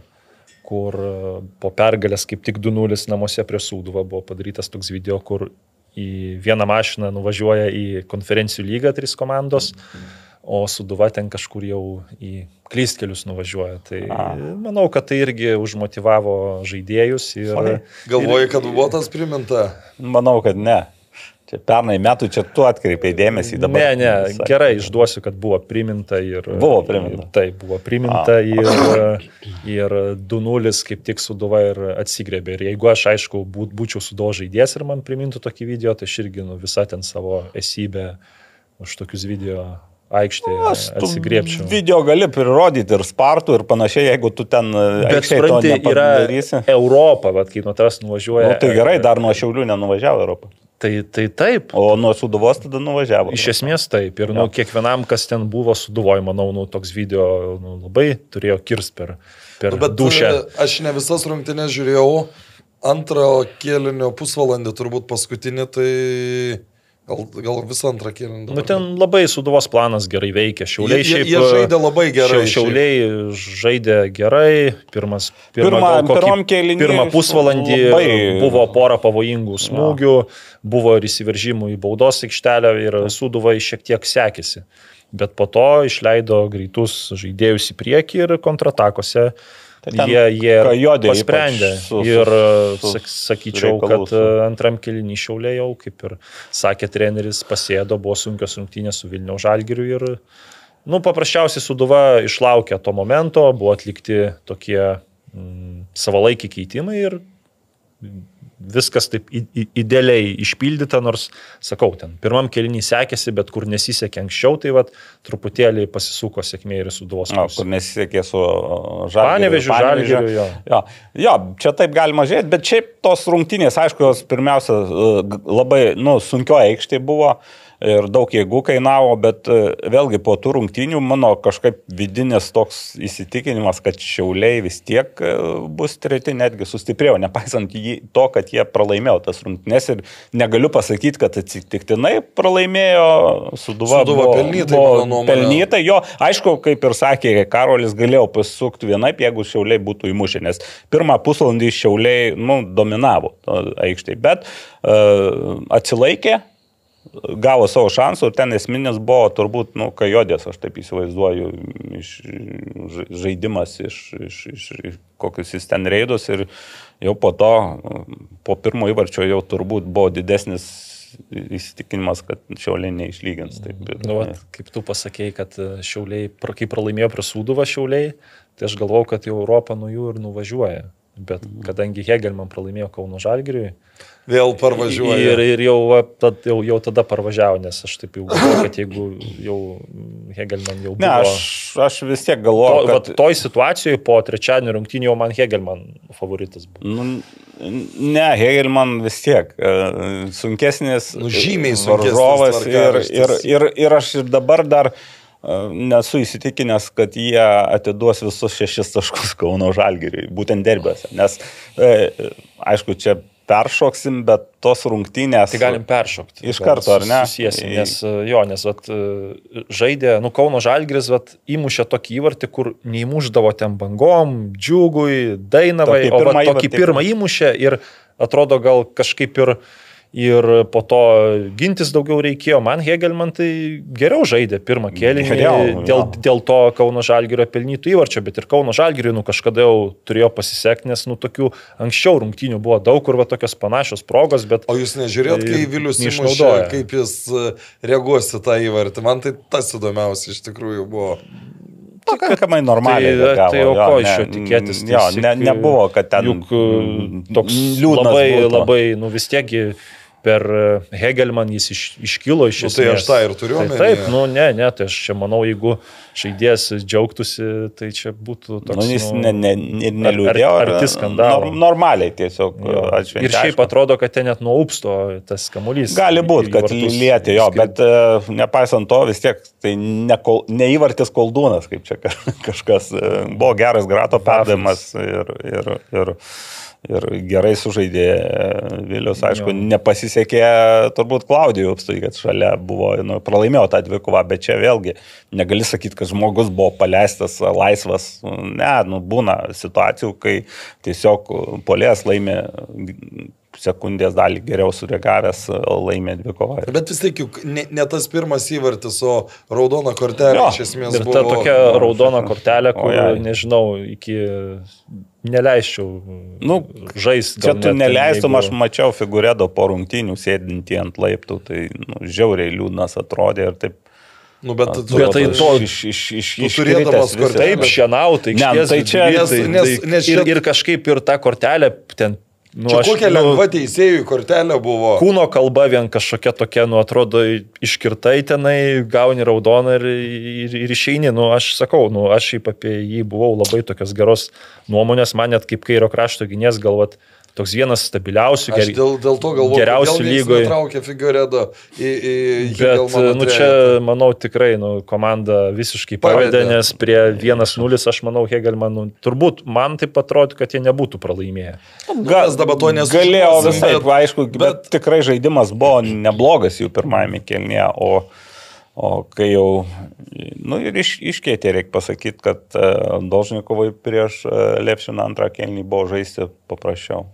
[SPEAKER 5] kur e, po pergalės kaip tik 2-0 namuose prie Sūduvą buvo padarytas toks video, kur į vieną mašiną nuvažiuoja į konferencijų lygą trys komandos. O Suduva ten kažkur jau į klystkelius nuvažiuoja. Tai
[SPEAKER 4] A.
[SPEAKER 5] manau, kad tai irgi užmotivavo žaidėjus ir,
[SPEAKER 4] Oi.
[SPEAKER 3] Galvoju, kad buvo tas priminta.
[SPEAKER 4] Manau, kad ne. Čia pernai metų čia tu atkreipiai dėmesį dabar.
[SPEAKER 5] Ne, ne,
[SPEAKER 4] visai.
[SPEAKER 5] gerai, išduosiu, kad buvo priminta ir...
[SPEAKER 4] Buvo priminta.
[SPEAKER 5] Taip, buvo priminta
[SPEAKER 4] A.
[SPEAKER 5] ir, ir 2-0 kaip tik Suduva ir atsigrebė. Ir jeigu aš, aišku, būt, būčiau Suduvo žaidėjas ir man primintų tokį video, tai aš irgi nu, visą ten savo esybę už tokius video aikštėje
[SPEAKER 4] Aš tu
[SPEAKER 5] atsigriepčiau.
[SPEAKER 4] Video gali prirodyti ir spartų ir panašiai, jeigu tu ten
[SPEAKER 5] Bet
[SPEAKER 4] to
[SPEAKER 5] supranti, yra. Europa, vat, kai nuo tavęs nuvažiuoja.
[SPEAKER 4] Nu, tai gerai, dar nuo Šiaulių nenuvažiavo Europą.
[SPEAKER 5] Tai, tai taip.
[SPEAKER 4] O nuo Suduvos tada nuvažiavo.
[SPEAKER 5] Iš esmės taip. Ir nu,
[SPEAKER 4] Jo.
[SPEAKER 5] kiekvienam, kas ten buvo suduvoj, manau, nu, toks video nu, labai turėjo kirst per, per
[SPEAKER 3] Nu,
[SPEAKER 5] dušę.
[SPEAKER 3] e, aš ne visas rungtynės žiūrėjau. Antrą kėlinio pusvalandį, turbūt paskutinį, tai gal, gal visą antrą kėlinį.
[SPEAKER 5] Nu, ten labai suduvos planas gerai veikia. Šiauliai
[SPEAKER 3] Jie-
[SPEAKER 5] šiaip.
[SPEAKER 3] jie žaidė labai gerai
[SPEAKER 5] Šia- Šiauliai žaidė gerai. Pirmas, pirma,
[SPEAKER 4] Pirma-
[SPEAKER 5] gal kokį
[SPEAKER 4] kėliny
[SPEAKER 5] pirmą pusvalandį
[SPEAKER 4] labai-
[SPEAKER 5] buvo pora pavojingų smūgių, buvo ir įsiveržimų į baudos aikštelę ir suduvai šiek tiek sekėsi. Bet po to išleido greitus žaidėjus į priekį ir kontratakose
[SPEAKER 4] Tai ten
[SPEAKER 5] jie, jie pasprendė.
[SPEAKER 4] su- su-
[SPEAKER 5] ir
[SPEAKER 4] su-
[SPEAKER 5] sak, sakyčiau,
[SPEAKER 4] reikalų
[SPEAKER 5] kad
[SPEAKER 4] su-
[SPEAKER 5] e, antram keliniui šiauliai jau, kaip ir sakė treneris, pasėdo, buvo sunkios rungtynės su Vilniaus Žalgiriu ir, nu, paprasčiausiai Suduva išlaukė to momento, buvo atlikti tokie mm, savalaikiai keitimai ir viskas taip idealiai išpildyta, nors, sakau, ten pirmam kelinį sekėsi, bet kur nesisekė anksčiau, tai vad truputėlį pasisuko sėkmė ir Suduvos.
[SPEAKER 4] Na,
[SPEAKER 5] pusėn.
[SPEAKER 4] kur nesisekė su Žalgiriu.
[SPEAKER 5] Panevežiu, Žalgiriu, jo.
[SPEAKER 4] Jo, jo, čia taip galima žiūrėti, bet šiaip tos rungtynės, aišku, jos pirmiausia g- labai, nu, sunkio aikštė buvo ir daug jėgų kainavo, bet e, vėlgi po tų rungtynių mano kažkaip vidinis toks įsitikinimas, kad šiauliai vis tiek e, bus treti, netgi sustiprėjo, nepaisant jį, to, kad jie pralaimėjo tas rungtynės ir negaliu pasakyti, kad atsitiktinai pralaimėjo Suduva.
[SPEAKER 3] Sūduva
[SPEAKER 4] buvo-
[SPEAKER 3] pelnytai,
[SPEAKER 4] buvo
[SPEAKER 3] mano
[SPEAKER 4] pelnytai, Tai jo, aišku, kaip ir sakė Karolis, galėjau pasisukti vienaip, jeigu šiauliai būtų įmušę, nes pirmą pusvalandį šiauliai, nu, dominavo aikštėje, bet uh, atsilaikė, gavo savo šansų ir ten esminis buvo turbūt, nu, kajodės, aš taip įsivaizduoju, iš, ža- žaidimas iš, iš, iš, iš kokius jis ten reidus ir jau po to, po pirmo įvarčio jau turbūt buvo didesnis įsitikinimas, kad šiauliai neišlygins. Taip, ir,
[SPEAKER 5] Nu, vat, kaip tu pasakėjai, kad e, šiauliai, kai pralaimėjo prie Sūduvą šiauliai, tai aš galvau, kad jau Europą nuo jų ir nuvažiuoja. Bet kadangi Hegelman pralaimėjo Kauno Žalgiriui
[SPEAKER 3] Vėl parvažiuoja.
[SPEAKER 5] ir, ir jau, va, tad, jau, jau tada parvažiavo, nes aš taip jau galvoju, kad jeigu jau Hegelman jau buvo...
[SPEAKER 4] Ne, aš, aš vis tiek
[SPEAKER 5] To,
[SPEAKER 4] galvoju,
[SPEAKER 5] vat,
[SPEAKER 4] kad...
[SPEAKER 5] toj situacijoje po trečiadienio rungtynio jau man Hegelman favoritas buvo.
[SPEAKER 4] Nu, ne, Hegelman vis tiek e, sunkesnis.
[SPEAKER 3] Nu, žymiai sunkesnis
[SPEAKER 4] varžovas ir, ir, ir, ir aš ir dabar dar e, nesu įsitikinęs, kad jie atiduos visus šešis taškus Kauno Žalgiriui, būtent derbiuose. Nes, e, aišku, čia peršoksim, bet tos rungtynės.
[SPEAKER 5] Tai galim peršokti.
[SPEAKER 4] Iš karto, ar ne?
[SPEAKER 5] Susiesim, nes e, jo, nes vat, e, žaidė, nu Kauno Žalgris, vat, įmušė tokį įvartį, kur neįmuždavo ten bangom, džiugui, dainavai,
[SPEAKER 4] Tokį
[SPEAKER 5] o vat, tokį
[SPEAKER 4] įvartį.
[SPEAKER 5] pirmą įmušė ir atrodo gal kažkaip ir ir po to gintis daugiau reikėjo. Man Hegelman tai geriau žaidė pirmą kėlinį dėl,
[SPEAKER 4] jo.
[SPEAKER 5] dėl to Kauno Žalgirio pelnytų įvarčio, bet ir Kauno Žalgirio nu, kažkada jau turėjo pasisekti, nes nu, tokių anksčiau rungtynių buvo daug, kur va, tokios panašios progos, bet
[SPEAKER 3] O jūs nežiūrėjot, kai Vilius
[SPEAKER 5] neišnaudoja.
[SPEAKER 3] įmušė, kaip jis e, reaguos į tą įvartį. Man tai tas įdomiausia iš tikrųjų buvo.
[SPEAKER 4] Pakankamai normaliai.
[SPEAKER 5] Tai,
[SPEAKER 4] reagavo,
[SPEAKER 5] tai o
[SPEAKER 4] jo,
[SPEAKER 5] ko
[SPEAKER 4] ne-
[SPEAKER 5] iš jo tikėtis?
[SPEAKER 4] Jo,
[SPEAKER 5] Tai
[SPEAKER 4] ne,
[SPEAKER 5] juk,
[SPEAKER 4] nebuvo, kad ten
[SPEAKER 5] Juk mm, toks
[SPEAKER 4] liūdnas
[SPEAKER 5] labai,
[SPEAKER 4] būtų.
[SPEAKER 5] labai, nu vis tiekgi per e, Hegelman jis iš, iškilo iš
[SPEAKER 3] Nu,
[SPEAKER 5] esmės.
[SPEAKER 3] tai aš tą ir turiu
[SPEAKER 5] Tai. Taip, nu ne, ne, tai aš čia manau, jeigu žaidėjas džiaugtųsi, tai čia būtų toks...
[SPEAKER 4] Nu, jis
[SPEAKER 5] nu,
[SPEAKER 4] ne, ne, ne, neliūdėjo.
[SPEAKER 5] ar- arti skandalo.
[SPEAKER 4] Nor, normaliai tiesiog.
[SPEAKER 5] jo.
[SPEAKER 4] atšventė,
[SPEAKER 5] Ir šiaip
[SPEAKER 4] aišku.
[SPEAKER 5] atrodo, kad ten net nuaupsto tas kamuolys.
[SPEAKER 4] Gali būti, kad lietė jo, bet e, nepaisant to vis tiek tai ne, kol, ne įvartis koldūnas, kaip čia ka- kažkas. e, Buvo geras grato perdavimas ir, ir, ir, ir gerai sužaidė Vilius. Aišku,
[SPEAKER 5] Jo.
[SPEAKER 4] nepasisekė turbūt Klaudijų apstai, kad šalia buvo, nu, pralaimėjo tą dvikovą, bet čia vėlgi negali sakyti, kad žmogus buvo paleistas laisvas. Ne, nu, būna situacijų, kai tiesiog polės laimė sekundės dalį geriau sureagavęs laimė dvikovą.
[SPEAKER 3] Bet vis tiek juk ne, ne tas pirmas įvartis, o raudona kortelė
[SPEAKER 4] Jo,
[SPEAKER 3] iš esmės
[SPEAKER 5] Ir
[SPEAKER 3] buvo.
[SPEAKER 5] ta tokia raudona kortelė, kur,
[SPEAKER 4] Ojej.
[SPEAKER 5] nežinau, iki neleisčiau
[SPEAKER 4] Nu,
[SPEAKER 5] žaisti.
[SPEAKER 4] Čia tu neleistum, aš mačiau figūrėdo po rungtynių sėdintį ant laiptų, tai nu, žiauriai liūdnas atrodė ir taip.
[SPEAKER 3] Nu, bet, tu,
[SPEAKER 5] Bet tai to-
[SPEAKER 4] iš, iš, iš, iš
[SPEAKER 3] turėdamas kortelę-
[SPEAKER 5] Taip, šienautai,
[SPEAKER 4] Ne, tai čia-
[SPEAKER 3] nes- nes- nes
[SPEAKER 5] ir,
[SPEAKER 3] čia-
[SPEAKER 5] ir kažkaip ir ta kortelė ten... Nu,
[SPEAKER 3] čia
[SPEAKER 5] aš,
[SPEAKER 3] kokia
[SPEAKER 5] nu,
[SPEAKER 3] lengva teisėjų kortelė buvo.
[SPEAKER 5] Kūno kalba vien kažkokia tokia, nu, atrodo, iškirtai tenai, gauni raudoną ir, ir, ir išeini. Nu, aš sakau, nu, aš apie jį buvau labai tokios geros nuomonės, man net kaip kairio krašto gynės galvat, toks vienas stabiliausių,
[SPEAKER 3] Aš
[SPEAKER 5] geri-
[SPEAKER 3] dėl, dėl to galvoju,
[SPEAKER 5] geriausių lygoj.
[SPEAKER 3] Traukė figūrėdą į, į
[SPEAKER 5] Bet, nu, čia, manau, tikrai, nu, komanda visiškai pavedė, nes prie 1-0, aš manau, Hegelmanų, turbūt man taip atrodo, kad jie nebūtų pralaimėję.
[SPEAKER 3] Mes dabar to nesužinosim,
[SPEAKER 4] Galėjo visai,
[SPEAKER 3] bet-
[SPEAKER 4] aišku, bet, bet tikrai žaidimas buvo neblogas jų pirmajame kelnėje, o, o kai jau, nu ir iš, iškeitė, reikia pasakyti, kad uh, Dolžnikovai prieš uh, Lepšiną antrą kelnį buvo žaisti paprasčiau.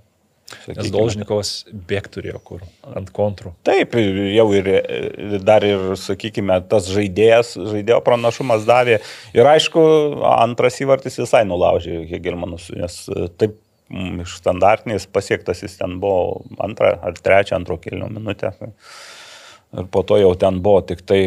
[SPEAKER 5] Nes
[SPEAKER 4] Sakykime.
[SPEAKER 5] Dolžnikovas bėg turėjo kur ant kontrų.
[SPEAKER 4] Taip, jau ir e, dar ir, sakykime, tas žaidėjas, žaidėjo pranašumas davė. Ir aišku, antras įvartis visai nulaužė Hegelmanus, nes e, taip iš standartinės pasiektas jis ten buvo antrą ar trečią antro kelnių minutę. Ir po to jau ten buvo tik tai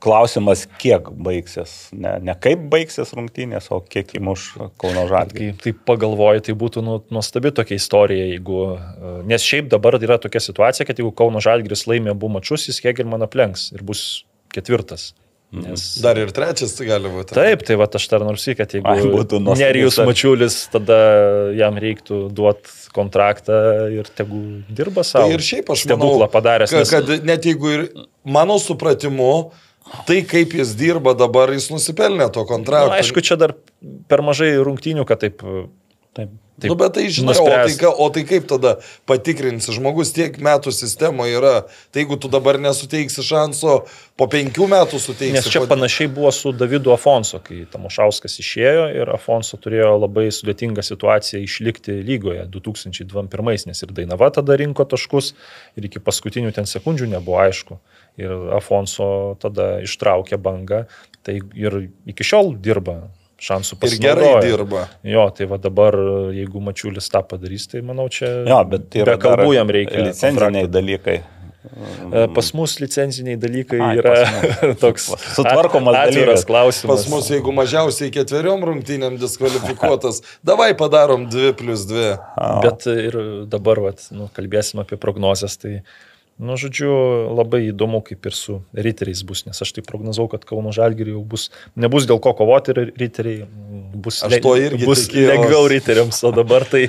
[SPEAKER 4] klausimas, kiek baigsis. Ne, ne kaip baigsis rungtynės, o kiek įmuš Kauno Žalgį.
[SPEAKER 5] Kai taip pagalvoju, tai būtų nu, nuostabi tokia istorija, jeigu... e, Nes šiaip dabar yra tokia situacija, kad jeigu Kauno Žalgris laimė abu mačius, jis Hegelman aplenks ir bus ketvirtas. Nes...
[SPEAKER 3] Dar ir trečias tai gali būti.
[SPEAKER 5] Taip, tai va aš dar nors į, kad jeigu
[SPEAKER 4] Ai, būtų nuostabus
[SPEAKER 5] Nerijus Mačiulis, tada jam reiktų duoti kontraktą ir tegu dirba savo.
[SPEAKER 3] Tai ir šiaip aš manau,
[SPEAKER 5] padaręs. Nes...
[SPEAKER 3] kad net jeigu ir mano supratimu, tai kaip jis dirba dabar, jis nusipelnė to
[SPEAKER 5] Na,
[SPEAKER 3] kontrakto.
[SPEAKER 5] Nu, aišku, čia dar per mažai rungtynių, kad taip...
[SPEAKER 4] Taip.
[SPEAKER 5] Taip
[SPEAKER 3] nu, bet tai žinai, o tai,
[SPEAKER 5] nuspręs.
[SPEAKER 3] ka, o tai kaip tada patikrinsi, žmogus tiek metų sistemoje yra, tai jeigu tu dabar nesuteiksi šanso, po penkių metų suteiksi.
[SPEAKER 5] Nes čia
[SPEAKER 3] po...
[SPEAKER 5] panašiai buvo su Davidu Afonso, kai Tamošauskas išėjo ir Afonso turėjo labai sudėtingą situaciją išlikti lygoje 2021, nes ir Dainava tada rinko taškus ir iki paskutinių ten sekundžių nebuvo aišku. Ir Afonso tada ištraukė bangą, tai ir iki šiol dirba šansų
[SPEAKER 3] Ir gerai
[SPEAKER 5] pasinaudoja.
[SPEAKER 3] dirba.
[SPEAKER 5] Jo, tai va dabar, jeigu Mačiulis tą padarys, tai manau čia...
[SPEAKER 4] Jo, bet yra
[SPEAKER 5] be kalbų
[SPEAKER 4] dar
[SPEAKER 5] jam reikia.
[SPEAKER 4] Licenciniai
[SPEAKER 5] kontrakto.
[SPEAKER 4] dalykai.
[SPEAKER 5] E, Pas mus licenciniai dalykai
[SPEAKER 4] Ai,
[SPEAKER 5] yra toks
[SPEAKER 4] Sutvarkomas
[SPEAKER 5] at- atviras
[SPEAKER 4] dalykas.
[SPEAKER 5] klausimas.
[SPEAKER 3] Pas mus, jeigu mažiausiai ketveriom rungtynėm diskvalifikuotas, davai padarom 2 plus 2.
[SPEAKER 5] Bet ir dabar, vat, nu, kalbėsim apie prognozes, tai, nu, žodžiu, labai įdomu, kaip ir su riteriais bus, nes aš tai prognozau, kad Kauno Žalgiriui jau bus, nebus dėl ko kovoti ir riteriai bus,
[SPEAKER 3] irgi
[SPEAKER 5] bus
[SPEAKER 3] tikėjaus.
[SPEAKER 5] lengviau riteriams, o dabar tai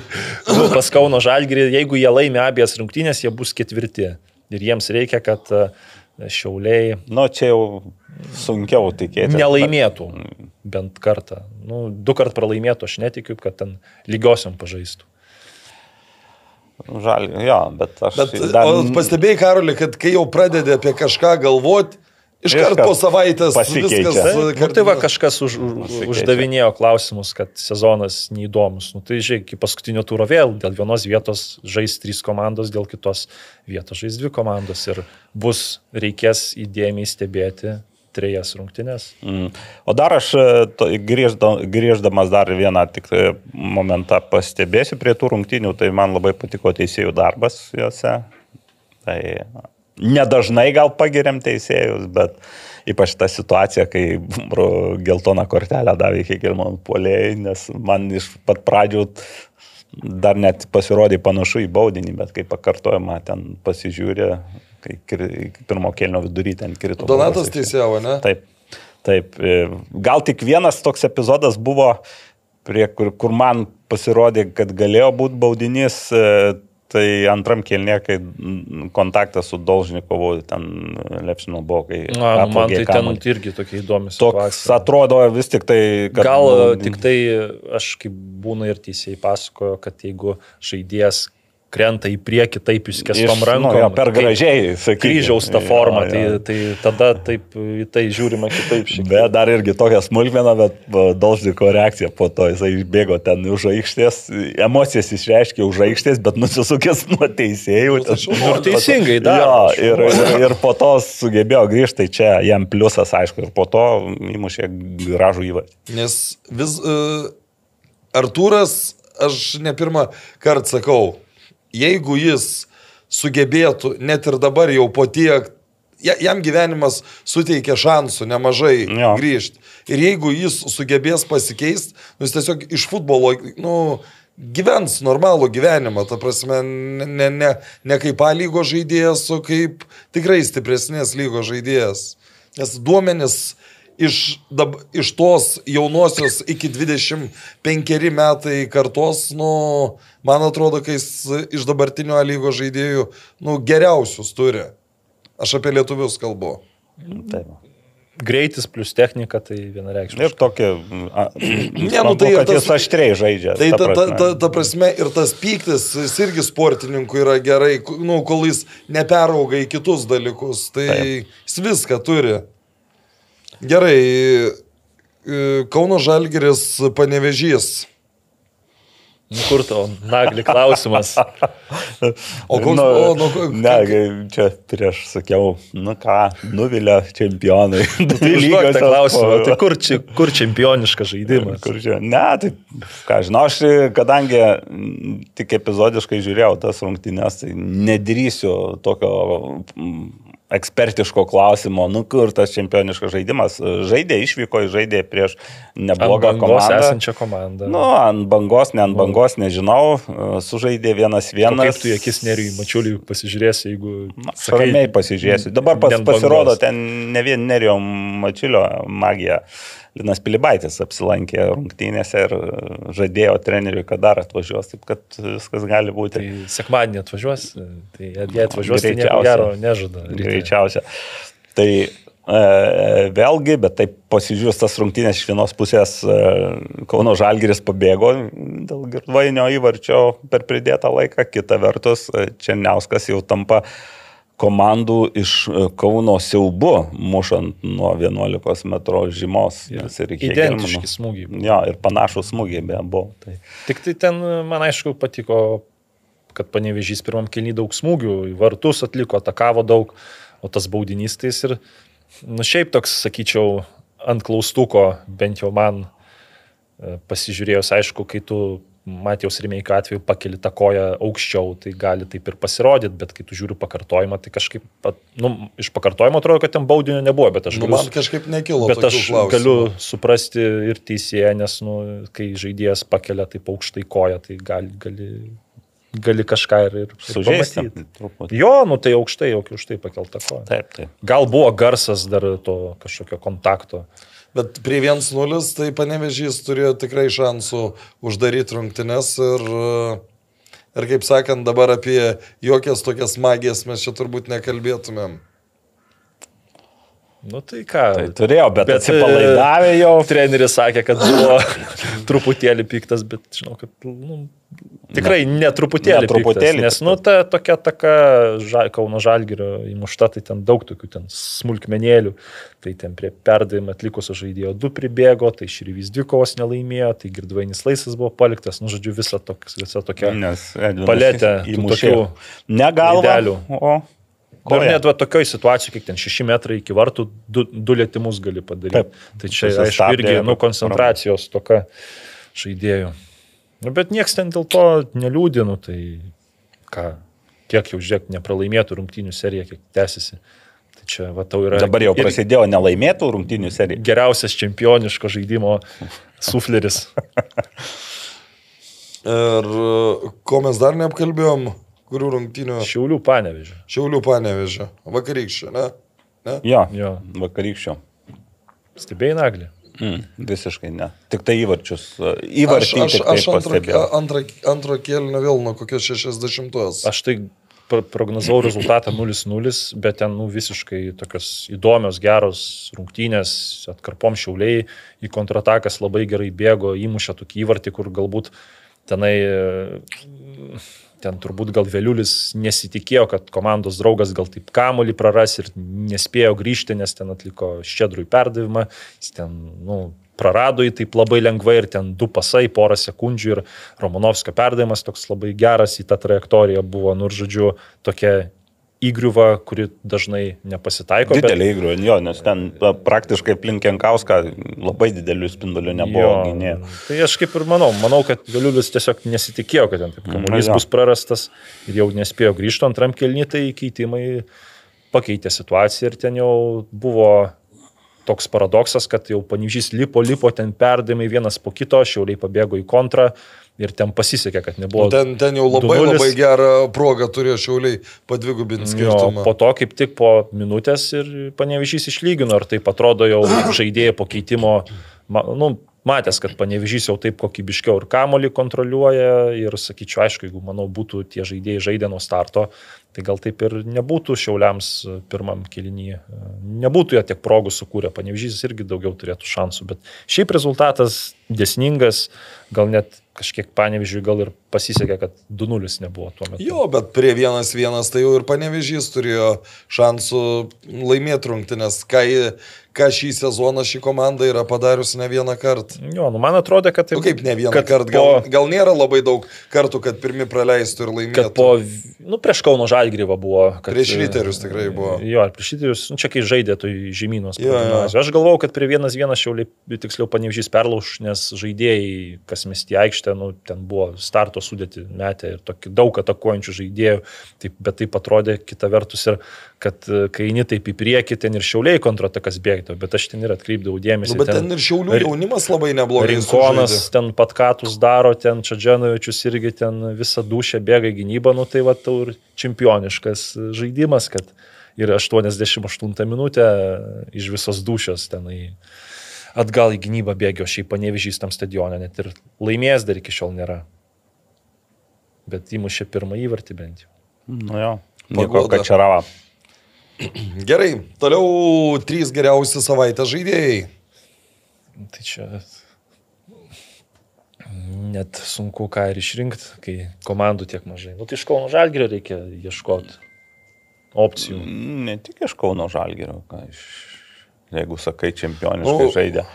[SPEAKER 5] nu, pas Kauno Žalgirį, jeigu jie laimi abiejas rungtynės, jie bus ketvirti. Ir jiems reikia, kad e, šiauliai
[SPEAKER 4] Nu, čia jau sunkiau tikėtis.
[SPEAKER 5] nelaimėtų bent kartą. Nu, du kart pralaimėtų, aš netikiu, kad ten lygiosiam pažaistų.
[SPEAKER 4] Žalgi, jo, bet aš
[SPEAKER 3] Bet
[SPEAKER 4] dar...
[SPEAKER 3] o pastebėjai, Karoli, kad kai jau pradedi apie kažką galvoti, Iškart
[SPEAKER 4] Iškart
[SPEAKER 3] po savaitės
[SPEAKER 4] pasikeičia.
[SPEAKER 3] viskas.
[SPEAKER 4] Taip.
[SPEAKER 3] e,
[SPEAKER 5] Nu, tai va kažkas už,
[SPEAKER 4] Pasikeičia.
[SPEAKER 5] uždavinėjo klausimus, kad sezonas neįdomus. Nu, tai žiūrėk, iki paskutinio turo vėl dėl vienos vietos žais trys komandos, dėl kitos vietos žais dvi komandos ir bus reikės įdėmiai stebėti trejas rungtynės.
[SPEAKER 4] Mm. O dar aš e, grįždamas dar vieną tik tai momentą pastebėsiu prie tų rungtynių, tai man labai patiko teisėjų darbas juose. Tai nedažnai gal pagiriam teisėjus, bet ypač ta situacija, kai geltoną kortelę davė Hegelman polėjai, nes man iš pat pradžių dar net pasirodė panašu į baudinį, bet kai pakartojama ten pasižiūrė, kai pirmo kelnio vidury ten krito.
[SPEAKER 3] Donatas teisėjavo, ne?
[SPEAKER 4] Taip, taip. e, Gal tik vienas toks epizodas buvo, prie, kur, kur man pasirodė, kad galėjo būti baudinys, e, tai antram kelnė, kai kontaktas su Dolžnikovu ten Lepšino buvo, kai...
[SPEAKER 5] Na, man tai ten
[SPEAKER 4] kamuolį.
[SPEAKER 5] irgi tokia įdomi
[SPEAKER 4] Toks
[SPEAKER 5] situacija.
[SPEAKER 4] atrodo vis tik tai, kad...
[SPEAKER 5] Gal
[SPEAKER 4] nu,
[SPEAKER 5] tik tai aš kaip būna ir teisėjai pasakojo, kad jeigu žaidėjas krenta į priekį taip išskestom
[SPEAKER 4] Iš-
[SPEAKER 5] rankom,
[SPEAKER 4] nu, jo, per gražiai, sakykime.
[SPEAKER 5] kryžiaus tą
[SPEAKER 4] Jo,
[SPEAKER 5] formą,
[SPEAKER 4] jo.
[SPEAKER 5] tai, tai tada taip į tai žiūrima kitaip šiek.
[SPEAKER 4] Bet dar irgi tokia smulkmena, bet Dolždiko reakcija po to, jisai išbėgo ten už aikštės, emocijas išreiškė už aikštės, bet nusisukęs nuo teisėjų. ten-
[SPEAKER 5] Nu, ir teisingai daro,
[SPEAKER 4] Jo, ir, ir, ir po to sugebėjo grįžti, tai čia jam pliusas, aišku, ir po to įmušė gražų įvartį.
[SPEAKER 3] Nes vis uh, Artūras, aš ne pirmą kartą sakau, jeigu jis sugebėtų, net ir dabar jau po tiek, ja- jam gyvenimas suteikia šansų nemažai
[SPEAKER 4] Jo.
[SPEAKER 3] grįžti. Ir jeigu jis sugebės pasikeisti, nu, jis tiesiog iš futbolo, nu, gyvens normalų gyvenimą, ta prasme, ne, ne, ne, ne kaip A lygos žaidėjas, o kaip tikrai stipresnės lygos žaidėjas. Nes duomenis iš, dab, iš tos jaunosios iki 25 metai kartos, nu, man atrodo, kai jis iš dabartinio A lygos žaidėjų, nu, geriausius turi. Aš apie lietuvius kalbu.
[SPEAKER 4] Taip.
[SPEAKER 3] Greitis plus technika, tai vienareikšmiškai.
[SPEAKER 4] Ir tokia...
[SPEAKER 3] Ne, nu, tai tas-
[SPEAKER 4] jis aštriai žaidžia.
[SPEAKER 3] Tai ta, ta,
[SPEAKER 4] prasme.
[SPEAKER 3] ta, ta prasme ir tas pyktis, jis irgi sportininkui yra gerai, nu, kol jis neperauga į kitus dalykus. Tai
[SPEAKER 4] Taip.
[SPEAKER 3] jis viską turi. Gerai, e, Kauno Žalgeris panevežys.
[SPEAKER 5] Nu, Kur tau, nagli klausimas.
[SPEAKER 3] O koks-
[SPEAKER 4] nu,
[SPEAKER 3] o, nu,
[SPEAKER 4] Ne, čia prieš sakiau, nu ką, nuvilia čempionai.
[SPEAKER 5] Tai užduok tą klausimą, tai kur, čia, kur čempioniškas žaidimas?
[SPEAKER 4] Kur čia? Ne, tai ką žinau, aš kadangi mm, tik epizodiškai žiūrėjau tas rungtynes, tai nedrįsiu tokio ekspertiško klausimo, nu kur tas čempioniškas žaidimas. Žaidė, išvyko, žaidė prieš neblogą komandą.
[SPEAKER 5] esančią komandą.
[SPEAKER 4] Nu, ant bangos, ne ant bangos, nežinau, sužaidė vienas vienas.
[SPEAKER 5] kaip tu akis nerijui mačiuliui pasižiūrėsi, jeigu...
[SPEAKER 4] Aš ramiai pasižiūrėsiu. Dabar pas, pasirodo, ten ne vien Nerio Mačiulio magija. Linas Pilibaitis apsilankė rungtynėse ir žadėjo treneriui, kad dar atvažiuos, taip kad viskas gali būti.
[SPEAKER 5] Tai sekmadienį atvažiuos, tai jei atvažiuos, tai nieko gero nežada.
[SPEAKER 4] Greičiausia. Tai e, vėlgi, bet taip pasižiūrės tas rungtynės iš vienos pusės e, Kauno Žalgiris pabėgo dėl girdvainio įvarčio per pridėtą laiką, kita vertus e, Černiauskas jau tampa komandų iš e, Kauno siaubu, mušant nuo 11 m žymos. Ir
[SPEAKER 5] Identiški smūgiai.
[SPEAKER 4] Jo, ir panašus smūgiai beje buvo. Tai.
[SPEAKER 5] Tik tai ten man aišku patiko, kad panevežys pirmam kelny daug smūgių, į vartus atliko, atakavo daug, o tas baudinys tai jis ir, nu šiaip toks, sakyčiau, ant klaustuko, bent jau man e, pasižiūrėjus, aišku, kai tu Matijos Rimeiko atveju pakeli tą koją aukščiau, tai gali taip ir pasirodyti, bet kai tu žiūri pakartojimą, tai kažkaip, pat- nu, iš pakartojimo atrodo, kad ten baudinio nebuvo, bet aš
[SPEAKER 3] Nu,
[SPEAKER 5] galiu
[SPEAKER 3] man kažkaip nekilo.
[SPEAKER 5] Bet aš
[SPEAKER 3] klausimų.
[SPEAKER 5] galiu suprasti ir teisėją, nes, nu, kai žaidėjas pakelia taip aukštai koją, tai gali, gali, gali kažką ir, ir
[SPEAKER 4] Sužeisti.
[SPEAKER 5] Jo, nu tai aukštai, jau aukštai pakelta koja.
[SPEAKER 4] Taip, taip.
[SPEAKER 5] Gal buvo garsas dar to kažkokio kontakto.
[SPEAKER 3] Bet prie 1-0 tai panevežys turėjo tikrai šansų uždaryti rungtynes ir, ir kaip sakant, dabar apie jokias tokias magijas mes čia turbūt nekalbėtumėm.
[SPEAKER 5] Nu tai ką.
[SPEAKER 4] Tai turėjo, bet, bet
[SPEAKER 5] Bet,
[SPEAKER 4] atsipalaidavė jau.
[SPEAKER 5] Treneris sakė, kad buvo truputėlį piktas, bet žinau, kad nu, tikrai ne truputėlį.
[SPEAKER 4] Ne truputėlį
[SPEAKER 5] Piktas, nes, nu, ta tokia taka ža, Kauno Žalgirio įmušta, tai ten daug tokių ten smulkmenėlių. Tai ten prie perdavimą atlikusio žaidėjo du pribėgo, tai Širvys dvi kovos nelaimėjo, tai Girdvainis Laisas buvo paliktas, nu, žodžiu, visa, toks, visa tokia.
[SPEAKER 4] Nes Edvinas
[SPEAKER 5] Paletė
[SPEAKER 4] įmušė.
[SPEAKER 5] tokių
[SPEAKER 4] Ne galvą.
[SPEAKER 5] laidelių.
[SPEAKER 4] O. Koja.
[SPEAKER 5] net va, tokioj situacijai, kiek ten 6 metrai iki vartų, du, du lėtimus gali padaryti.
[SPEAKER 4] Taip.
[SPEAKER 5] Tai čia, aišku,
[SPEAKER 4] Susistabdė,
[SPEAKER 5] irgi nu, koncentracijos toka žaidėjų. Nu, bet niekas ten dėl to neliūdinu, tai ką, kiek jau žiūrėk, nepralaimėtų rungtynių serija, kiek tęsiasi. Tai čia, va, tau yra
[SPEAKER 4] Dabar jau prasidėjo nelaimėtų rungtinių serija.
[SPEAKER 5] geriausias čempioniško žaidimo sufleris.
[SPEAKER 3] Ir ko mes dar neapkalbėjom, kurių rungtynių
[SPEAKER 5] Šiaulių panevežė.
[SPEAKER 3] Šiaulių panevežė, vakarykščio, ne? ne?
[SPEAKER 4] Jo,
[SPEAKER 5] Jo.
[SPEAKER 4] vakarykščio.
[SPEAKER 5] Stebėjai naglį.
[SPEAKER 4] Mm, visiškai ne. Tik tai įvarčius. e,
[SPEAKER 3] Aš,
[SPEAKER 4] Įvarčiai
[SPEAKER 3] aš,
[SPEAKER 4] tai
[SPEAKER 3] aš antro, antro, antro kėlinio vėl nuo kokios 60.
[SPEAKER 5] Aš tai pro- prognozavau rezultatą 0-0, bet ten nu, visiškai tokios įdomios, geros rungtynės, atkarpom šiauliai, į kontratakas labai gerai bėgo, įmušė tokį įvartį, kur galbūt tenai, e, ten turbūt gal Vėliulis nesitikėjo, kad komandos draugas gal taip kamolį praras ir nespėjo grįžti, nes ten atliko ščedrui perdavimą, jis ten, nu, prarado jį taip labai lengvai ir ten du pasai, porą sekundžių ir Romanovskio perdavimas toks labai geras į tą trajektoriją buvo, nu ir žodžiu, tokia įgriuva, kuri dažnai nepasitaiko. bet-
[SPEAKER 4] Didelį įgrų, jo, nes ten praktiškai aplink Jankauską labai didelių spindulių nebuvo gynėjų.
[SPEAKER 5] Tai aš kaip ir manau, manau, kad Vėliulis tiesiog nesitikėjo, kad ten taip kamuolys
[SPEAKER 4] jo.
[SPEAKER 5] bus prarastas ir jau nespėjo grįžti antram kelnį, tai keitimai pakeitė situaciją ir ten jau buvo toks paradoksas, kad jau pavyzdys lipo, lipo ten perdavimai vienas po kito, šiauliai pabėgo į kontrą ir ten pasisekė, kad nebuvo.
[SPEAKER 3] Ten, ten jau labai
[SPEAKER 5] 2:0.
[SPEAKER 3] labai gerą progą turėjo šiauliai padvigubinti
[SPEAKER 5] Jo,
[SPEAKER 3] skirtumą.
[SPEAKER 5] po to kaip tik po minutės ir panevižys išlygino, ir taip atrodo jau žaidėjai po keitimo, nu, matęs, kad panevižys jau taip kokybiškiau ir kamolį kontroliuoja ir sakyčiau, aišku, jeigu, manau, būtų tie žaidėjai žaidę nuo starto, tai gal taip ir nebūtų šiauliams pirmam kilinyje. Nebūtų jie tiek progų sukūrę, panevižys irgi daugiau turėtų šansų, bet šiaip rezultatas desningas, gal net kažkiek panevižiui gal ir pasisekė, kad 2-0 nebuvo tuo metu.
[SPEAKER 3] Jo, bet prie vienas vienas tai jau ir panevežys turėjo šansų laimėti rungtynės. Ką, ji- ką šį sezoną ši komanda yra padariusi ne vieną kartą.
[SPEAKER 5] Jo, nu man atrodo, kad tai...
[SPEAKER 3] Nu, kaip ne vieną kartą,
[SPEAKER 5] po-
[SPEAKER 3] gal, gal nėra labai daug kartų, kad pirmi praleistų ir laimėtų.
[SPEAKER 5] kad po, nu, prieš Kauno Žalgrybą buvo. Kad,
[SPEAKER 3] Prieš Riterius tikrai buvo.
[SPEAKER 5] Jo, prieš Riterius, nu, čia kai žaidė, tai žemynos.
[SPEAKER 3] Jo, jo.
[SPEAKER 5] Aš galvau, kad prie vienas vienas šiauliai, tiksliau, panevižys perlauš, nes žaidėjai, kas mesti aikštę, nu, ten buvo starto sudėti metę ir tokį daug atakuojančių žaidėjų, taip, bet taip atrodė kita vertus ir, kad e, kai eini taip į priekį, ten ir šiauliai kontratakas bėgdavo, bet aš ten ir atkreipdavau dėmesį.
[SPEAKER 3] Nu, bet ten ir šiaulių jaunimas labai neblogai.
[SPEAKER 5] Rinkonas
[SPEAKER 3] sužaidė.
[SPEAKER 5] ten patkatus daro, ten Čadžanovičius irgi ten visą dušę bėga į gynybą, nu tai va tau ir čempioniškas žaidimas, kad ir 88 minutę iš visos dušės tenai atgal į gynybą bėgio, šiaip panevežys tam stadione, net ir laimės dar iki šiol nėra. Bet įmušė pirmą įvartį bent jau.
[SPEAKER 4] Nu jo, nieko
[SPEAKER 3] Paguoda.
[SPEAKER 4] kačerava.
[SPEAKER 3] Gerai, toliau trys geriausi savaitės žaidėjai.
[SPEAKER 5] Tai čia net sunku ką ir išrinkti, kai komandų tiek mažai. Nu, tai iš Kauno Žalgirio reikia ieškoti opcijų.
[SPEAKER 4] Ne tik iš Kauno Žalgerio, ką iš... Jeigu sakai, čempioniškai
[SPEAKER 3] Nu,
[SPEAKER 4] žaidė.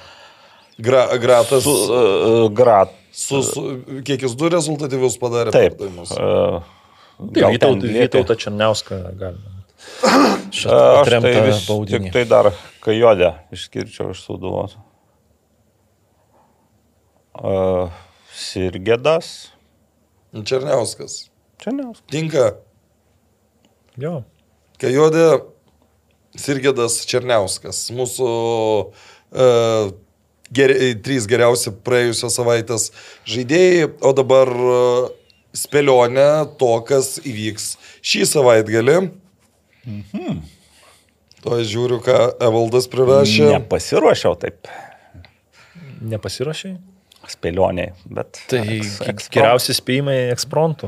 [SPEAKER 3] Gra, gratas.
[SPEAKER 4] Su, uh, grat.
[SPEAKER 3] Su, su, kiek jis du rezultatyvius padarė
[SPEAKER 4] Taip. Uh,
[SPEAKER 5] Vytautą Černiauską galima. Šitą
[SPEAKER 4] Aš tai vis, tik
[SPEAKER 5] baudinį.
[SPEAKER 4] tai dar kajodę išskirčiau iš suduvos. Uh, Sirgedas.
[SPEAKER 3] Černiauskas.
[SPEAKER 4] Čia ne.
[SPEAKER 3] Tinka.
[SPEAKER 5] Jo.
[SPEAKER 3] Kajodė Sirgedas Černiauskas. Mūsų uh, ger, trys geriausi praėjusios savaitės žaidėjai, o dabar uh, spėlionė to, kas įvyks šį savaitgalį. Mhm. To aš žiūriu, ką Evaldas prirašė.
[SPEAKER 4] Nepasiruošiau taip
[SPEAKER 5] Nepasirašai?
[SPEAKER 4] spėlioniai, bet...
[SPEAKER 5] Tai
[SPEAKER 4] eks-
[SPEAKER 5] geriausi spėjimai ekspromptų.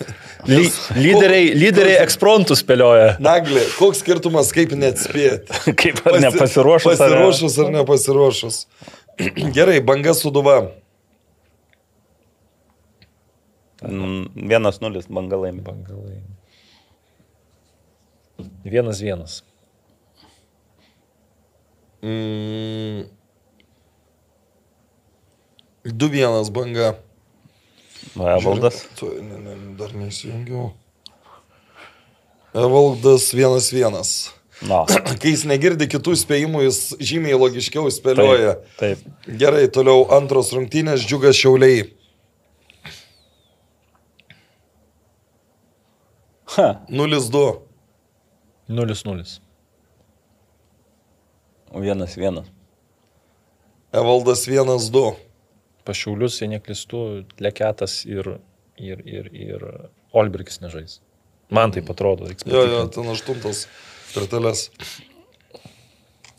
[SPEAKER 5] Ly, lyderiai, lyderiai ekspromtų spėlioja.
[SPEAKER 3] Naglė, koks skirtumas, kaip neatspėti?
[SPEAKER 4] Kaip ar nepasiruošus? ar ne?
[SPEAKER 3] Pasiruošus ar nepasiruošus. Gerai, banga suduva.
[SPEAKER 4] Vienas nulis bangalai.
[SPEAKER 5] Bangalai. Vienas vienas.
[SPEAKER 3] Mm. 2-1 banga.
[SPEAKER 4] Evaldas.
[SPEAKER 3] Tu, ne, ne, dar neįsijungiau. Evaldas 1-1.
[SPEAKER 4] Na.
[SPEAKER 3] Kai jis negirdi kitų spėjimų, jis žymiai logiškiau spėlioja.
[SPEAKER 4] Taip. taip.
[SPEAKER 3] Gerai, toliau antros rungtynės, džiugas šiauliai.
[SPEAKER 4] Ha.
[SPEAKER 3] 0-2.
[SPEAKER 5] 0-0.
[SPEAKER 4] Vienas vienas.
[SPEAKER 3] Evaldas 1-2.
[SPEAKER 5] Pašiaulius, jei neklistu, Leketas ir, ir, ir, ir Olbergis nežais. Man tai atrodo,
[SPEAKER 3] Jo, jo, ten aštuntas kartelės.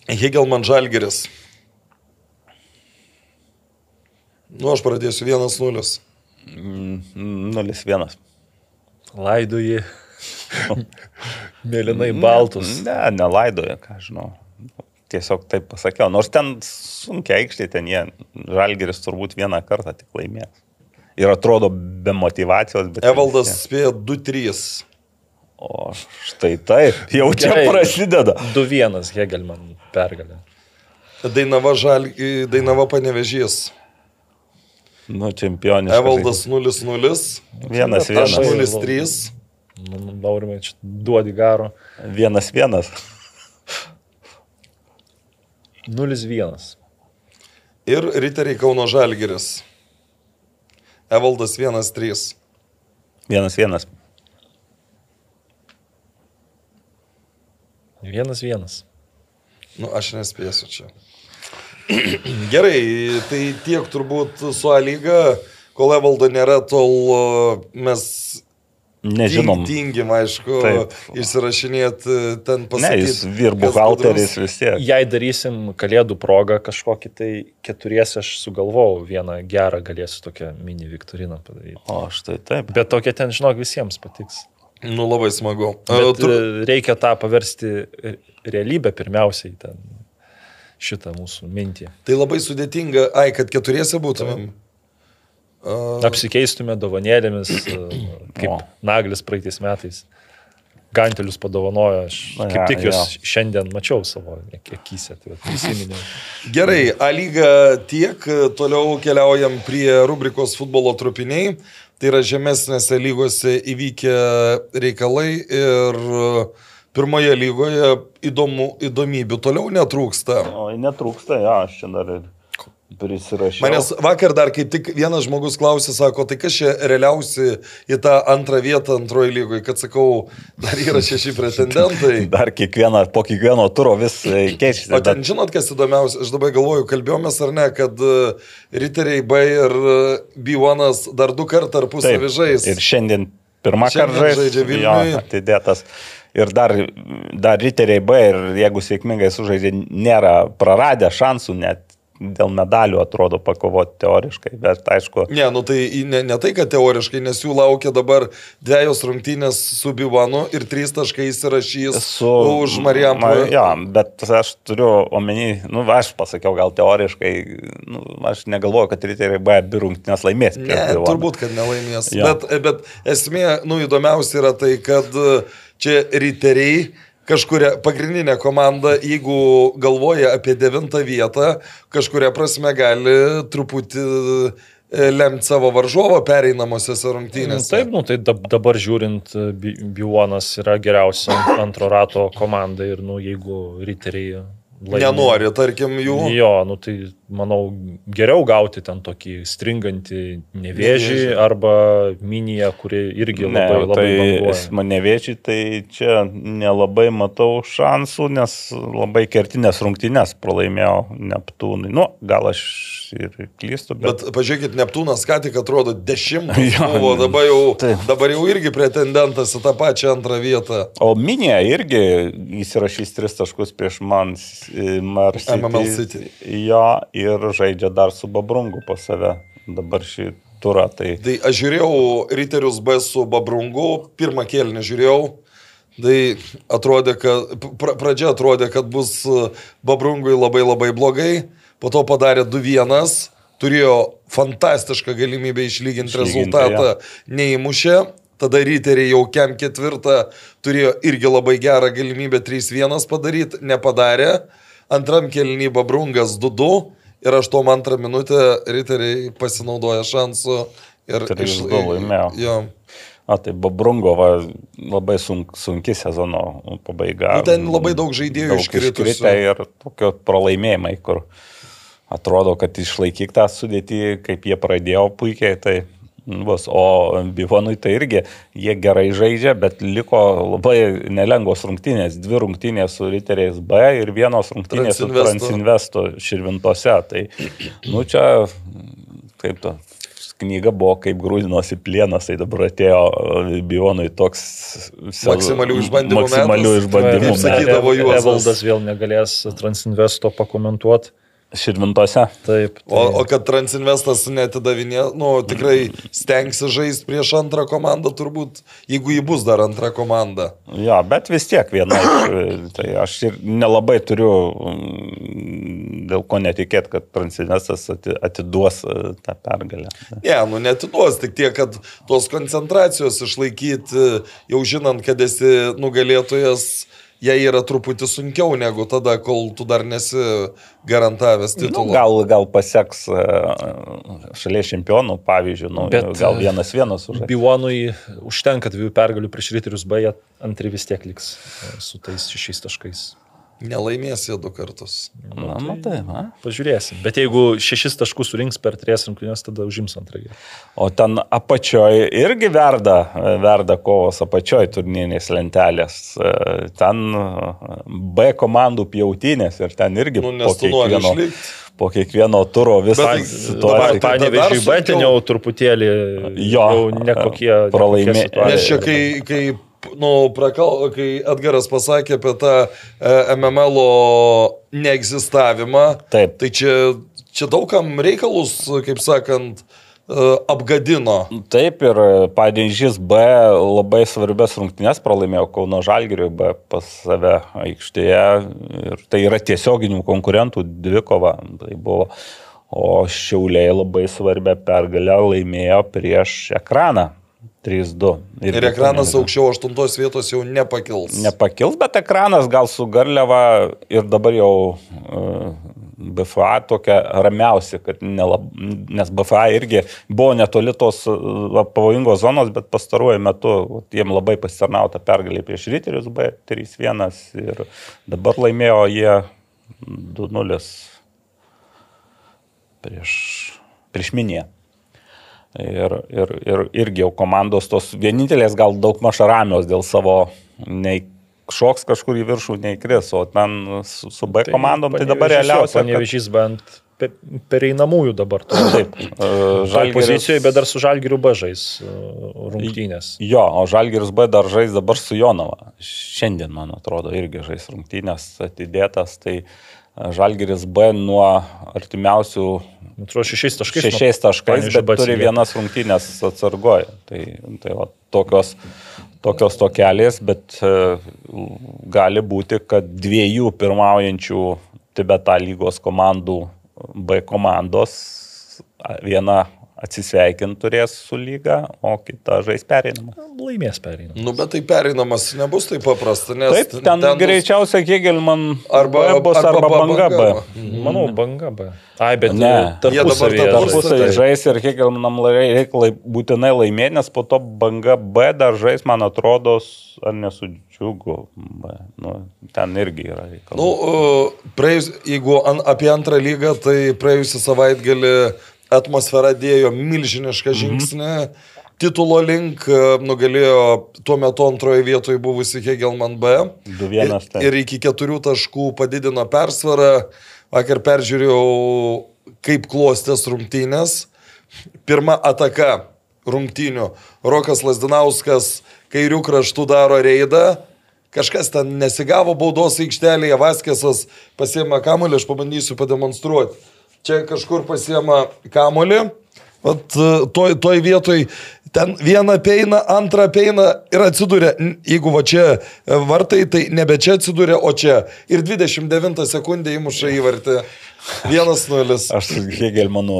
[SPEAKER 3] Hegelman Žalgeris. Nu, aš pradėsiu 1-0.
[SPEAKER 4] Mm, Nulis vienas.
[SPEAKER 5] Mėlynai baltus.
[SPEAKER 4] Ne, nelaidoja, ką žinau. Tiesiog taip pasakiau. Nors ten sunkiai aikštė, ten jie, Žalgeris turbūt vieną kartą tik laimės. Ir atrodo be motivacijos, bet...
[SPEAKER 3] Evaldas spėjo 2-3.
[SPEAKER 4] tiek. O štai taip, jau čia
[SPEAKER 5] Gerai.
[SPEAKER 4] prasideda.
[SPEAKER 5] 2-1 Hegelman pergalė.
[SPEAKER 3] Dainava, žal... Dainava panevežys.
[SPEAKER 4] Nu, čempionis.
[SPEAKER 3] Evaldas 0-0.
[SPEAKER 4] Vienas
[SPEAKER 3] Aš
[SPEAKER 4] vienas.
[SPEAKER 3] 0-3.
[SPEAKER 5] Nu, nu, Laurimai, čia duodi garo.
[SPEAKER 4] Vienas vienas.
[SPEAKER 5] 0-1.
[SPEAKER 3] Ir Riteriai Kauno Žalgeris. Evaldas 1-3.
[SPEAKER 4] Vienas vienas.
[SPEAKER 5] 1-1.
[SPEAKER 3] Nu, aš nespėsiu čia. Gerai, tai tiek turbūt su A lyga, kol Evaldo nėra, tol mes
[SPEAKER 4] Nežinom.
[SPEAKER 3] ting- tingim, aišku,
[SPEAKER 4] Taip.
[SPEAKER 3] išsirašinėti ten
[SPEAKER 4] Ne,
[SPEAKER 3] pasakyti.
[SPEAKER 4] jis vyr buhalteris vis tiek.
[SPEAKER 5] Jei darysim kalėdų progą kažkokį tai keturiesi, aš sugalvojau vieną gerą, galėsiu tokią mini viktoriną padaryti.
[SPEAKER 4] O štai taip.
[SPEAKER 5] Bet tokia ten, žinok, visiems patiks.
[SPEAKER 3] Nu, labai smagu.
[SPEAKER 5] Bet
[SPEAKER 3] Uh, tur...
[SPEAKER 5] e, reikia tą paversti re- realybę pirmiausiai, ten šitą mūsų mintį.
[SPEAKER 3] Tai labai sudėtinga, ai, kad keturiese būtumėm. Uh,
[SPEAKER 5] Apsikeistume dovanėlėmis, e, kaip
[SPEAKER 4] O.
[SPEAKER 5] Naglis praeitais metais. Gantelius padovanojo, aš
[SPEAKER 4] Na,
[SPEAKER 5] kaip
[SPEAKER 4] ja,
[SPEAKER 5] tik juos
[SPEAKER 4] jo.
[SPEAKER 5] šiandien mačiau savo akise, tai prisiminiau.
[SPEAKER 3] Gerai, A lyga tiek, toliau keliaujam prie rubrikos futbolo trupiniai. Tai yra žemesnėse lygose įvykę reikalai ir pirmoje lygoje įdomu, įdomybių toliau netrūksta.
[SPEAKER 4] O netrūksta, ja, aš čia dar ir prisirašiau.
[SPEAKER 3] Manęs vakar dar kaip tik vienas žmogus klausė, sako, tai kas čia realiausi į tą antrą vietą antroje lygoje, kad sakau, dar yra šeši pretendentai.
[SPEAKER 4] Dar kiekvieną, po kiekvieno turo vis e, keičiasi.
[SPEAKER 3] O ten
[SPEAKER 4] Bet
[SPEAKER 3] žinot, kas įdomiausia, aš dabar galvoju, kalbėjomės ar ne, kad uh, Riteriai B ir uh, B1 dar du kartą tarpusavį žais.
[SPEAKER 4] Ir šiandien pirmą kartą
[SPEAKER 3] žaidžia Vilniuj.
[SPEAKER 4] jo, atidėtas. Ir dar, dar riteriai B ir jeigu sėkmingai sužaidė, nėra praradę šansų net dėl medalių atrodo pakovoti teoriškai, bet aišku,
[SPEAKER 3] Ne, nu tai ne, ne tai, kad teoriškai, nes jų laukia dabar dviejos rungtynės su Bivanu ir trys taškai įsirašys
[SPEAKER 4] su...
[SPEAKER 3] už Marijampolę.
[SPEAKER 4] Jo, bet aš turiu omeny, nu, aš pasakiau gal teoriškai, nu, aš negalvoju, kad riteriai B abi rungtynės laimės.
[SPEAKER 3] Ne,
[SPEAKER 4] Bivaną.
[SPEAKER 3] turbūt, kad nelaimės.
[SPEAKER 4] Jo.
[SPEAKER 3] Bet, bet esmė, nu, įdomiausia yra tai, kad uh, čia riteriai kažkuria pagrindinė komanda, jeigu galvoja apie devintą vietą, kažkuria prasme gali truputį e, lemti savo varžovo pereinamosiose rungtynėse.
[SPEAKER 5] Taip, nu, tai dab- dabar žiūrint, Biuonas yra geriausia antro rato komanda ir, nu, jeigu riteriai laimi-
[SPEAKER 3] Nenori, tarkim, jų.
[SPEAKER 5] Jo, nu tai manau geriau gauti ten tokį stringantį nevėžį
[SPEAKER 3] Nevėžį.
[SPEAKER 5] arba miniją, kuri irgi
[SPEAKER 4] Ne,
[SPEAKER 5] labai, labai
[SPEAKER 4] tai
[SPEAKER 5] banguoja.
[SPEAKER 4] mane viečiai, tai čia nelabai matau šansų, nes labai kertinės rungtynės pralaimėjau Neptūnui. Nu, gal aš ir klystu, bet...
[SPEAKER 3] Bet pažiūrėkit, Neptūnas ką tik atrodo dešimtas
[SPEAKER 4] Jo,
[SPEAKER 3] buvo, dabar jau,
[SPEAKER 4] taip.
[SPEAKER 3] dabar jau irgi pretendentas į tą pačią antrą vietą.
[SPEAKER 4] O Minė irgi įsirašys tris taškus prieš man.
[SPEAKER 3] MML City.
[SPEAKER 4] Jo, ir žaidžia dar su Babrungu po save. Dabar šį turą. Tai
[SPEAKER 3] Tai aš žiūrėjau Riterius B su Babrungu, pirmą kėlinį žiūrėjau. Tai atrodė, kad pra, pradžia atrodė, kad bus e, Babrungui labai labai blogai, po to padarė 2-1, turėjo fantastišką galimybę išlyginti
[SPEAKER 4] Išlyginti,
[SPEAKER 3] rezultatą, neįmušė. Tada Riteriai jau kem ketvirtą turėjo irgi labai gerą galimybę 3-1 padaryti, nepadarė. Antram kelnį Babrungas 2-2 ir 8-2 minutę Riteriai pasinaudoja šansu ir
[SPEAKER 4] 3-2 laimėjo.
[SPEAKER 3] Jo.
[SPEAKER 4] A, tai Babrungova labai sunk, sunki sezono pabaiga.
[SPEAKER 3] Nu, ten labai daug žaidėjų
[SPEAKER 4] daug
[SPEAKER 3] iškritusių.
[SPEAKER 4] iškritę ir tokio pralaimėjimai, kur atrodo, kad išlaikyk tą sudėtį, kaip jie pradėjo puikiai, tai bus. O Bivonui tai irgi jie gerai žaidžia, bet liko labai nelengvos rungtynės. Dvi rungtynės su Riteriais B ir vienos rungtynės su
[SPEAKER 3] Transinvesto.
[SPEAKER 4] Transinvesto širvintose. Tai, nu čia, kaip to. Knyga buvo kaip grūdinosi plienas, tai dabar atėjo Bionui toks sel-
[SPEAKER 3] Maksimalių išbandymų
[SPEAKER 4] maksimalių
[SPEAKER 3] metas.
[SPEAKER 4] išbandymų
[SPEAKER 3] Kaip sakydavo Juozas.
[SPEAKER 5] Evaldas vėl negalės Transinvesto pakomentuoti.
[SPEAKER 4] Širvintose.
[SPEAKER 5] Taip.
[SPEAKER 3] O, o kad Transinvestas netidavinė, nu, tikrai stengsi žaisti prieš antrą komandą, turbūt, jeigu jį bus dar antra komanda.
[SPEAKER 4] Jo, bet vis tiek viena iš. Tai aš ir nelabai turiu mm, dėl ko netikėt, kad Transinvestas ati- atiduos e, tą pergalę.
[SPEAKER 3] Ne, nu netiduos, tik tiek, kad tos koncentracijos išlaikyti, jau žinant, kad esi nugalėtojas, jai yra truputį sunkiau negu tada, kol tu dar nesi garantavęs
[SPEAKER 4] Nu,
[SPEAKER 3] titulą.
[SPEAKER 4] gal, gal paseks e, šalies čempionų, pavyzdžiui, nu,
[SPEAKER 5] Bet,
[SPEAKER 4] gal vienas vienas už.
[SPEAKER 5] Bivanui užtenka dviejų pergalių prieš Riterius B, jie antri vis tiek liks e, su tais šešiais taškais.
[SPEAKER 3] Nelaimės jie du kartus.
[SPEAKER 4] Na, matai, na.
[SPEAKER 5] Pažiūrėsim. Bet jeigu šešis taškus surinks per tris rungtynės, tada užims antrąjį.
[SPEAKER 4] O ten apačioj irgi verda, verda kovos apačioj turnyrinės lentelės. E, Ten e, B komandų pjautynės ir ten irgi
[SPEAKER 3] Nu,
[SPEAKER 4] po kiekvieno, po kiekvieno turo visą situaciją.
[SPEAKER 3] tai- dar
[SPEAKER 5] B ten jau truputėlį
[SPEAKER 4] Jo,
[SPEAKER 5] jau nekokie
[SPEAKER 4] pralaimė-
[SPEAKER 5] nekokia situacija.
[SPEAKER 3] Nes čia, kai, kai, nu, prakal, kai Edgaras pasakė apie tą e, MML neegzistavimą,
[SPEAKER 4] Taip.
[SPEAKER 3] tai čia, čia daugam reikalus, kaip sakant, e, apgadino.
[SPEAKER 4] Taip ir Padežys B labai svarbias rungtynės pralaimėjo Kauno Žalgiriui B pas save aikštėje ir tai yra tiesioginių konkurentų dvikova. Tai buvo. O Šiauliai labai svarbią pergalę laimėjo prieš ekraną 3-2.
[SPEAKER 3] Ir ekranas aukščiau aštuntos vietos jau nepakils.
[SPEAKER 4] Nepakils, bet ekranas gal su Garliava ir dabar jau uh, BFA tokia ramiausia, kad nelab, nes BFA irgi buvo netoli tos uh, pavojingos zonos, bet pastaruoju metu vat, jiem labai pasitarnauta pergalė prieš Ryterius B 3-1 ir dabar laimėjo jie 2-0 prieš, prieš Minė. Ir, ir, ir irgi jau komandos tos vienintelės gal daug maž ramios dėl savo nei šoks kažkur į viršų, nei kris, o ten su, su B komandom tai dabar realiausia. kad-
[SPEAKER 5] Panevežys bent pe- pereinamųjų dabar. to.
[SPEAKER 4] Taip, e,
[SPEAKER 5] Žalgiris pozicijoje, bet dar su Žalgiriu B žais e, rungtynės.
[SPEAKER 4] Jo, o Žalgiris B dar žais dabar su Jonava. Šiandien, man atrodo, irgi žais rungtynės atidėtas. Tai e, Žalgiris B nuo artimiausių
[SPEAKER 5] Atrodo, šešiais taškais.
[SPEAKER 4] šešiais taškais, bet
[SPEAKER 5] B
[SPEAKER 4] turi vienas rungtynės atsargoje. Tai, tai va, tokios, tokios tokelės, bet e, gali būti, kad dviejų pirmaujančių Tibeta lygos komandų B komandos viena atsisveikinti turės su lyga, o kita žais pereinamą.
[SPEAKER 5] Laimės pereinamą.
[SPEAKER 3] Nu, bet tai pereinamas nebus taip paprasta, nes
[SPEAKER 4] Taip, ten, ten greičiausiai Hegelman
[SPEAKER 3] Arba-
[SPEAKER 4] B bus
[SPEAKER 3] arba
[SPEAKER 4] arba, banga B.
[SPEAKER 3] banga.
[SPEAKER 5] Manau, banga B. Ai, bet
[SPEAKER 4] Ne.
[SPEAKER 3] tarpusavy-
[SPEAKER 4] Tarpusai
[SPEAKER 3] Taip.
[SPEAKER 4] žais ir Hegelmanam reikia būtinai laimėti, nes po to banga B dar žais, man atrodo, ar nesu džiugu. Nu, ten irgi yra reikalų.
[SPEAKER 3] Nu, praėjus, jeigu an, apie antrą lygą, tai praėjusią savaitgalį atmosfera dėjo milžinišką žingsnį. Titulo link e, nugalėjo tuo metu antroje vietoje buvusi Hegelman B.
[SPEAKER 4] 2-1 taip.
[SPEAKER 3] Ir, ir iki keturių taškų padidino persvarą. Vakar peržiūrėjau, kaip klostės rungtynės. Pirma ataka rungtynių. Rokas Lasdinauskas kairių kraštų daro reidą. Kažkas ten nesigavo baudos aikštelėje, Vaskesas pasiema kamuolį, aš pabandysiu pademonstruoti. Čia kažkur pasiema kamuolį, Vat e, toj, toj vietoj ten vieną peina, antrą peina ir atsiduria, jeigu va čia e, vartai, tai nebe čia atsiduria, o čia. Ir 29 sekundę įmuša įvartį. 1-0.
[SPEAKER 4] Aš su Hegelmanu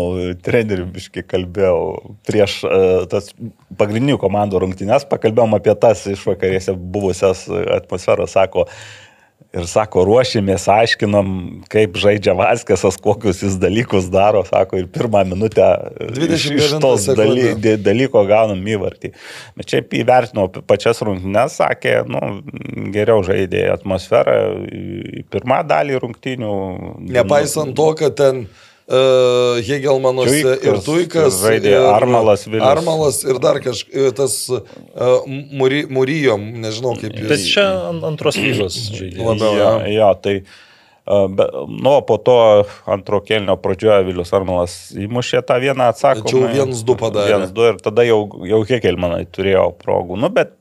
[SPEAKER 4] treneriu biškai kalbėjau prieš uh, tas pagrindinių komandų rungtynes, pakalbėjom apie tas išvakarėse buvusias atmosferas, sako, ir sako, ruošėmės, aiškinom, kaip žaidžia Vaskesas, kokius jis dalykus daro, sako, ir pirmą minutę iš, iš
[SPEAKER 3] 29
[SPEAKER 4] tos daly, dalyko gaunam įvartį. Bet šiaip įvertinau pačias rungtynes, sakė, nu, geriau žaidė atmosferą pirmą dalį rungtynių.
[SPEAKER 3] Nepaisant to, kad ten uh, Hegelmanuose
[SPEAKER 4] Tuikas,
[SPEAKER 3] ir Tuikas.
[SPEAKER 4] žaidė
[SPEAKER 3] ir
[SPEAKER 4] Armalas Vilius.
[SPEAKER 3] Armalas ir dar kažkas, uh, Muri, Murijom, nežinau kaip jis.
[SPEAKER 5] Bet čia an- antros lygos žaidėjas.
[SPEAKER 3] Labiau,
[SPEAKER 4] jo.
[SPEAKER 3] jo,
[SPEAKER 4] tai a, be, nu, po to antro kelnio pradžioje Vilius Armalas įmušė tą vieną atsakymą.
[SPEAKER 3] Tačiau 1-2 padarė.
[SPEAKER 4] 1-2 ir tada jau, jau Hekelmanai turėjo progų. Nu, bet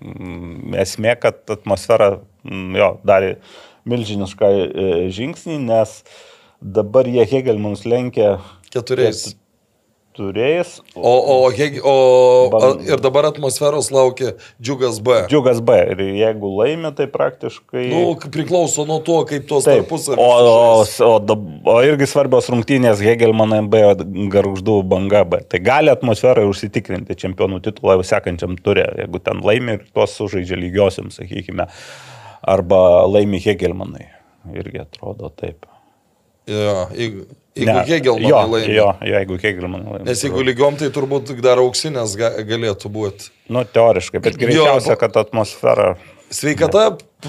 [SPEAKER 4] mm, esmė, kad atmosfera mm, jo, darė milžinišką e, žingsnį, nes dabar jie Hegelmanus lenkia
[SPEAKER 3] Keturiais.
[SPEAKER 4] turėjais.
[SPEAKER 3] O, o, o
[SPEAKER 4] Ban-
[SPEAKER 3] a, ir dabar atmosferos laukia Džiugas B.
[SPEAKER 4] Džiugas B. Ir jeigu laimi, tai praktiškai...
[SPEAKER 3] Nu, priklauso nuo to, kaip tos
[SPEAKER 4] Taip,
[SPEAKER 3] tarpusavį.
[SPEAKER 4] o, o, o, o irgi svarbios rungtynės Hegelmanai B, o Garždų banga B. Tai gali atmosferai užsitikrinti čempionų titulą jau sekančiam turė, jeigu ten laimi ir tuos sužaidžia lygiosiam, sakykime, arba laimi Hegelmanai. Irgi atrodo taip.
[SPEAKER 3] Jo, jeigu, jeigu
[SPEAKER 4] Ne,
[SPEAKER 3] Hegelmanai
[SPEAKER 4] jo. Jo, jeigu Hegelmanai laimi.
[SPEAKER 3] Nes jeigu lygiom, tai turbūt dar auksinės ga, galėtų būti.
[SPEAKER 4] Nu, teoriškai, bet greičiausia, kad atmosfera
[SPEAKER 3] Sveikata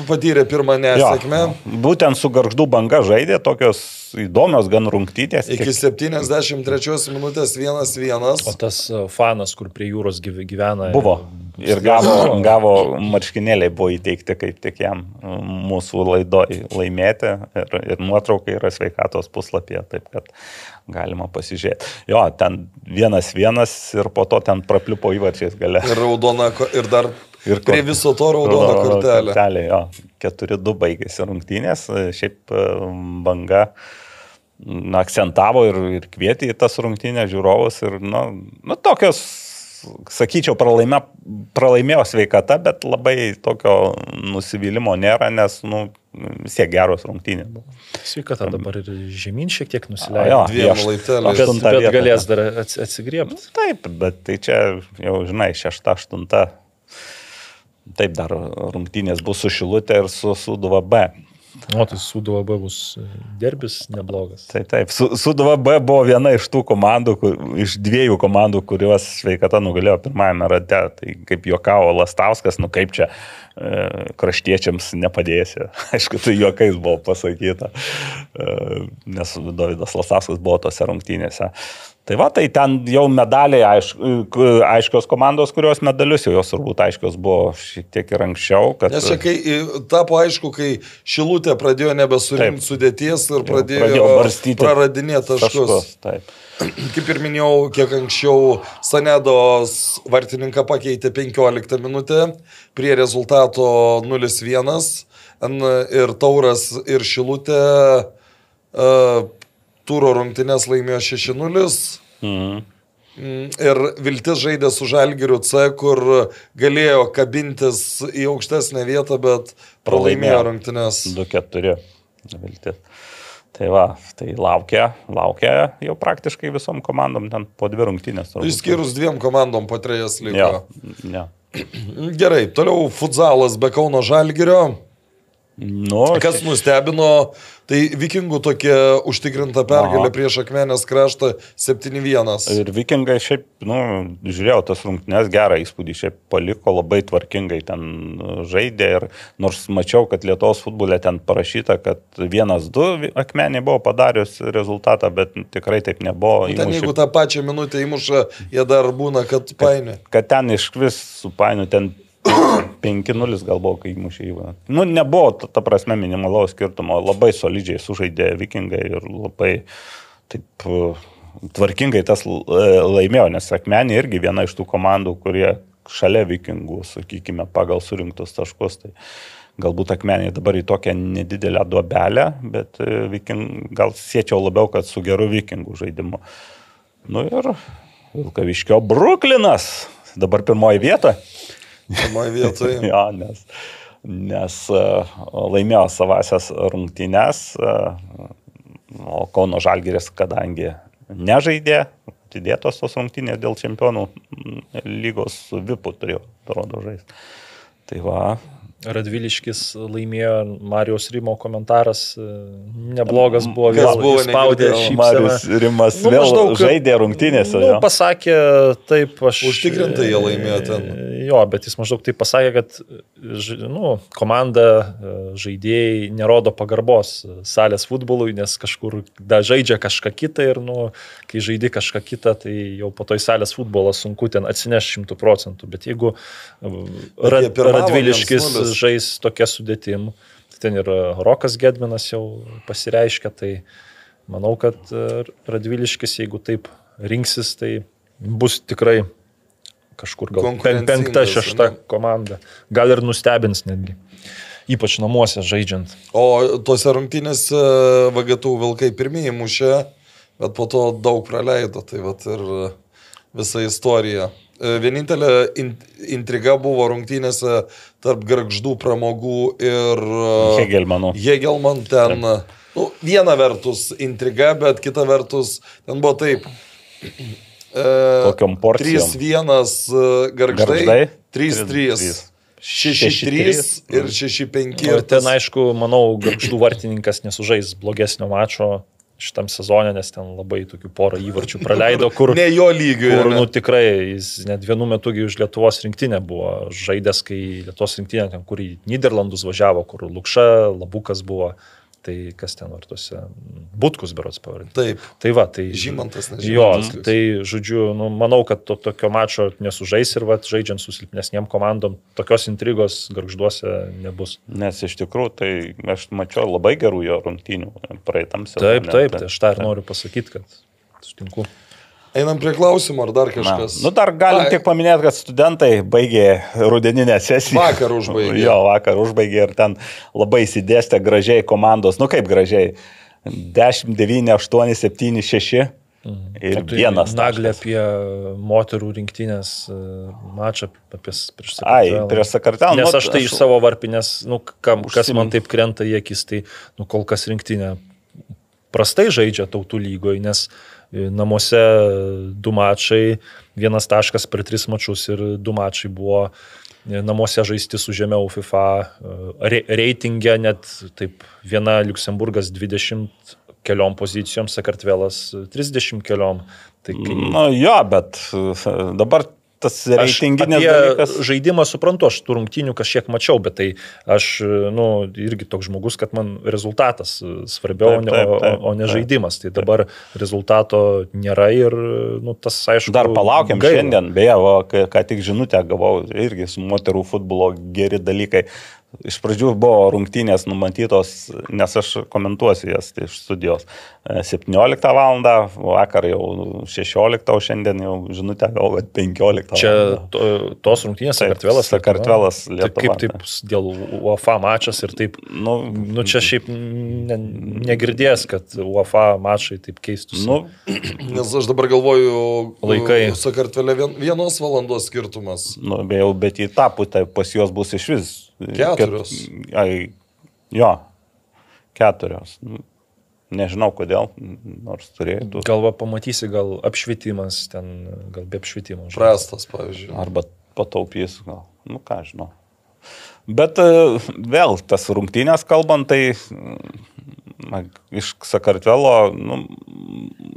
[SPEAKER 3] patyrė pirmą nesėkmę.
[SPEAKER 4] Jo, būtent su Garždų banga žaidė tokios įdomios gan rungtytės.
[SPEAKER 3] Iki 73 minutės 1-1.
[SPEAKER 5] O tas e, fanas, kur prie jūros gyve- gyvena.
[SPEAKER 4] Buvo. Ir gavo, gavo marškinėliai buvo įteikti kaip tik jam mm, mūsų laidoj laimėti ir, ir nuotraukai yra sveikatos puslapyje, taip kad galima pasižiūrėti. Jo, ten vienas vienas ir po to ten prapliupo įvarčiais gale.
[SPEAKER 3] Ir raudona, ir dar
[SPEAKER 4] Ir
[SPEAKER 3] prie viso to raudona kortelė.
[SPEAKER 4] Kortelė, jo. 4-2 baigėsi rungtynės. Šiaip e, banga na, akcentavo ir, ir kvietė į tas rungtynės žiūrovus. Ir, nu, nu, tokios, sakyčiau, pralaimė, pralaimėjo sveikata, bet labai tokio nusivylimo nėra, nes nu, vis tiek geros rungtynės buvo.
[SPEAKER 5] Sveikata dabar ir žemyn šiek tiek nusileido.
[SPEAKER 3] Dviem laipteliais.
[SPEAKER 5] Bet, bet galės dar ats- atsigriebti.
[SPEAKER 4] Taip, bet tai čia jau, žinai, šešta, aštunta. Taip, dar rungtynės bus su Šilutė ir su Suduva B.
[SPEAKER 5] O tai Sūduva B bus e, derbis neblogas.
[SPEAKER 4] Taip, taip. Su, Suduva B buvo viena iš tų komandų, kur, iš dviejų komandų, kuriuos sveikata nugalėjo pirmajame rate. Tai kaip juokavo Lastauskas, nu kaip čia e, kraštiečiams nepadėsi. Aišku, tai juokais buvo pasakyta, e, nes Davidas Lastauskas buvo tose rungtynėse. Tai va, tai ten jau medaliai aišk, aiškios komandos, kurios medalius jau jos turbūt aiškios buvo šiek tiek ir anksčiau. Kad,
[SPEAKER 3] Nes čia kai tapo aišku, kai Šilutė pradėjo nebesurinkti sudėties ir pradėjo,
[SPEAKER 4] pradėjo barstyti
[SPEAKER 3] praradinėti taškus.
[SPEAKER 4] Taip.
[SPEAKER 3] Kaip ir minėjau, kiek anksčiau Sanedos vartininką pakeitė 15 minutę prie rezultato 0-1 N- ir Tauras ir Šilutė uh, turo rungtynės laimėjo 6-0.
[SPEAKER 4] Mhm.
[SPEAKER 3] Mm, Ir Viltis žaidė su Žalgiriu C, kur galėjo kabintis į aukštesnę vietą, bet pralaimėjo rungtynės.
[SPEAKER 4] 2-4 viltis. Tai va, tai laukia, laukia jau praktiškai visom komandom ten po dvi rungtynės.
[SPEAKER 3] Išskyrus dviem komandom po trejas
[SPEAKER 4] Jo,
[SPEAKER 3] liko.
[SPEAKER 4] jo.
[SPEAKER 3] Gerai, toliau futsalas be Kauno Žalgirio.
[SPEAKER 4] Nu,
[SPEAKER 3] Kas nustebino, tai vikingų tokia užtikrinta pergalė
[SPEAKER 4] Aha.
[SPEAKER 3] prieš Akmenės kraštą 7-1.
[SPEAKER 4] Ir vikingai šiaip, nu, žiūrėjau tas rungtynes, gerą įspūdį šiaip paliko, labai tvarkingai ten žaidė ir nors mačiau, kad Lietuvos futbole ten parašyta, kad vienas du akmeniai buvo padarius rezultatą, bet tikrai taip nebuvo.
[SPEAKER 3] Ten
[SPEAKER 4] Įmušė-
[SPEAKER 3] jeigu tą pačią minutę įmuša, jie dar būna, kad painė.
[SPEAKER 4] kad ten iš vis supainiu, ten 5-0 gal buvo, kai įmušė įvarą. Nu, nebuvo, ta, ta prasme, minimalaus skirtumo, labai solidžiai sužaidė vikingai ir labai taip tvarkingai tas e, laimėjo, nes Akmenė irgi viena iš tų komandų, kurie šalia vikingų, sakykime, pagal surinktus taškus. Tai galbūt Akmenė dabar į tokią nedidelę duobelę, bet e, viking, gal siečiau labiau, kad su geru vikingų žaidimu. Nu ir Vilkaviškio Bruklinas. Dabar pirmoji vieta.
[SPEAKER 3] Pirmoje vietoje.
[SPEAKER 4] jo, nes, nes uh, laimėjo savasias rungtynes, uh, o Kauno Žalgiris, kadangi nežaidė, atidėtos tos rungtynės dėl čempionų lygos su Vipu turėjo, atrodo, žaisti. Tai va,
[SPEAKER 5] Radviliškis laimėjo, Marijos Rimo komentaras e, neblogas buvo, vėl
[SPEAKER 3] buvo,
[SPEAKER 5] spaudė šypseną.
[SPEAKER 4] Marius Rimas
[SPEAKER 5] Nu,
[SPEAKER 4] vėl
[SPEAKER 5] maždaug,
[SPEAKER 4] žaidė rungtynėse.
[SPEAKER 5] Nu, pasakė taip, aš.
[SPEAKER 3] Užtikrintai jie laimėjo ten.
[SPEAKER 5] Jo, bet jis maždaug taip pasakė, kad nu, komanda, e, žaidėjai nerodo pagarbos salės futbolui, nes kažkur da žaidžia kažką kitą ir, nu, kai žaidi kažką kitą, tai jau po to į salės futbolą sunku ten atsinešti šimtų procentų. Bet jeigu e, Rad,
[SPEAKER 3] jie pirmavo
[SPEAKER 5] Radviliškis
[SPEAKER 3] 1:0.
[SPEAKER 5] Žais tokia sudėtim, tai ten ir Rokas Gedminas jau pasireiškia, tai manau, kad e, Radviliškis, jeigu taip rinksis, tai bus tikrai kažkur gal penkta, šešta
[SPEAKER 3] ane?
[SPEAKER 5] komanda. Gal ir nustebins netgi. Ypač namuose žaidžiant.
[SPEAKER 3] O tose rungtynėse VGT Vilkai pirmieji mušė, bet po to daug praleido. Tai vat ir visa istorija. E, Vienintelė in, intriga buvo rungtynėse tarp garždų pramogų ir e,
[SPEAKER 4] Hegelmanų.
[SPEAKER 3] Hegelman ten. Nu, viena vertus intriga, bet kita vertus ten buvo taip. E,
[SPEAKER 4] Kokiom porcijom?
[SPEAKER 3] 3-1 e, garždai,
[SPEAKER 4] Gargždai?
[SPEAKER 3] 3-3. 6-3 ir 6-5.
[SPEAKER 5] Ir ten, aišku, manau, garždų vartininkas nesužais blogesnio mačo šitam sezone, nes ten labai tokių porą įvarčių praleido, kur...
[SPEAKER 3] Ne jo lygio.
[SPEAKER 5] Kur,
[SPEAKER 3] ane?
[SPEAKER 5] nu, tikrai, jis net vienu metu už Lietuvos rinktinę buvo žaidęs, kai Lietuvos rinktinė ten, kur į Niderlandus važiavo, kur Lukša, Labukas buvo, tai kas ten vartuose, Butkus berots pavardė.
[SPEAKER 3] Taip.
[SPEAKER 5] Tai va, tai...
[SPEAKER 3] Žymantas, ne
[SPEAKER 5] Jo,
[SPEAKER 3] Žymantas.
[SPEAKER 5] tai žodžiu, nu, manau, kad to, tokio mačo nesužais ir va, žaidžiant su silpnesniem komandom, tokios intrigos garžduose nebus.
[SPEAKER 4] Nes iš tikrųjų, tai aš mačiau labai gerų jo rungtynių praeitam sezonui.
[SPEAKER 5] Taip, taip, tai aš tą ir noriu pasakyti, kad sutinku.
[SPEAKER 3] Einam prie klausimų, ar dar
[SPEAKER 4] Na,
[SPEAKER 3] kažkas?
[SPEAKER 4] nu dar galim
[SPEAKER 3] Ai.
[SPEAKER 4] tik paminėti, kad studentai baigė rudeninę sesiją.
[SPEAKER 3] Vakar užbaigė.
[SPEAKER 4] Jo, vakar užbaigė ir ten labai įsidėstė gražiai komandos. Nu kaip gražiai. 10, 9, 8, 7, 6 ir
[SPEAKER 5] O tai
[SPEAKER 4] vienas.
[SPEAKER 5] Naglė apie moterų rinktinės e, mačą apie s- prieš
[SPEAKER 4] Ai,
[SPEAKER 5] Sakartvelą.
[SPEAKER 4] prieš Sakartelą.
[SPEAKER 5] Nes
[SPEAKER 4] nu,
[SPEAKER 5] aš tai iš savo varpinės, nu, kam, kas man taip krenta į akis, tai nu, kol kas rinktinė prastai žaidžia tautų lygoje, nes e, namuose du mačai, vienas taškas per tris mačius ir du mačai buvo e, namuose žaisti su žemiau FIFA e, re, reitingė, net taip viena Luksemburgas 20 keliom pozicijom, Sakartvelas 30 keliom. Tai kai,
[SPEAKER 4] Nu jo, bet e, dabar tas
[SPEAKER 5] apie
[SPEAKER 4] dalykas.
[SPEAKER 5] žaidimą suprantu, aš tų rungtynių kažkiek mačiau, bet tai aš, nu, irgi toks žmogus, kad man rezultatas svarbiau,
[SPEAKER 4] Taip, taip,
[SPEAKER 5] o,
[SPEAKER 4] taip,
[SPEAKER 5] o, o ne
[SPEAKER 4] taip.
[SPEAKER 5] žaidimas. Tai dabar rezultato nėra ir, nu, tas aišku.
[SPEAKER 4] Dar palaukiam
[SPEAKER 5] gaila.
[SPEAKER 4] šiandien, beje, va, ką tik žinutę gavau, irgi su moterų futbolo geri dalykai. Iš pradžių buvo rungtynės numatytos, nes aš komentuosiu jas tai iš studijos. E, 17 val. vakar jau 16, o šiandien jau žinutę kad 15.
[SPEAKER 5] Čia
[SPEAKER 4] valandą.
[SPEAKER 5] to, tos rungtynės
[SPEAKER 4] Taip,
[SPEAKER 5] Sakartvelas.
[SPEAKER 4] Sakartvelas,
[SPEAKER 5] Tai
[SPEAKER 4] Lietuva.
[SPEAKER 5] kaip taip dėl UEFA mačas ir taip.
[SPEAKER 4] Nu,
[SPEAKER 5] Nu, čia šiaip ne, negirdės, kad UEFA mačai taip keistųsi.
[SPEAKER 4] nu,
[SPEAKER 3] Nes aš dabar galvoju,
[SPEAKER 5] Laikai.
[SPEAKER 3] Sakartvelė vien, vienos valandos skirtumas.
[SPEAKER 4] nu, be jau, bet į tą pusę pas juos bus iš vis.
[SPEAKER 3] Keturios.
[SPEAKER 4] Ket- Ai, jo, keturios. Nežinau kodėl, nors turėtų.
[SPEAKER 5] Gal va pamatysi, gal apšvietimas ten, gal be apšvietimo. žinai.
[SPEAKER 3] Prastas, pavyzdžiui.
[SPEAKER 4] Arba pataupys, gal. Nu ką žinau. Bet e, vėl tas rungtynės kalbant, tai na, iš Sakartvelo nu,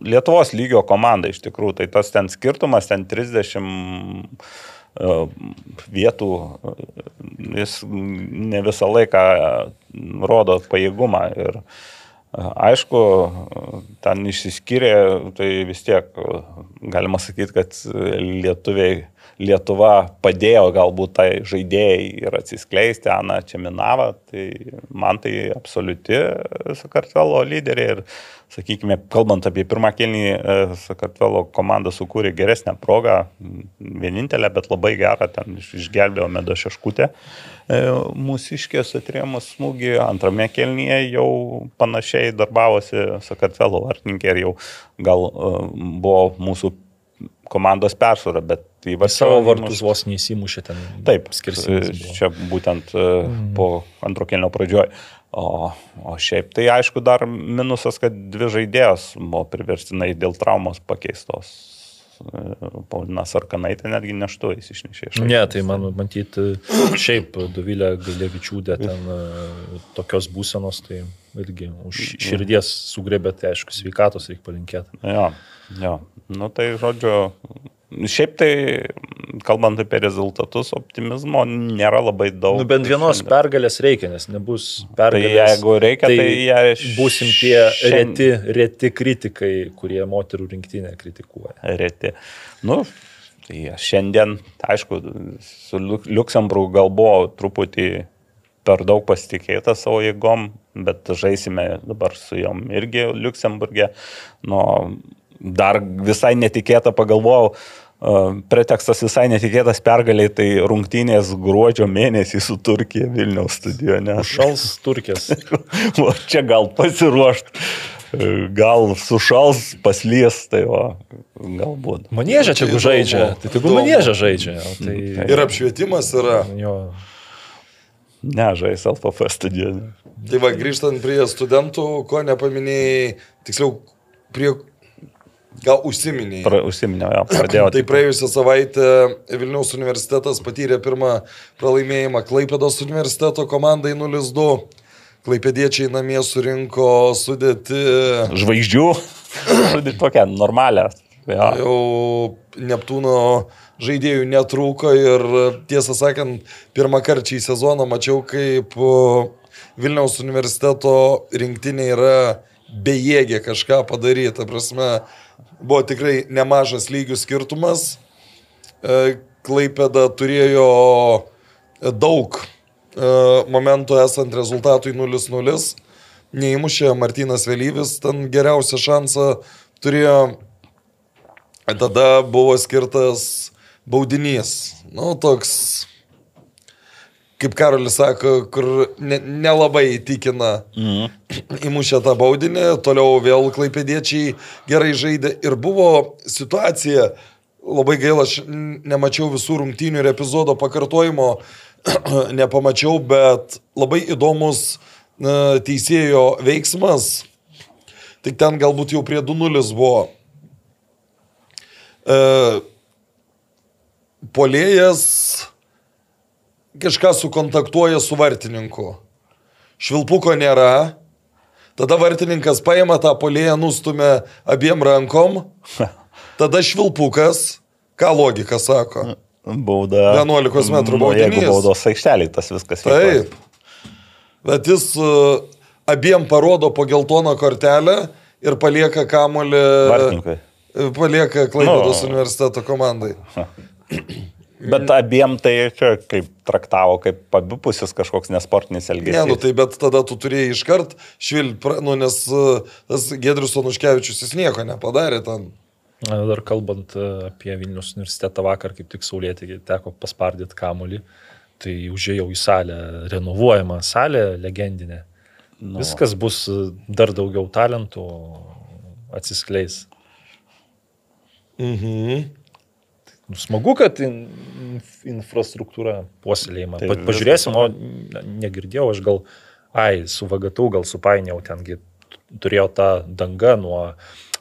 [SPEAKER 4] Lietuvos lygio komanda iš tikrųjų, tai tas ten skirtumas, ten 30 e, vietų, e, jis ne visą laiką e, rodo pajėgumą. Ir e, aišku, e, ten išsiskyrė, tai vis tiek e, galima sakyti, kad lietuviai Lietuva padėjo galbūt tai žaidėjai ir atsiskleisti, Ana Čeminava, tai man tai absoliuti Sakartvelo lyderė ir, sakykime, kalbant apie pirmą kelnį, Sakartvelo komanda sukūrė geresnę progą, vienintelę, bet labai gerą, ten išgelbėjo Medo Šeškutę mūsiškės atrėmus smūgį, antrame kelnyje jau panašiai darbavosi Sakartvelo vartininkė ir jau gal buvo mūsų komandos persvara, bet
[SPEAKER 5] įvarčiavo. Savo vartus vos neįsimušė ten.
[SPEAKER 4] Taip, skirsis. Čia būtent mm. po antro kelnio pradžioje. O, o šiaip tai aišku dar minusas, kad dvi žaidėjos buvo priverstinai dėl traumos pakeistos. Paulinas Arkanaitė netgi neštu jis išnešė.
[SPEAKER 5] Ne, tai man matyti, šiaip Dovilė Galevičiūdė ten tokios būsenos, tai irgi už širdies sugrebė, tai aišku, sveikatos reikia palinkėti.
[SPEAKER 4] Jo, jo. Nu tai žodžiu, Šiaip tai, kalbant apie rezultatus, optimizmo nėra labai daug.
[SPEAKER 5] Nu, bent vienos šiandien. pergalės reikia, nes nebus
[SPEAKER 4] tai pergalės. Tai jeigu reikia, tai, tai jie
[SPEAKER 5] būsim tie reti, reti kritikai, kurie moterų rinktinę kritikuoja.
[SPEAKER 4] Reti. Nu, tai šiandien, aišku, su Luksemburgu gal buvo truputį per daug pasitikėta savo jėgom, bet žaisime dabar su jom irgi Luksemburgė. Nu, dar visai netikėta pagalvojau, pretekstas visai netikėtas pergaliai, tai rungtynės gruodžio mėnesį su Turkija Vilniaus stadione.
[SPEAKER 5] Šals Turkijas.
[SPEAKER 4] o čia gal pasiruošt. Gal sušals, paslys, tai o, galbūt.
[SPEAKER 5] Manėžė čia tai žaidžia, tai tik manėžė žaidžia. Tai...
[SPEAKER 3] Ir apšvietimas yra. Jo.
[SPEAKER 4] Ne, žais LPF stadione.
[SPEAKER 3] Tai va, grįžtant prie studentų, ko nepaminėjai, tiksliau, prie Gal užsiminėjai?
[SPEAKER 4] Pra, užsiminiau, jo, pradėjau.
[SPEAKER 3] tai praėjusią savaitę Vilniaus universitetas patyrė pirmą pralaimėjimą Klaipėdos universiteto komandai 0-2. Klaipėdiečiai namie surinko sudėti.
[SPEAKER 4] Žvaigždžių. Sudėti tokią normalią.
[SPEAKER 3] Ja. Jau Neptūno žaidėjų netrūko ir tiesą sakant, pirmą kartą į sezoną mačiau, kaip Vilniaus universiteto rinktinė yra bejėgė kažką padaryti. Prasme, buvo tikrai nemažas lygių skirtumas. E, Klaipėda turėjo daug e, momentų esant rezultatui 0-0. Neįmušė Martinas Vėlyvis, ten geriausią šansą turėjo. Tada buvo skirtas baudinys. Nu, toks kaip Karolis sako, kur nelabai ne, ne įtikina mhm. įmušę tą baudinį, toliau vėl klaipėdiečiai gerai žaidė ir buvo situacija, labai gaila, aš nemačiau visų rungtynių ir epizodo pakartojimo, nepamačiau, bet labai įdomus teisėjo veiksmas, tik ten galbūt jau prie 2-0 buvo. E, polėjas kažką sukontaktuoja su vartininku. Švilpuko nėra. Tada vartininkas paima tą polėją, nustumia abiem rankom. Tada švilpukas, ką logika sako?
[SPEAKER 4] Bauda.
[SPEAKER 3] 11 metrų baudinys.
[SPEAKER 4] Jeigu baudos aikšteliai tas viskas.
[SPEAKER 3] Taip. Bet jis uh, abiem parodo po geltoną kortelę ir palieka kamolį.
[SPEAKER 4] Vartininkai.
[SPEAKER 3] Palieka Klaipėdos no. universiteto komandai.
[SPEAKER 4] Bet abiem tai čia kaip traktavo, kaip abipusis kažkoks nesportinis elgesys.
[SPEAKER 3] Ne, nu tai bet tada tu turėjai iškart švilp, nu nes e, tas Gedrius Onuškevičius jis nieko nepadarė ten.
[SPEAKER 5] Dar kalbant e, apie Vilnius universitetą vakar, kaip tik saulėti teko paspardyti kamolį, tai užėjau į salę, renovuojamą salę legendinę. Nu. Viskas bus e, dar daugiau talentų atsiskleis.
[SPEAKER 3] Mhm.
[SPEAKER 5] Smagu, kad in, infrastruktūra puoselėjama. Tai Pažiūrėsim, o negirdėjau, aš gal, ai, su Vagatau gal supainiau, tengi turėjo tą dangą nuo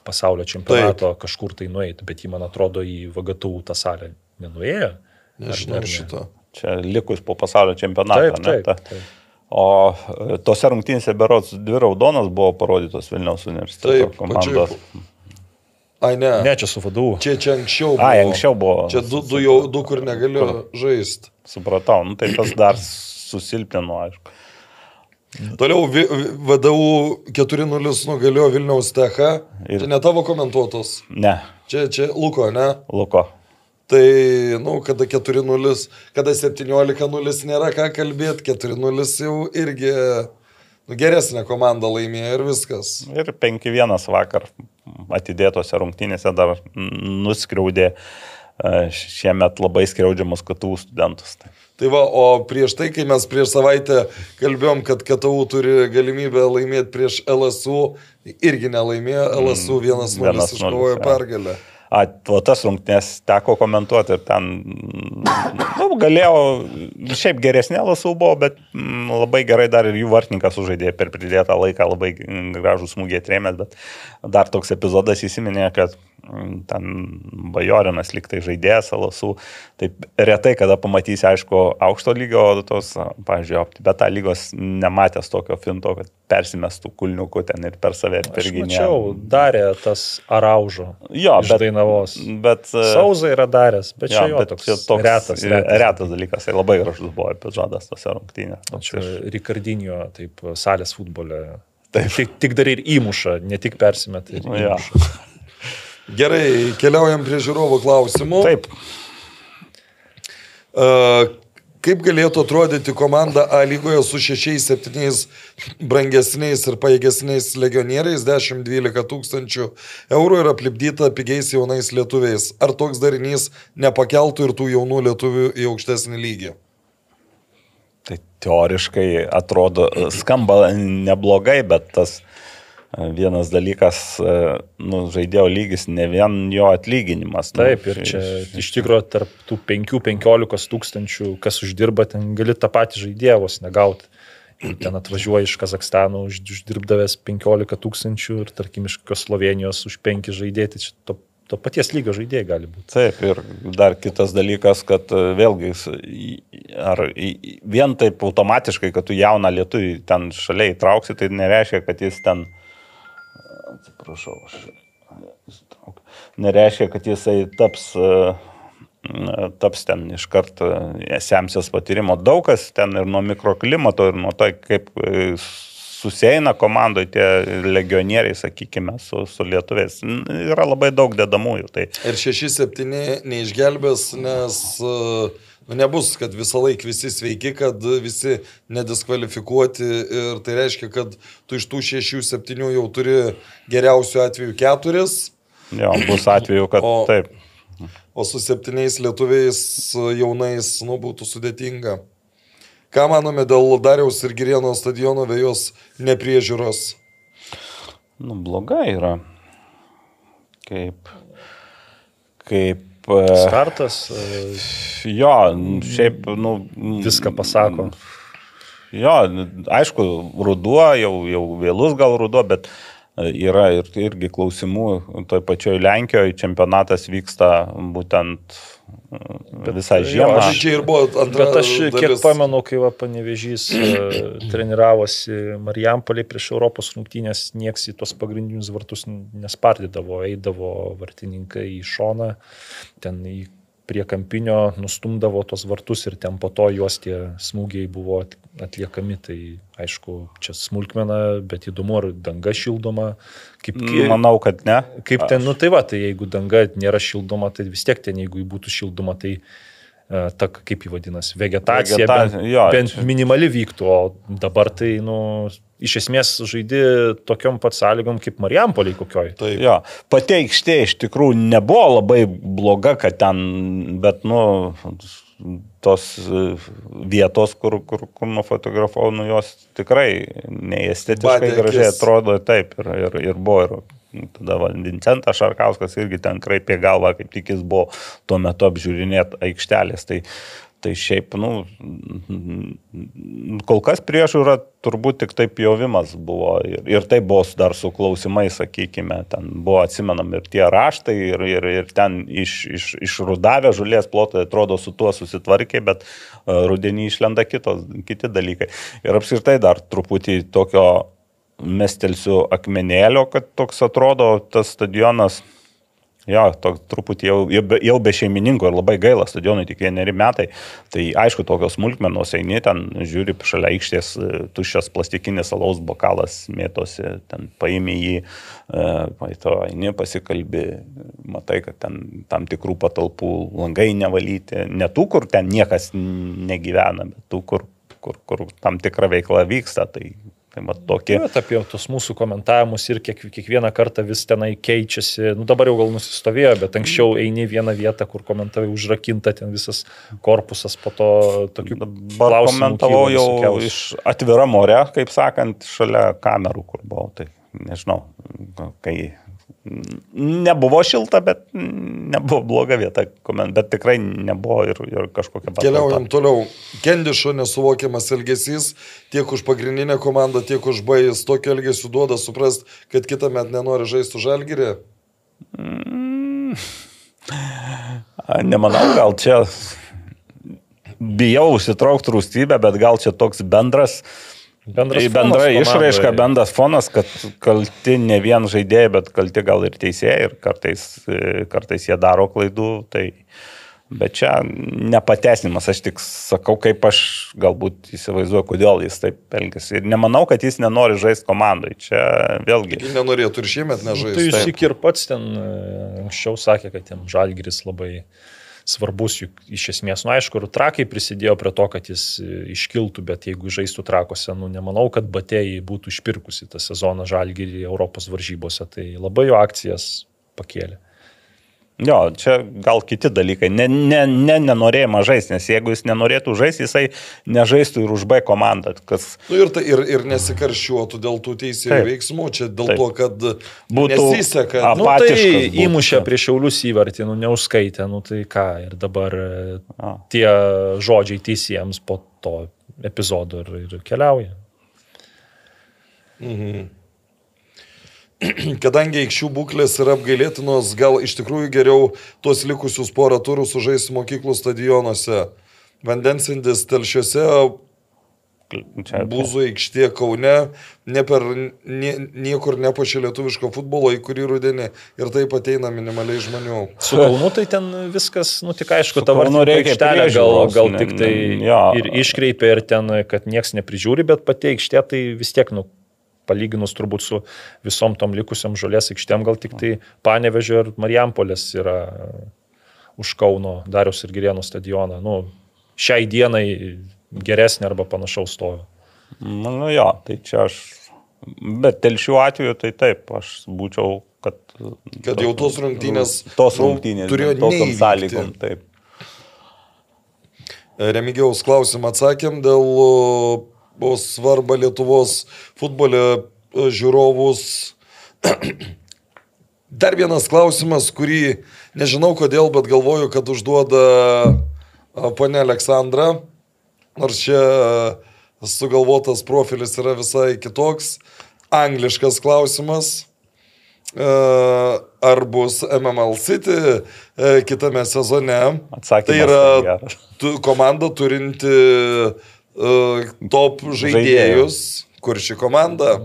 [SPEAKER 5] pasaulio čempionato Taip. kažkur tai nueiti, bet jį, man atrodo, į Vagatau tą salę nenuėjo.
[SPEAKER 3] Nežinau ne? šito.
[SPEAKER 4] Čia likus po pasaulio čempionato.
[SPEAKER 5] Taip, taip, ne, taip.
[SPEAKER 4] O e, tose rungtynėse berots dvi raudonos buvo parodytos Vilniaus universiteto taip, komandos. Pačiai
[SPEAKER 3] Ai, ne.
[SPEAKER 5] Ne, čia su vadu.
[SPEAKER 3] Čia, čia anksčiau buvo.
[SPEAKER 4] Ai, anksčiau buvo.
[SPEAKER 3] Čia du, du, jau, du kur negaliu žaisti.
[SPEAKER 4] Supratau, nu, tai tas dar susilpnino, aišku.
[SPEAKER 3] Toliau VDU 4-0 nugalėjo Vilniaus Techa. Ir... Čia ne tavo komentuotos.
[SPEAKER 4] Ne.
[SPEAKER 3] Čia, čia Luko, ne?
[SPEAKER 4] Luko.
[SPEAKER 3] Tai, nu, kada 4-0, kada 17-0 nėra ką kalbėti, 4-0 jau irgi nu, geresnė komanda laimėjo ir viskas.
[SPEAKER 4] Ir 5-1 vakar atidėtose rungtynėse dar nuskriaudė e, šiemet labai skriaudžiamus KTU studentus. Tai.
[SPEAKER 3] Tai va, o prieš tai, kai mes prieš savaitę kalbėjom, kad KTU turi galimybę laimėti prieš LSU, irgi nelaimėjo, LSU 1-0 iškovojo pergalę. Ja.
[SPEAKER 4] A, o tas rungtynės teko komentuoti ir ten, nu, galėjau, šiaip geresnė lasų buvo, bet m, labai gerai dar ir jų vartininkas sužaidė per pridėtą laiką, labai gražų smūgį atrėmęs, bet dar toks epizodas įsiminė, kad ten Bajorinas liktai žaidėjas Alasų. Taip retai, kada pamatysi, aišku, aukšto lygio, tos, pavyzdžiui, bet tą lygos nematęs tokio finto, kad persimestų kulniukų ten ir per save ir per gynybą.
[SPEAKER 5] Tačiau darė tas araužo.
[SPEAKER 4] Jo, bet
[SPEAKER 5] Dainavos.
[SPEAKER 4] Bet,
[SPEAKER 5] Sauzai yra daręs, bet čia jo, jo toks,
[SPEAKER 4] toks
[SPEAKER 5] retas,
[SPEAKER 4] retas. Retas dalykas, tai labai gražus buvo epizodas tose rungtynėse.
[SPEAKER 5] Čia Rikardinio, taip, salės futbole. Taip. Tik, tik dar ir įmuša, ne tik persimet. Ir
[SPEAKER 4] ja.
[SPEAKER 3] Gerai, keliaujam prie žiūrovų klausimų.
[SPEAKER 4] Taip.
[SPEAKER 3] Uh, kaip galėtų atrodyti komanda A lygoje su 6-7 brangesniais ir paėgesniais legionieriais, 10-12 tūkstančių eurų ir aplipdyta pigiais jaunais lietuviais? Ar toks darinys nepakeltų ir tų jaunų lietuvių į aukštesnį lygį?
[SPEAKER 4] Tai teoriškai atrodo, skamba neblogai, bet tas Vienas dalykas, nu, žaidėjo lygis, ne vien jo atlyginimas.
[SPEAKER 5] Nu, Taip, ir čia iš tikrųjų tarp tų 5-15 tūkstančių, kas uždirba, ten gali tą patį žaidėją vos negauti. Ir ten atvažiuoji iš Kazakstano už, uždirbdavęs 15 tūkstančių ir tarkim iš kokios Slovenijos už 5 žaidėti, čia to, to paties lygio žaidėjai gali būti.
[SPEAKER 4] Taip, ir dar kitas dalykas, kad vėlgi, ar vien taip automatiškai, kad tu jauną lietuvį ten šalia įtrauksi, tai nereiškia, kad jis ten atsiprašau, aš nereiškia, kad jisai taps, taps ten iš karto esemsios patyrimo. Daug kas ten ir nuo mikroklimato, ir nuo to, kaip e, susieina komandoje tie legionieriai, sakykime, su, su lietuviais. Yra labai daug dedamųjų. Tai...
[SPEAKER 3] Ir 6-7 neišgelbės, nes uh, Nu, nebus, kad visą laiką visi sveiki, kad visi nediskvalifikuoti ir tai reiškia, kad tu iš tų šešių, septynių jau turi geriausių atveju keturis.
[SPEAKER 4] Jo, bus atveju, kad o, taip.
[SPEAKER 3] O su septyniais lietuviais jaunais, nu, būtų sudėtinga. Ką manome dėl Dariaus ir Girieno stadiono vėjos nepriežiūros?
[SPEAKER 4] Nu, blogai yra. Kaip, kaip
[SPEAKER 5] Startas.
[SPEAKER 4] E, jo, šiaip, nu.
[SPEAKER 5] Viską pasako.
[SPEAKER 4] Jo, aišku, ruduo, jau, jau vėlus gal ruduo, bet yra ir, irgi klausimų. Toj pačioj Lenkijoje čempionatas vyksta būtent Bet, visą žiemą.
[SPEAKER 3] Jo, aš čia ir buvo antra.
[SPEAKER 5] Bet aš dalis. kiek pamenu, kai va, panevežys e, treniravosi Marijampolė prieš Europos rungtynės, nieks į tuos pagrindinius vartus nespardydavo, eidavo vartininkai į šoną, ten į prie kampinio nustumdavo tos vartus ir ten po to juos tie smūgiai buvo atliekami. Tai aišku, čia smulkmena, bet įdomu, ar danga šildoma.
[SPEAKER 4] Kaip, Manau, kad ne.
[SPEAKER 5] Kaip ten, nu tai va, tai jeigu danga nėra šildoma, tai vis tiek ten, jeigu būtų šildoma, tai e, ta, kaip jį vadinasi, vegetacija, Vegeta... bent, jo, bent minimali vyktų, o dabar tai, nu, iš esmės žaidži tokiom pat sąlygom kaip Marijampoliai kokioj.
[SPEAKER 4] Taip. Jo, pati aikštė iš tikrųjų nebuvo labai bloga, kad ten, bet, nu, tos e, vietos, kur, kur, kur nufotografavau, nu jos tikrai neestetiškai gražiai atrodo, taip, ir, ir, ir buvo. Ir tada Vincentas Šarkauskas irgi ten kraipė galvą, kaip tik jis buvo tuo metu apžiūrinėti aikštelės. Tai Tai šiaip, nu, kol kas priežiūra turbūt tik taip jovimas buvo. Ir, ir tai buvo dar su klausimais, sakykime, ten buvo atsimenam ir tie raštai, ir, ir, ir ten iš, iš, išrudavę žulės plotai atrodo su tuo susitvarkė, bet uh, rudenį išlenda kitos, kiti dalykai. Ir apskritai dar truputį tokio mestelsiu akmenėlio, kad toks atrodo tas stadionas Jo, toks truputį jau, jau, be, šeimininko ir labai gaila, stadionui tik vieneri metai. Tai aišku, tokios smulkmenos eini, ten žiūri šalia aikštės e, tuščias plastikinis alaus bokalas mėtosi, ten paimi jį, e, to eini pasikalbi, matai, kad ten tam tikrų patalpų langai nevalyti, ne tų, kur ten niekas negyvena, bet tų, kur, kur, kur tam tikra veikla vyksta. Tai Tai mat tokie.
[SPEAKER 5] Bet apie tos mūsų komentavimus ir kiek, kiekvieną kartą vis tenai keičiasi. Nu, dabar jau gal nusistovėjo, bet anksčiau eini vieną vietą, kur komentavai užrakinta ten visas korpusas, po to tokių
[SPEAKER 4] klausimų. Komentavau jau visokiausių. iš atviram ore, kaip sakant, šalia kamerų, kur buvau. Tai nežinau, kai nebuvo šilta, bet nebuvo bloga vieta, bet tikrai nebuvo ir, ir kažkokia patalpa.
[SPEAKER 3] Keliaujam toliau. Kendišo nesuvokiamas elgesys tiek už pagrindinę komandą, tiek už baigęs tokio elgesio duoda suprast, kad kitą metą nenori žaisti už žalgyrį. Mm.
[SPEAKER 4] Nemanau, gal čia bijau užsitraukti rūstybę, bet gal čia toks bendras Bendras tai bendra išraiška, bendras fonas, kad kalti ne vien žaidėjai, bet kalti gal ir teisėjai ir kartais, kartais jie daro klaidų. Tai, bet čia nepateisinimas, aš tik sakau, kaip aš galbūt įsivaizduoju, kodėl jis taip elgesi. Ir nemanau, kad jis nenori žaisti komandai. Čia vėlgi.
[SPEAKER 3] Jis nenorėtų ir šiemet nežaisti.
[SPEAKER 5] Nu, tai jis ir pats ten e, anksčiau sakė, kad jam žalgris labai svarbus, juk iš esmės, nu aišku, ir trakai prisidėjo prie to, kad jis e, iškiltų, bet jeigu žaistų trakose, nu nemanau, kad Batėjai būtų išpirkusi tą sezoną žalgyrį Europos varžybose, tai labai jo akcijas pakėlė.
[SPEAKER 4] Jo, čia gal kiti dalykai. Ne, ne, ne nenorėjimą žaisti, nes jeigu jis nenorėtų žaisti, jisai nežaistų ir už B komandą. Kas...
[SPEAKER 3] Nu, ir, ta, ir, ir nesikaršiuotų dėl tų teisėjų veiksmų, čia dėl Taip. to, kad būtų nesiseka.
[SPEAKER 5] Nu, tai įmušė prieš Šiaulius įvartį, nu, neužskaitė, nu tai ką. Ir dabar A. tie žodžiai teisėjams po to epizodo ir, ir keliauja.
[SPEAKER 3] Mhm. kadangi aikščių būklės yra apgailėtinos, gal iš tikrųjų geriau tuos likusius porą turų sužaisti mokyklų stadionuose. Vandensindis telšiuose, Būzų aikštė Kaune, ne per, nie, niekur nepašė lietuviško futbolo, į kurį rudenį ir taip ateina minimaliai žmonių.
[SPEAKER 5] Su Kaunu tai ten viskas, nu tik aišku, tavo aikštelė gal, gal tik tai ja. ir iškreipia ir ten, kad nieks neprižiūri, bet pati aikštė tai vis tiek, nu, palyginus turbūt su visom tom likusiam žolės aikštėm, gal tik tai Panevežio ir Marijampolės yra už Kauno Darius ir Girienų stadioną. Nu, šiai dienai geresnė arba panašaus stovi.
[SPEAKER 4] Nu, nu jo, tai čia aš. Bet telšių atveju tai taip, aš būčiau, kad...
[SPEAKER 3] Kad jau tos rungtynės.
[SPEAKER 4] Tos nu, rungtynės. Turėjo tokiam sąlygom, taip.
[SPEAKER 3] Remigiaus klausimą atsakėm dėl svarbą Lietuvos futbole e, žiūrovus. Dar vienas klausimas, kurį nežinau kodėl, bet galvoju, kad užduoda e, ponė Aleksandra, nors čia e, sugalvotas profilis yra visai kitoks. Angliškas klausimas. Ar bus MML City kitame sezone?
[SPEAKER 4] Atsakymas
[SPEAKER 3] tai yra tu, komanda turinti uh, top žaidėjus, kur ši komanda.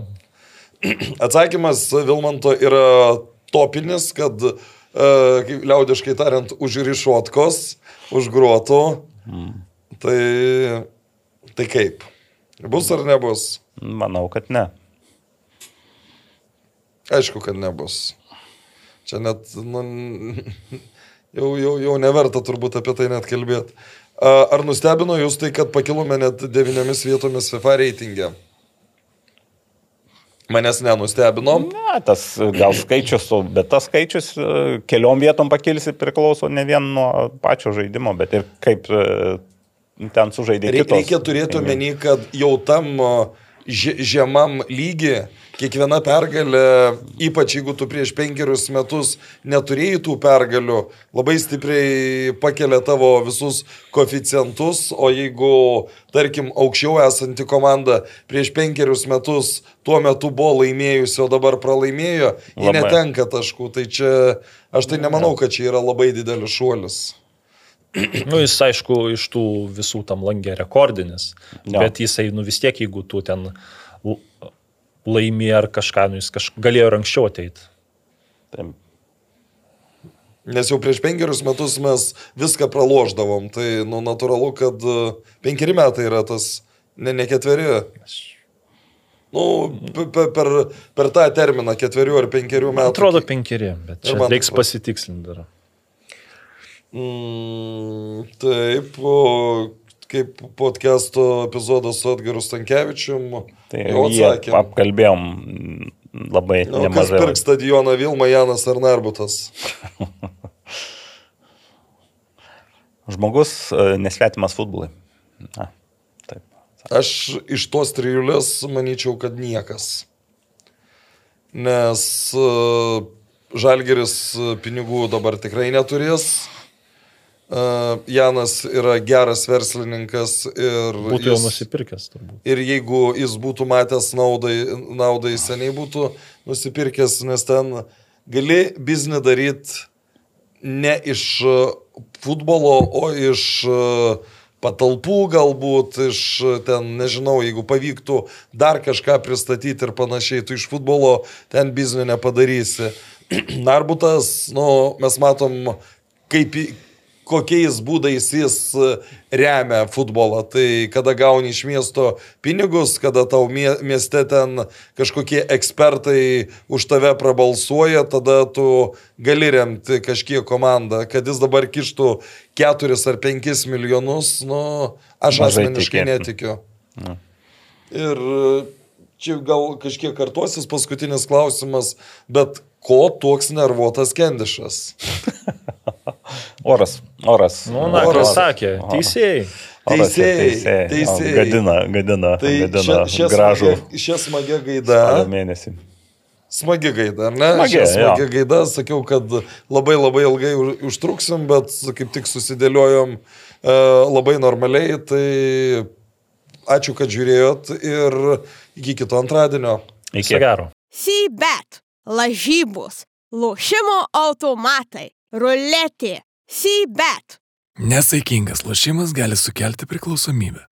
[SPEAKER 3] Atsakymas Vilmanto yra topinis, kad, uh, liaudiškai tariant, užrišotkos, užgruotų. Mm. Tai, tai kaip? Bus ar nebus?
[SPEAKER 4] Manau, kad ne.
[SPEAKER 3] Aišku, kad nebus. Čia net, nu, jau, jau, jau neverta turbūt apie tai net kalbėti. Ar nustebino jūs tai, kad pakilome net devyniomis vietomis FIFA reitingė? Manęs nenustebino.
[SPEAKER 4] Ne, tas gal skaičius, bet tas skaičius e, keliom vietom pakilsi priklauso ne vien nuo pačio žaidimo, bet ir kaip e, ten sužaidė.
[SPEAKER 3] Reikia, reikia turėti omeny, kad jau tam žemam lygiai kiekviena pergalė, ypač jeigu tu prieš penkerius metus neturėjai tų pergalių, labai stipriai pakelia tavo visus koficientus, o jeigu, tarkim, aukščiau esanti komanda prieš penkerius metus tuo metu buvo laimėjusi, o dabar pralaimėjo, ji labai. netenka taškų. Tai čia aš tai nemanau, kad čia yra labai didelis šuolis.
[SPEAKER 5] Nu, jis aišku iš tų visų tam langė rekordinis, ja. bet jisai, nu vis tiek, jeigu tu ten laimė ar kažką, nu, jis kaž... galėjo ir anksčiau ateiti. Taip.
[SPEAKER 3] Nes jau prieš penkerius metus mes viską praloždavom. Tai, nu, natūralu, kad e, penkeri metai yra tas, ne, ne ketveri. Nu, pe- pe- per, per tą terminą ketverių ar penkerių metų.
[SPEAKER 5] Atrodo penkeri, bet čia reiks pasitikslinti dar.
[SPEAKER 3] Mm, taip, o kaip podcast'o epizodas su Edgaru Stankievičium.
[SPEAKER 4] Tai
[SPEAKER 3] jau atsakėm.
[SPEAKER 4] apkalbėjom labai
[SPEAKER 3] kas
[SPEAKER 4] nemažai.
[SPEAKER 3] pirks stadioną Vilma Janas ar Narbutas?
[SPEAKER 4] Žmogus e, nesvetimas futbolui. Na, taip.
[SPEAKER 3] Aš iš tos trijulės manyčiau, kad niekas. Nes uh, Žalgeris e, pinigų dabar tikrai neturės. Uh, Janas yra geras verslininkas ir,
[SPEAKER 5] Būtų jau nusipirkęs turbūt.
[SPEAKER 3] ir jeigu jis būtų matęs naudai, naudai seniai būtų nusipirkęs, nes ten gali biznį daryti ne iš e, futbolo, o iš e, patalpų galbūt, iš ten, nežinau, jeigu pavyktų dar kažką pristatyti ir panašiai, tu iš futbolo ten biznį nepadarysi. Narbutas, nu, mes matom, kaip, kokiais būdais jis e, remia futbolą. Tai kada gauni iš miesto pinigus, kada tau mie- mieste ten kažkokie ekspertai už tave prabalsuoja, tada tu gali remti kažkiek komandą. Kad jis dabar kištų 4 ar 5 milijonus, nu, aš
[SPEAKER 4] Mažai
[SPEAKER 3] asmeniškai
[SPEAKER 4] tikėtina.
[SPEAKER 3] netikiu. Ir e, čia gal kažkiek kartuosis paskutinis klausimas, bet ko toks nervuotas Kendišas?
[SPEAKER 4] Oras, oras.
[SPEAKER 5] Nu, na,
[SPEAKER 3] Oras.
[SPEAKER 5] kas sakė, teisėjai.
[SPEAKER 4] Ir
[SPEAKER 3] Teisėjai, teisėjai.
[SPEAKER 4] Gadina, gadina,
[SPEAKER 3] Tai
[SPEAKER 4] gadina
[SPEAKER 3] šia, šia,
[SPEAKER 4] gražų
[SPEAKER 3] šia smagia gaida.
[SPEAKER 4] mėnesį.
[SPEAKER 3] Smagi gaida, ar ne?
[SPEAKER 4] Smagi, jo.
[SPEAKER 3] gaida, sakiau, kad labai labai ilgai užtruksim, bet kaip tik susidėliojom e, labai normaliai. Tai ačiū, kad žiūrėjot ir iki kito antradienio.
[SPEAKER 4] Iki.
[SPEAKER 5] Gero.
[SPEAKER 1] Sybet, lažybos, lošimo automatai, ruletė, Sybet.
[SPEAKER 2] Nesaikingas lošimas gali sukelti priklausomybę.